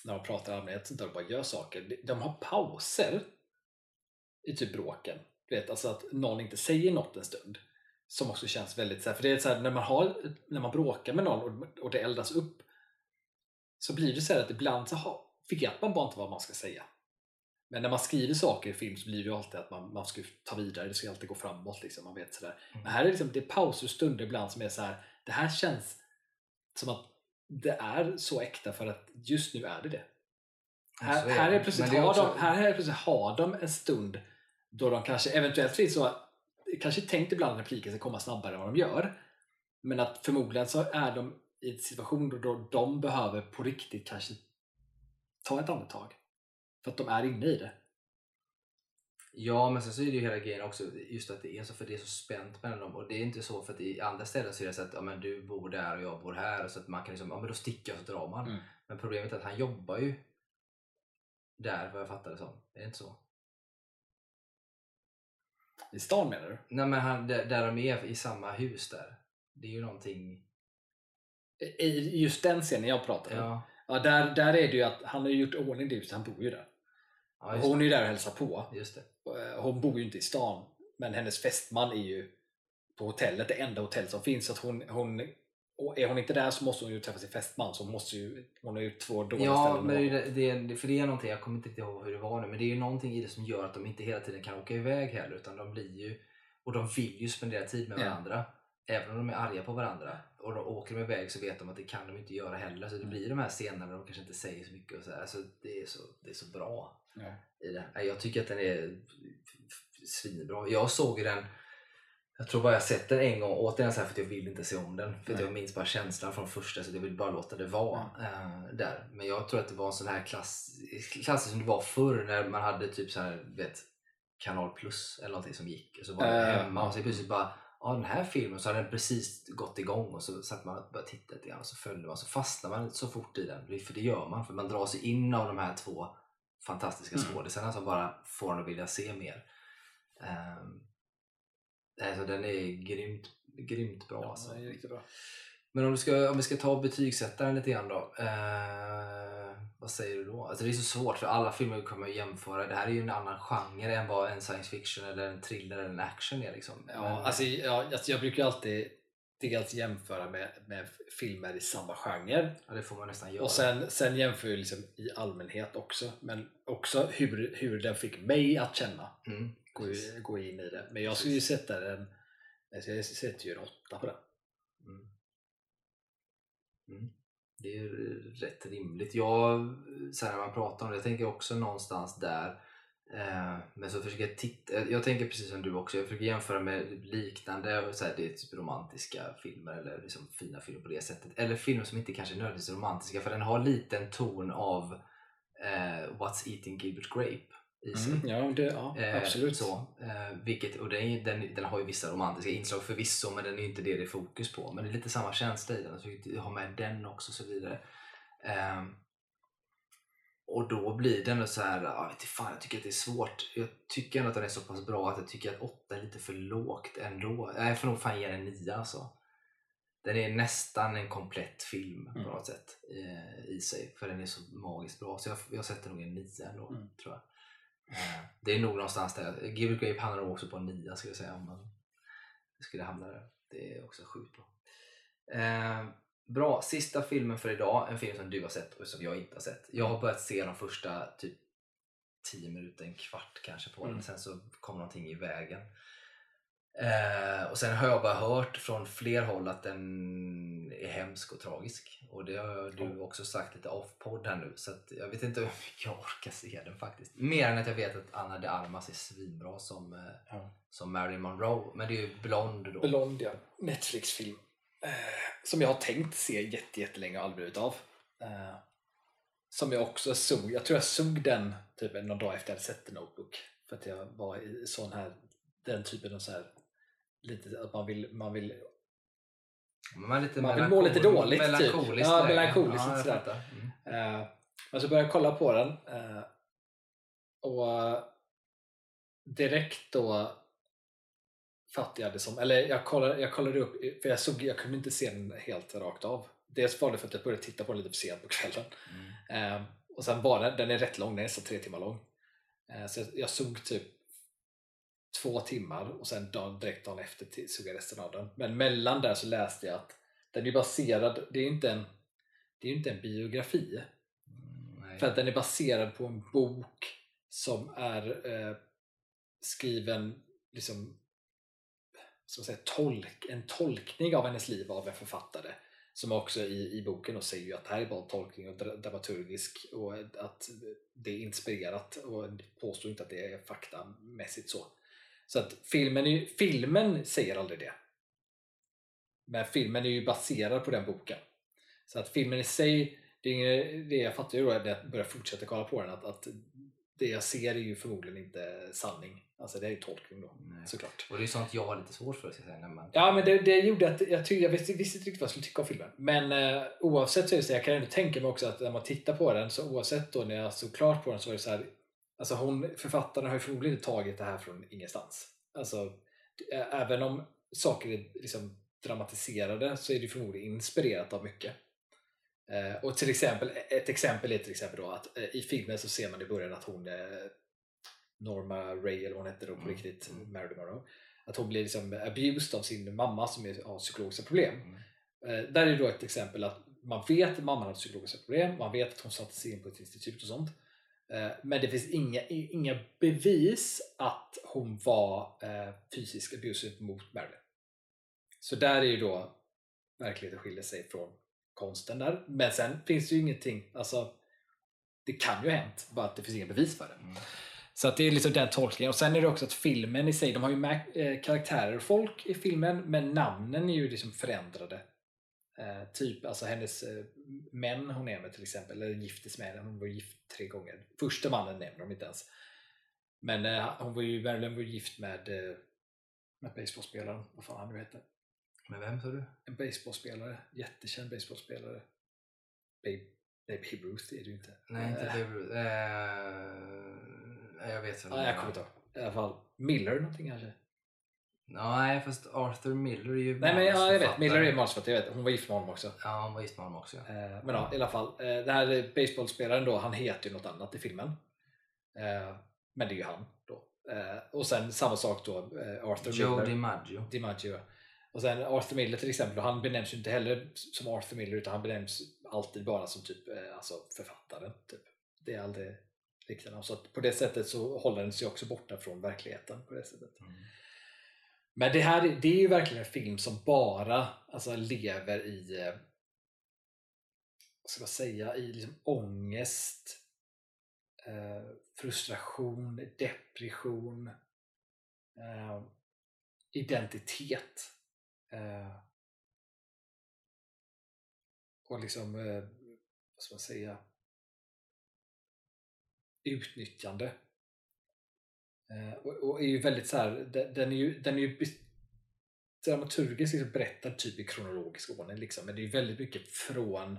när de pratar i allmänhet där och bara gör saker. De har pauser i typ bråken. Du vet, alltså att någon inte säger något en stund. Som också känns väldigt så här, för det är så här, när man har när man bråkar med någon och, och det eldas upp så blir det så här att ibland så har, vet man bara inte vad man ska säga. Men när man skriver saker i film så blir det ju alltid att man, man ska ta vidare, det ska alltid gå framåt. Liksom, man vet sådär.
Mm.
Men här är det, liksom, det är pauser och stunder ibland som är så här. det här känns som att det är så äkta för att just nu är det det. Här,
är
här,
det.
är plötsligt
Men det är
har de, här är plötsligt har de en stund då de kanske eventuellt finns så kanske tänkt ibland att repliken ska komma snabbare än vad de gör. Men att förmodligen så är de i en situation då de behöver på riktigt kanske ta ett andetag. För att de är inne i det.
Ja, men sen så är det ju hela grejen också just att det är så, för det är så spänt mellan dem och det är inte så för att i andra ställen så är det så att ja, men du bor där och jag bor här och så att man kan liksom, ja men då sticker jag och så drar man.
Mm.
Men problemet är att han jobbar ju där vad jag fattar det som. Är det inte så?
I stan menar du?
Nej men han, där, där de är i samma hus där. Det är ju någonting...
I just den scenen jag pratar om.
Ja,
Ja, där, där är det ju att han har gjort ordning det huset, han bor ju där.
Ja
Hon är ju där och hälsar på.
just det.
Eh, Hon bor ju inte i stan, men hennes fästman är ju på hotellet, det enda hotell som finns. Så att hon, hon, är hon inte där så måste hon ju träffa sin fästman, så hon, måste ju, hon har ju två dåliga
Ja,
ställen.
men det, det, för det är någonting, jag kommer inte riktigt ihåg hur det var nu, men det är ju någonting i det som gör att de inte hela tiden kan åka iväg heller, utan de blir ju, och de vill ju spendera tid med
Ja.
varandra, även om de är arga på varandra. Och då åker de iväg så vet de att det kan de inte göra heller, så det
Mm.
blir de här scenerna där de kanske inte säger så mycket och så. Alltså, det, är så, det är så bra
Ja.
i det. Jag tycker att den är svinbra. Jag såg den jag tror bara jag sett den en gång, återigen så här för att jag vill inte se om den. För jag minns bara känslan från första så jag vill bara låta det vara eh, där. Men jag tror att det var en sån här klass, klass som det var förr när man hade typ så här, vet, Kanal Plus eller någonting som gick. Och så var det
Eh,
hemma och så plötsligt bara Ja den här filmen så hade den precis gått igång och så satt man och började titta lite grann och så följde man så fastnade man så fort i den. För det gör man för man drar sig in av de här två fantastiska
Mm.
skådisarna som bara får en att vilja se mer. Um, alltså den är grymt, grymt bra.
Ja,
alltså.
det är riktigt bra.
Men om, du ska, om vi ska ta och betygsätta den lite grann då. Eh, vad säger du då? Alltså det är så svårt för alla filmer kommer att jämföra. Det här är ju en annan genre än vad en science fiction eller en thriller eller en action är. Liksom.
Ja,
Men-
alltså, ja, alltså, jag brukar alltid dels jämföra med, med filmer i samma genre
ja, det får man nästan göra.
och sen, sen jämför jag liksom i allmänhet också men också hur, hur den fick mig att känna
mm,
gå, gå in i det men jag skulle ju sätta den jag sätter ju en åtta på den.
Mm. Det är ju rätt rimligt. Jag, så här, man pratar om det, jag tänker också någonstans där. Eh, men så försöker jag titta, eh, jag tänker precis som du också, jag försöker jämföra med liknande, så här, det är typ romantiska filmer eller liksom fina filmer på det sättet. Eller filmer som inte kanske är nödvändigtvis romantiska för den har lite en ton av eh, What's Eating Gilbert Grape i sig.
ja, det, ja
Eh,
absolut
Så, eh, vilket, och den, den, den har ju vissa romantiska inslag förvisso men den är ju inte det det är fokus på. Men det är lite samma känsla i den. Så jag har med den också och så vidare. Ehm, och då blir den så här, jag vet fan jag tycker att det är svårt. Jag tycker ändå att den är så pass bra att jag tycker att 8 är lite för lågt ändå. Jag får nog fan ge den 9 alltså. Den är nästan en komplett film på
Mm.
något sätt eh, i sig. För den är så magiskt bra. Så jag, jag sätter nog en 9 ändå,
Mm.
tror jag. Eh, Det är nog någonstans där. Gilbert Grape hamnar nog också på en 9 skulle jag säga. Om man skulle hamna där. Det är också sjukt bra. Eh, bra, sista filmen för idag. En film som du har sett och som jag inte har sett. Jag har börjat se de första typ 10 minuter, en kvart kanske på den.
Mm.
Sen så kommer någonting i vägen. Eh, och sen har jag bara hört från fler håll att den är hemsk och tragisk. Och det har du också sagt lite off-podd här nu. Så jag vet inte hur mycket jag orkar se den faktiskt. Mer än att jag vet att Anna de Armas är svinbra som, eh,
Ja.
som Marilyn Monroe. Men det är ju Blond då.
Blond ja, Netflix-film eh, som jag har tänkt se jätte, jättelänge och aldrig blivit av eh, som jag också såg, jag tror jag såg den typ någon dag efter jag hade sett The Notebook för att jag var i sån här den typen av så här lite att man vill, man vill
man lite
Man vill må lite dåligt, typ.
melankoliskt
Ja,
läge.
melankoliskt,
ja,
sådär.
Mm.
Eh, men så började jag kolla på den eh, och direkt då fattade jag det som, eller jag kollade, jag kollade upp, för jag, såg, jag kunde inte se den helt rakt av. Dels var det för att jag började titta på den lite för sent på kvällen.
Mm.
Eh, och sen var den, den är rätt lång, den är nästan tre timmar lång. Så jag, jag såg typ två timmar och sen dagen, direkt dagen efter såg jag resten av den. Men mellan där så läste jag att den är baserad, det är inte en, det är inte en biografi.
Mm.
För att den är baserad på en bok som är eh, skriven liksom, man säga, tolk, en tolkning av hennes liv av en författare som också i, i boken och säger ju att det här är bara en tolkning och dra- dramaturgisk och att det är inspirerat och påstår inte att det är faktamässigt så. Så att filmen, är, filmen säger aldrig det. Men filmen är ju baserad på den boken. Så att filmen i sig, det, är ingen, det jag fattar ju då när jag börjar fortsätta kolla på den att, att det jag ser är ju förmodligen inte sanning. Alltså det är ju tolkning då,
Nej.
såklart.
Och det är sånt jag har lite svårt för att säga när man...
Ja men det, det gjorde att jag, tyckte, jag visste, visste inte riktigt vad jag skulle tycka om filmen. Men eh, oavsett så är det så, jag kan ändå tänka mig också att när man tittar på den, så oavsett då när jag såg klart på den så var det så här, alltså hon, författaren har ju förmodligen tagit det här från ingenstans. Alltså, även om saker är liksom dramatiserade så är det förmodligen inspirerat av mycket. Eh, och till exempel, ett exempel är till exempel då att eh, i filmen så ser man i början att hon, eh, Norma Ray eller vad hon hette då på
Mm.
riktigt, Marilyn Monroe, att hon blir liksom abused av sin mamma som är- har psykologiska problem.
Mm.
Där är då ett exempel att man vet att mamman har psykologiska problem, man vet att hon satte sig in på ett institut och sånt. Eh, men det finns inga, inga bevis att hon var eh, fysiskt abusive mot Marilyn. Så där är ju då verkligheten skiljer sig från konsten där. Men sen finns det ju ingenting, alltså det kan ju ha hänt, bara att det finns inga bevis för det.
Mm.
Så att det är liksom den tolkningen. Och sen är det också att filmen i sig, de har ju med eh, karaktärer och folk i filmen, men namnen är ju liksom förändrade. Eh, typ alltså hennes eh, män hon är med till exempel, eller giftes med, hon var gift tre gånger. Första mannen nämner de inte ens. Men eh, hon var ju, Marilyn var gift med, eh, med baseballspelaren, vad fan han nu heter.
Men vem sa du?
En baseballspelare, jättekänd baseballspelare. Babe, nej, Babe Ruth är det ju inte.
Nej, inte Babe Ruth. Jag vet inte.
Ja, jag kommer inte ihåg. I alla fall Miller någonting kanske.
Nej, fast Arthur Miller är ju
Nej men ja, jag vet. Miller är manusförfattare, jag vet. Hon var gift med honom också.
Ja, han var gift med honom också. ja.
Eh, Men ja, i alla fall. eh, Den här baseballspelaren då, han heter ju något annat i filmen. Eh, Men det är ju han då. Och sen samma sak då, Arthur
Joe
Miller.
DiMaggio.
DiMaggio. Och sen Arthur Miller till exempel, han benämns ju inte heller som Arthur Miller utan han benämns alltid bara som typ alltså författaren. Typ. Det är aldrig riktigt. Så på det sättet så håller den sig också borta från verkligheten. på det sättet.
Mm.
Men det här det är ju verkligen en film som bara alltså, lever i eh, vad ska man säga, i liksom ångest, eh, frustration, depression, eh, identitet. Eh, och liksom, eh, vad ska man säga, utnyttjande. Eh, och, och är ju väldigt så här, den, den är ju, den är ju dramaturgiskt liksom berättad typ i kronologisk ordning liksom, men det är ju väldigt mycket från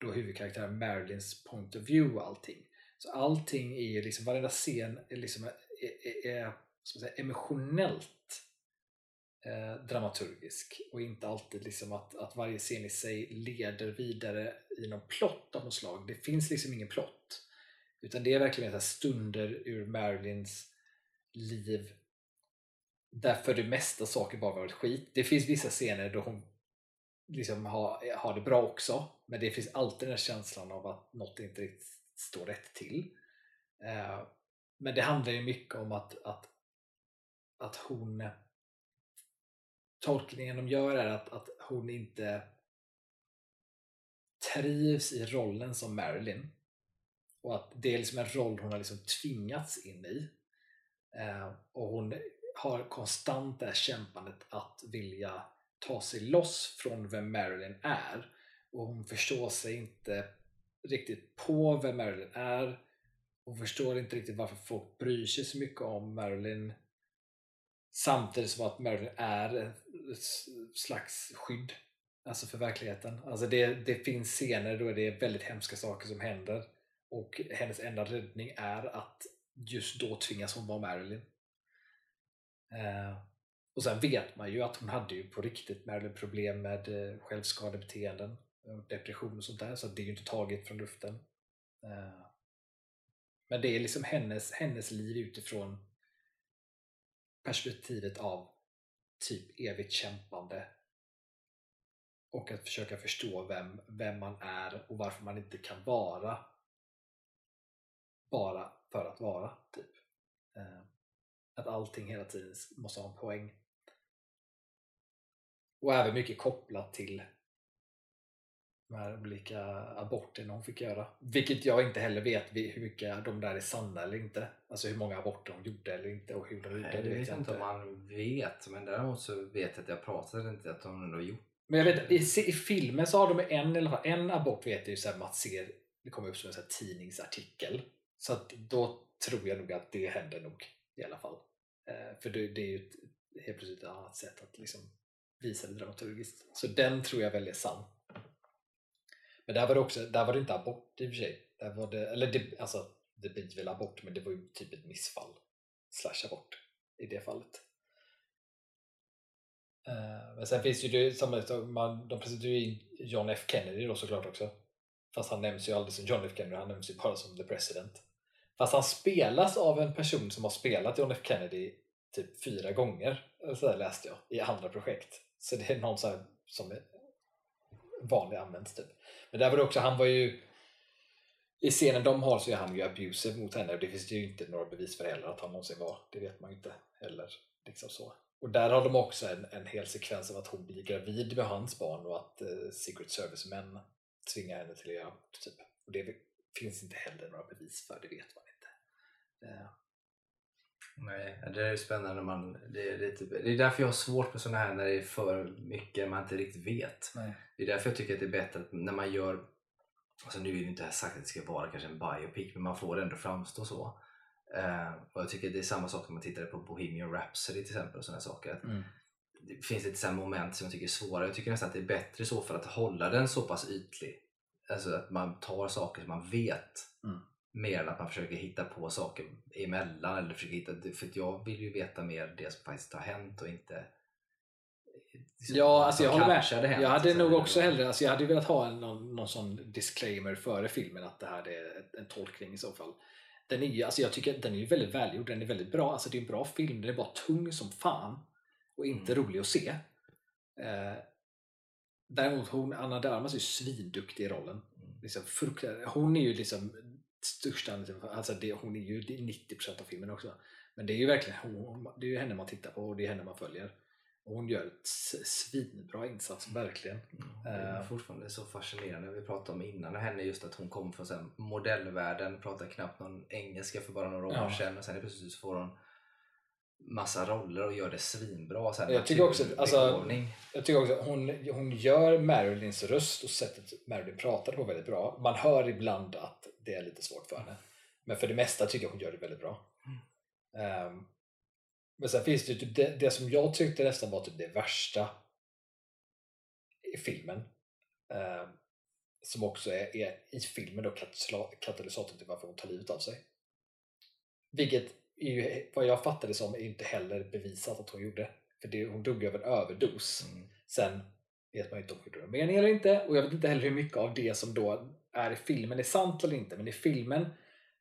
då huvudkaraktären Marilyns point of view och allting. Så allting är ju liksom, varenda scen är liksom är, är, är säga, emotionellt eh, dramaturgisk och inte alltid liksom att, att varje scen i sig leder vidare i någon plott av något slag. Det finns liksom ingen plott. Utan det är verkligen så här stunder ur Marilyns liv där för det mesta saker bara varit skit. Det finns vissa scener då hon liksom har, har det bra också men det finns alltid den här känslan av att något inte riktigt står rätt till. Eh, men det handlar ju mycket om att, att, att hon tolkningen de gör är att, att hon inte trivs i rollen som Marilyn och att det är liksom en roll hon har liksom tvingats in i Eh, och hon har konstant det här kämpandet att vilja ta sig loss från vem Marilyn är. Och hon förstår sig inte riktigt på vem Marilyn är. Hon förstår inte riktigt varför folk bryr sig så mycket om Marilyn. Samtidigt som att Marilyn är ett slags skydd alltså för verkligheten. Alltså det, det finns scener då det är väldigt hemska saker som händer. Och hennes enda räddning är att just då tvingas hon vara Marilyn. Eh, och sen vet man ju att hon hade ju på riktigt Marilyn problem med eh, självskadebeteenden, depression och sånt där, så det är ju inte taget från luften. Eh, men det är liksom hennes, hennes liv utifrån perspektivet av typ evigt kämpande och att försöka förstå vem, vem man är och varför man inte kan vara bara för att vara. typ. Eh, Att allting hela tiden måste ha en poäng. Och även mycket kopplat till de här olika aborterna hon fick göra. Vilket jag inte heller vet hur mycket de där är sanna eller inte. Alltså hur många aborter hon gjorde eller inte och hur de gjorde.
Nej, det vet jag inte om man vet, men däremot så vet jag att jag pratade inte att de ändå gjort
Men jag vet, i, i filmen så har de en, fall, en abort vet jag ju så här, man ser, det kommer upp som en så här tidningsartikel. Så att då tror jag nog att det händer nog i alla fall. Eh, för det, det är ju ett, helt plötsligt ett annat sätt att liksom visa det dramaturgiskt. Så den tror jag väl är sann. Men där var det också, där var det inte abort i och för sig. Där var det, eller det, alltså, det blir väl abort men det var ju typ ett missfall. Slash abort i det fallet. Eh, Men sen finns ju det samhället, man, de presenterar ju John F Kennedy då såklart också. Fast han nämns ju aldrig som John F Kennedy, han nämns ju bara som the president. Fast han spelas av en person som har spelat John F Kennedy typ fyra gånger, så där läste jag, i andra projekt. Så det är någon så här som är vanlig används typ. Men där var det också, han var ju i scenen de har så är han ju abusive mot henne och det finns ju inte några bevis för heller att han någonsin var. Det vet man ju inte heller. Liksom så. Och där har de också en, en hel sekvens av att hon blir gravid med hans barn och att eh, Secret Service-män tvingar henne till att göra. Typ. Och det finns inte heller några bevis för, det vet man inte.
Nej, det är spännande. Man, det, är lite, det är därför jag har svårt med sådana här när det är för mycket man inte riktigt vet.
nej.
Det är därför jag tycker att det är bättre att när man gör, alltså nu är det inte här sagt att det ska vara kanske en biopic, men man får det ändå framstå så. Eh, och jag tycker det är samma sak när man tittar på Bohemian Rhapsody till exempel och sådana saker. Att
Mm.
det finns lite moment som jag tycker är svåra. Jag tycker nästan att det är bättre i så fall att hålla den så pass ytlig. Alltså att man tar saker som man vet.
Mm.
Mer än att man försöker hitta på saker emellan. Eller försöker hitta, för jag vill ju veta mer det som faktiskt har hänt och inte liksom,
Ja, alltså jag håller med.
hänt.
Jag hade
Så
nog också hellre, alltså jag hade velat ha en, någon, någon sån disclaimer före filmen att det här är en tolkning i så fall. Den är alltså jag tycker den är väldigt välgjord, den är väldigt bra, alltså det är en bra film, den är bara tung som fan och inte
Mm.
rolig att se. Eh, däremot hon, Anna Darmas är ju svinduktig i rollen.
Mm.
Liksom hon är ju liksom största, alltså det, hon är ju det är 90% av filmen också. Men det är ju verkligen hon, det är ju henne man tittar på och det är henne man följer. Och hon gör ett svinbra insats, verkligen.
Mm, Det är
Eh.
fortfarande så fascinerande. Vi pratade om innan och henne just att hon kom från så modellvärlden, pratade knappt någon engelska för bara några år
Ja.
sedan och sen är plötsligt så får hon massa roller och gör det svinbra. Så här
Jag tycker också alltså. Jag tycker också att hon, hon gör Marilyns röst och sättet Marilyn pratar på väldigt bra. Man hör ibland att det är lite svårt för henne. Men för det mesta tycker jag hon gör det väldigt bra. Ehm, men sen finns det ju typ det, det som jag tyckte nästan var typ det värsta i filmen. ehm, som också är, är i filmen då katalysatorn till varför hon tar livet av sig. Vilket är ju, vad jag fattade som är inte heller bevisat att hon gjorde. För det, hon dog av en överdos.
Mm.
Sen vet man ju inte om hon gjorde det mening eller inte och jag vet inte heller hur mycket av det som då är i filmen är sant eller inte. Men i filmen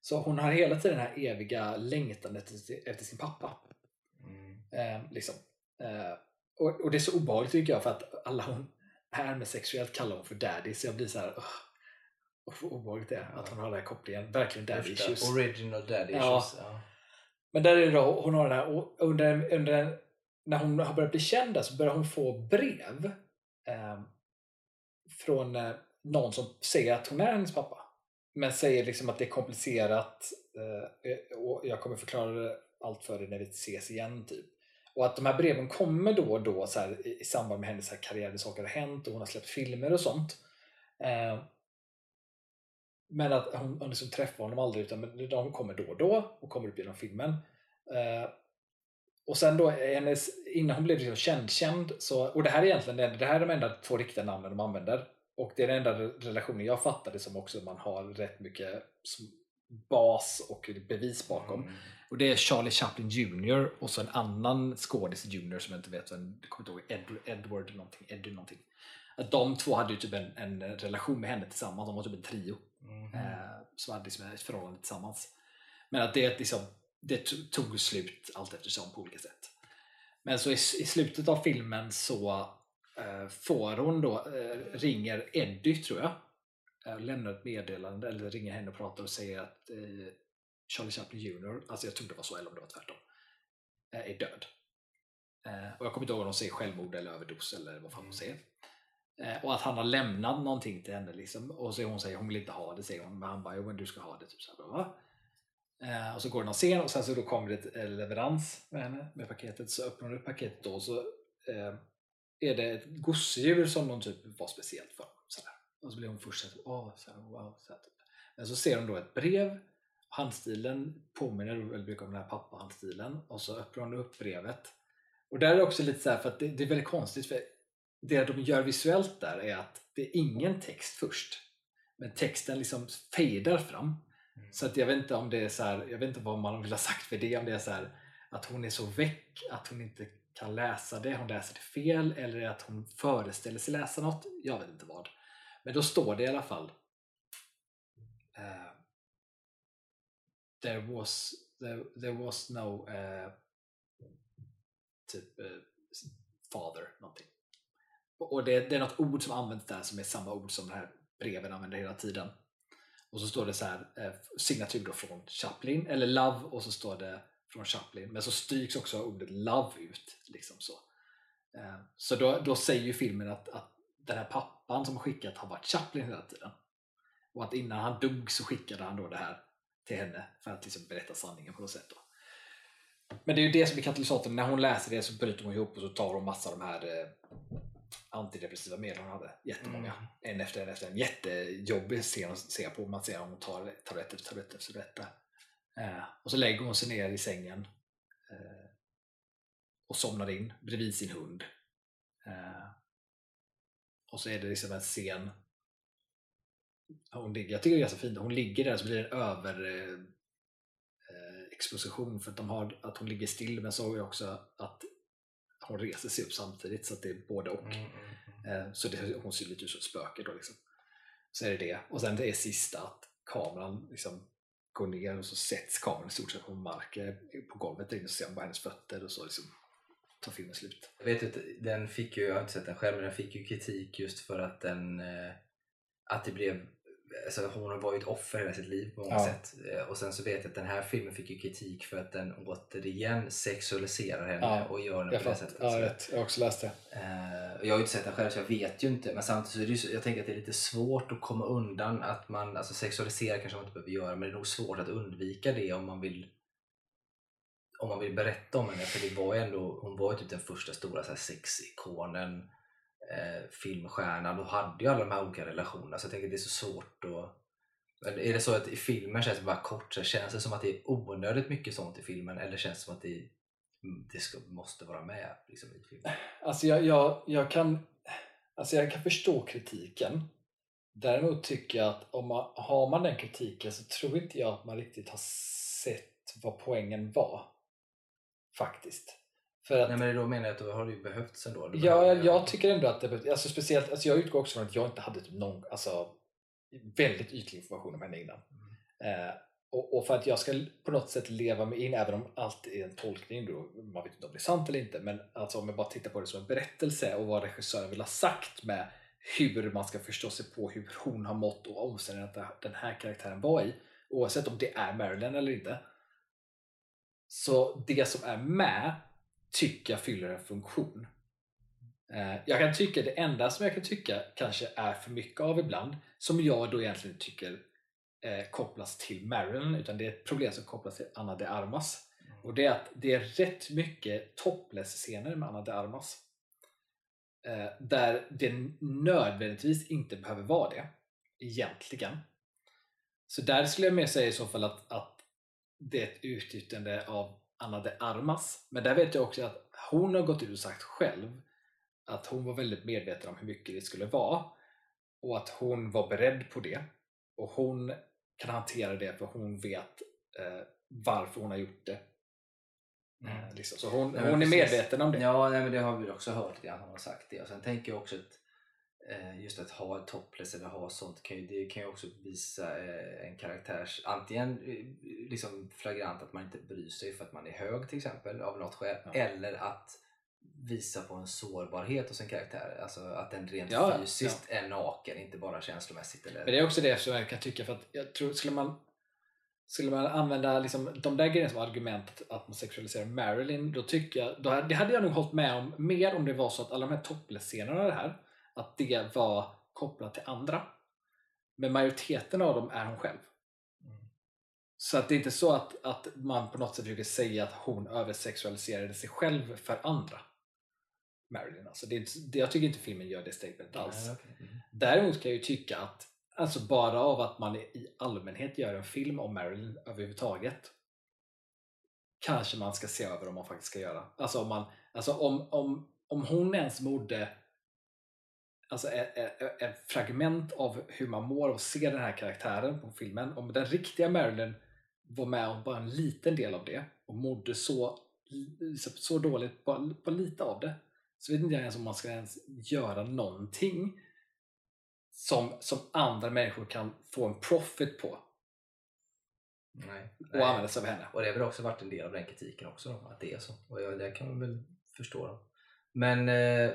så hon har hela tiden den här eviga längtan efter, sin pappa.
Mm.
Eh, liksom. eh, och, och det är så obehagligt tycker jag för att alla hon är med sexuellt kallar hon för daddy så jag blir så här "Ugh, och vad obehagligt det är att hon har den här kopplingen. Verkligen daddy issues.
Original daddy
Ja.
issues. Ja.
Men där är det då, hon har den här, och under, under, när hon har börjat bli känd där så börjar hon få brev eh, från eh, någon som säger att hon är hennes pappa. Men säger liksom att det är komplicerat eh, eh och jag kommer förklara allt för dig när vi ses igen. typ. Och att de här breven kommer då och då så här, i, i samband med hennes här karriär, där saker har hänt och hon har släppt filmer och sånt. Ehm, men att hon, hon liksom träffar honom aldrig utan de kommer då och då och kommer upp genom filmen. Eh, och sen då hennes, innan hon blev liksom känd, känd så, och det här är egentligen det, det här är de enda två riktiga namnen de använder. Och det är den enda relationen jag fattade som också man har rätt mycket bas och bevis bakom.
Mm.
Och det är Charlie Chaplin Jr och så en annan skådis Jr som jag inte vet, vem- jag kommer inte ihåg, Ed, Edward någonting, Eddie någonting. Att de två hade ju typ en, en relation med henne tillsammans, de var typ en trio
Mm.
eh, som hade liksom ett förhållande tillsammans. Men att det, liksom, det to- tog slut allt eftersom på olika sätt. Men så i, i slutet av filmen så eh, får hon då, eh, ringer Eddie tror jag, eh, lämnar ett meddelande eller ringer henne och pratar och säger att eh, Charlie Chaplin Jr, alltså jag tror det var så eller om det var tvärtom, eh, är död. Eh, och jag kommer inte ihåg om de säger självmord eller överdos eller vad fan de säger. Eh, och att han har lämnat någonting till henne liksom. och så hon säger hon vill inte ha det, säger hon, men han bara jo men du ska ha det. Typ så här, va? Eh, och så går det någon scen och sen så då kommer det ett eh, leverans med henne med paketet. Så öppnar hon upp paketet då och så eh, är det ett gosedjur som någon typ var speciellt för. Så där. Och så blir hon först såhär, åh, så här, wow. Så här, typ. Men så ser hon då ett brev. Handstilen påminner väldigt mycket om den här pappa-handstilen. Och så öppnar hon upp brevet. Och där är det också lite så här, för att det, det är väldigt konstigt. för det de gör visuellt där är att det är ingen text först. Men texten liksom fejdar fram.
Mm.
Så att jag vet inte om det är så här, jag vet inte vad man vill ha sagt för det. Om det är så här, att hon är så väck att hon inte kan läsa det, hon läser det fel eller att hon föreställer sig läsa något. Jag vet inte vad. Men då står det i alla fall uh, There was there, there was no uh, typ uh, father någonting. Och det, det, är något ord som används där som är samma ord som det här breven använder hela tiden. Och så står det så här eh, signatur då från Chaplin, eller Love och så står det från Chaplin. Men så stryks också ordet Love ut. Liksom så eh, så då, då säger ju filmen att, att den här pappan som har skickat har varit Chaplin hela tiden. Och att innan han dog så skickade han då det här till henne för att liksom berätta sanningen på något sätt. Då. Men det är ju det som är katalysatorn. När hon läser det så bryter hon ihop och så tar hon massa av de här eh, antidepressiva medel hon hade. Jättemånga. Mm. En efter en efter en. Jättejobbig scen att se på. Man ser hon tar tablett efter tablett efter tablett. Eh, och så lägger hon sig ner i sängen eh, och somnar in bredvid sin hund. Eh, och så är det liksom en scen hon ligger, jag tycker det är ganska fint, hon ligger där så blir det en över eh, eh, exposition för att, de har, att hon ligger still men så har vi också att hon reser sig upp samtidigt så att det är både och. Mm, mm, mm. Eh, så det, hon ser lite ut som spöke då liksom. Så är det det. Och sen det är sista att kameran liksom går ner och så sätts kameran i stort sett på marken på golvet där inne så ser man bara hennes fötter och så liksom tar filmen slut.
Jag vet inte, den fick ju, jag har inte sett den själv, men den fick ju kritik just för att den eh, att det blev alltså hon var ju ett offer hela sitt liv på många ja. sätt. Eh, och sen så vet jag att den här filmen fick ju kritik för att den återigen sexualiserar henne ja. och gör henne på det sättet.
Ja, jag vet. Jag har också läst det.
Uh, jag har ju inte sett den själv så jag vet ju inte. Men samtidigt så är det ju, jag tänker att det är lite svårt att komma undan att man, alltså sexualisera kanske man inte behöver göra men det är nog svårt att undvika det om man vill om man vill berätta om henne för det var ju ändå, hon var ju typ den första stora så här, sexikonen eh, filmstjärnan och hade ju alla de här olika relationerna så jag tänker att det är så svårt att är det så att i filmen känns det bara kort, så känns det som att det är onödigt mycket sånt i filmen eller känns det som att det, mm, det ska, måste vara med liksom, i filmen?
Alltså jag, jag, jag, kan, alltså jag kan förstå kritiken. Däremot tycker jag att om man, har man den kritiken så tror inte jag att man riktigt har sett vad poängen var. Faktiskt.
För att, Nej men då menar jag att då har det ju behövts ändå.
Ja, jag, jag tycker ändå att det behövs. Alltså speciellt, alltså jag utgår också från att jag inte hade typ någon, alltså, väldigt ytlig information om henne innan. Mm. Eh, och, och, för att jag ska på något sätt leva mig in, även om allt är en tolkning, då, man vet inte om det är sant eller inte, men alltså om jag bara tittar på det som en berättelse och vad regissören vill ha sagt med hur man ska förstå sig på hur hon har mått och omständigheterna den här karaktären var i, oavsett om det är Marilyn eller inte. Så det som är med tycka fyller en funktion. Eh, jag kan tycka det enda som jag kan tycka kanske är för mycket av ibland, som jag då egentligen tycker eh, kopplas till Marilyn, utan det är ett problem som kopplas till Anna de Armas. Mm. Och det är att det är rätt mycket topless-scener med Anna de Armas. Eh, där det nödvändigtvis inte behöver vara det, egentligen. Så där skulle jag mer säga i så fall att, att det är ett utnyttjande av Anna de Armas. Men där vet jag också att hon har gått ut och sagt själv att hon var väldigt medveten om hur mycket det skulle vara och att hon var beredd på det. Och hon kan hantera det för hon vet eh, varför hon har gjort det. Mm. Eh, liksom. Så hon, hon är medveten om det.
Ja, nej, men det har vi också hört lite grann, hon har sagt det. Och sen tänker jag också att just att ha ett topless eller ha sånt kan ju, det kan ju också visa eh, en karaktärs antingen eh, liksom flagrant att man inte bryr sig för att man är hög till exempel av något skäl ja. eller att visa på en sårbarhet hos en karaktär. Alltså att den rent ja, fysiskt ja. är naken, inte bara känslomässigt. Eller...
Men det är också det som jag kan tycka för att jag tror skulle man skulle man använda liksom, de där grejerna som argument att man sexualiserar Marilyn, då tycker jag, då, det hade jag nog hållit med om mer om det var så att alla de här topless-scenerna det här, att det var kopplat till andra. Men majoriteten av dem är hon själv. Så att det är inte så att, att man på något sätt försöker säga att hon översexualiserade sig själv för andra. Marilyn. Alltså det inte, det, jag tycker inte filmen gör det statementet alls.
Nej, okej. Mm.
Däremot kan jag ju tycka att alltså bara av att man i allmänhet gör en film om Marilyn överhuvudtaget kanske man ska se över om man faktiskt ska göra. Alltså om, man, alltså om, om, om hon ens mode alltså ett, fragment av hur man mår och ser den här karaktären på filmen. Om den riktiga Marilyn var med om bara en liten del av det och mådde så, så, så dåligt på, på lite av det så vet inte jag ens om man ska ens göra någonting som, som andra människor kan få en profit på
Nej.
och
Nej.
använda sig av henne.
Och det har väl också varit en del av den kritiken också, då, att det är så. Och jag, det kan man väl förstå. Då. Men eh,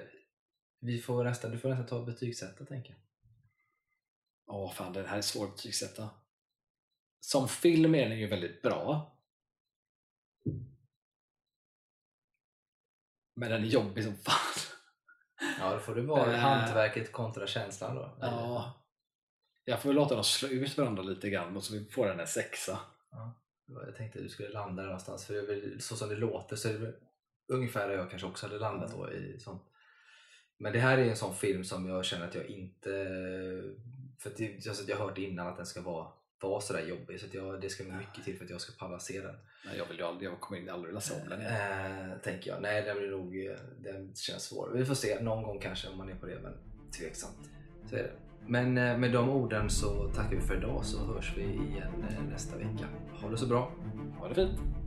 vi får nästan, du får nästan ta och betygsätta tänker jag.
Åh fan, den här är svår att betygsätta. Som film är den ju väldigt bra. Men den är jobbig som fan.
Ja, då får det vara
Eh.
hantverket kontra känslan då.
Ja. Jag får väl låta dem slå ut varandra lite grann och så vi får den en sexa.
Jag tänkte att du skulle landa där någonstans, för väl, så som det låter så är det väl ungefär där jag kanske också hade landat då. I sånt. Men det här är en sån film som jag känner att jag inte... För att alltså, jag har hört innan att den ska vara, vara sådär jobbig, så jag, det ska mycket till för att jag ska palla se den.
Nej, jag, vill ju aldrig, jag kommer inte aldrig se om den.
Eh, tänker jag. Nej, den blir nog... Den känns svår. Vi får se någon gång kanske om man är på det, men tveksamt. Så är det. Men eh, med de orden så tackar vi för idag så hörs vi igen eh, nästa vecka. Ha det så bra!
Ha det fint!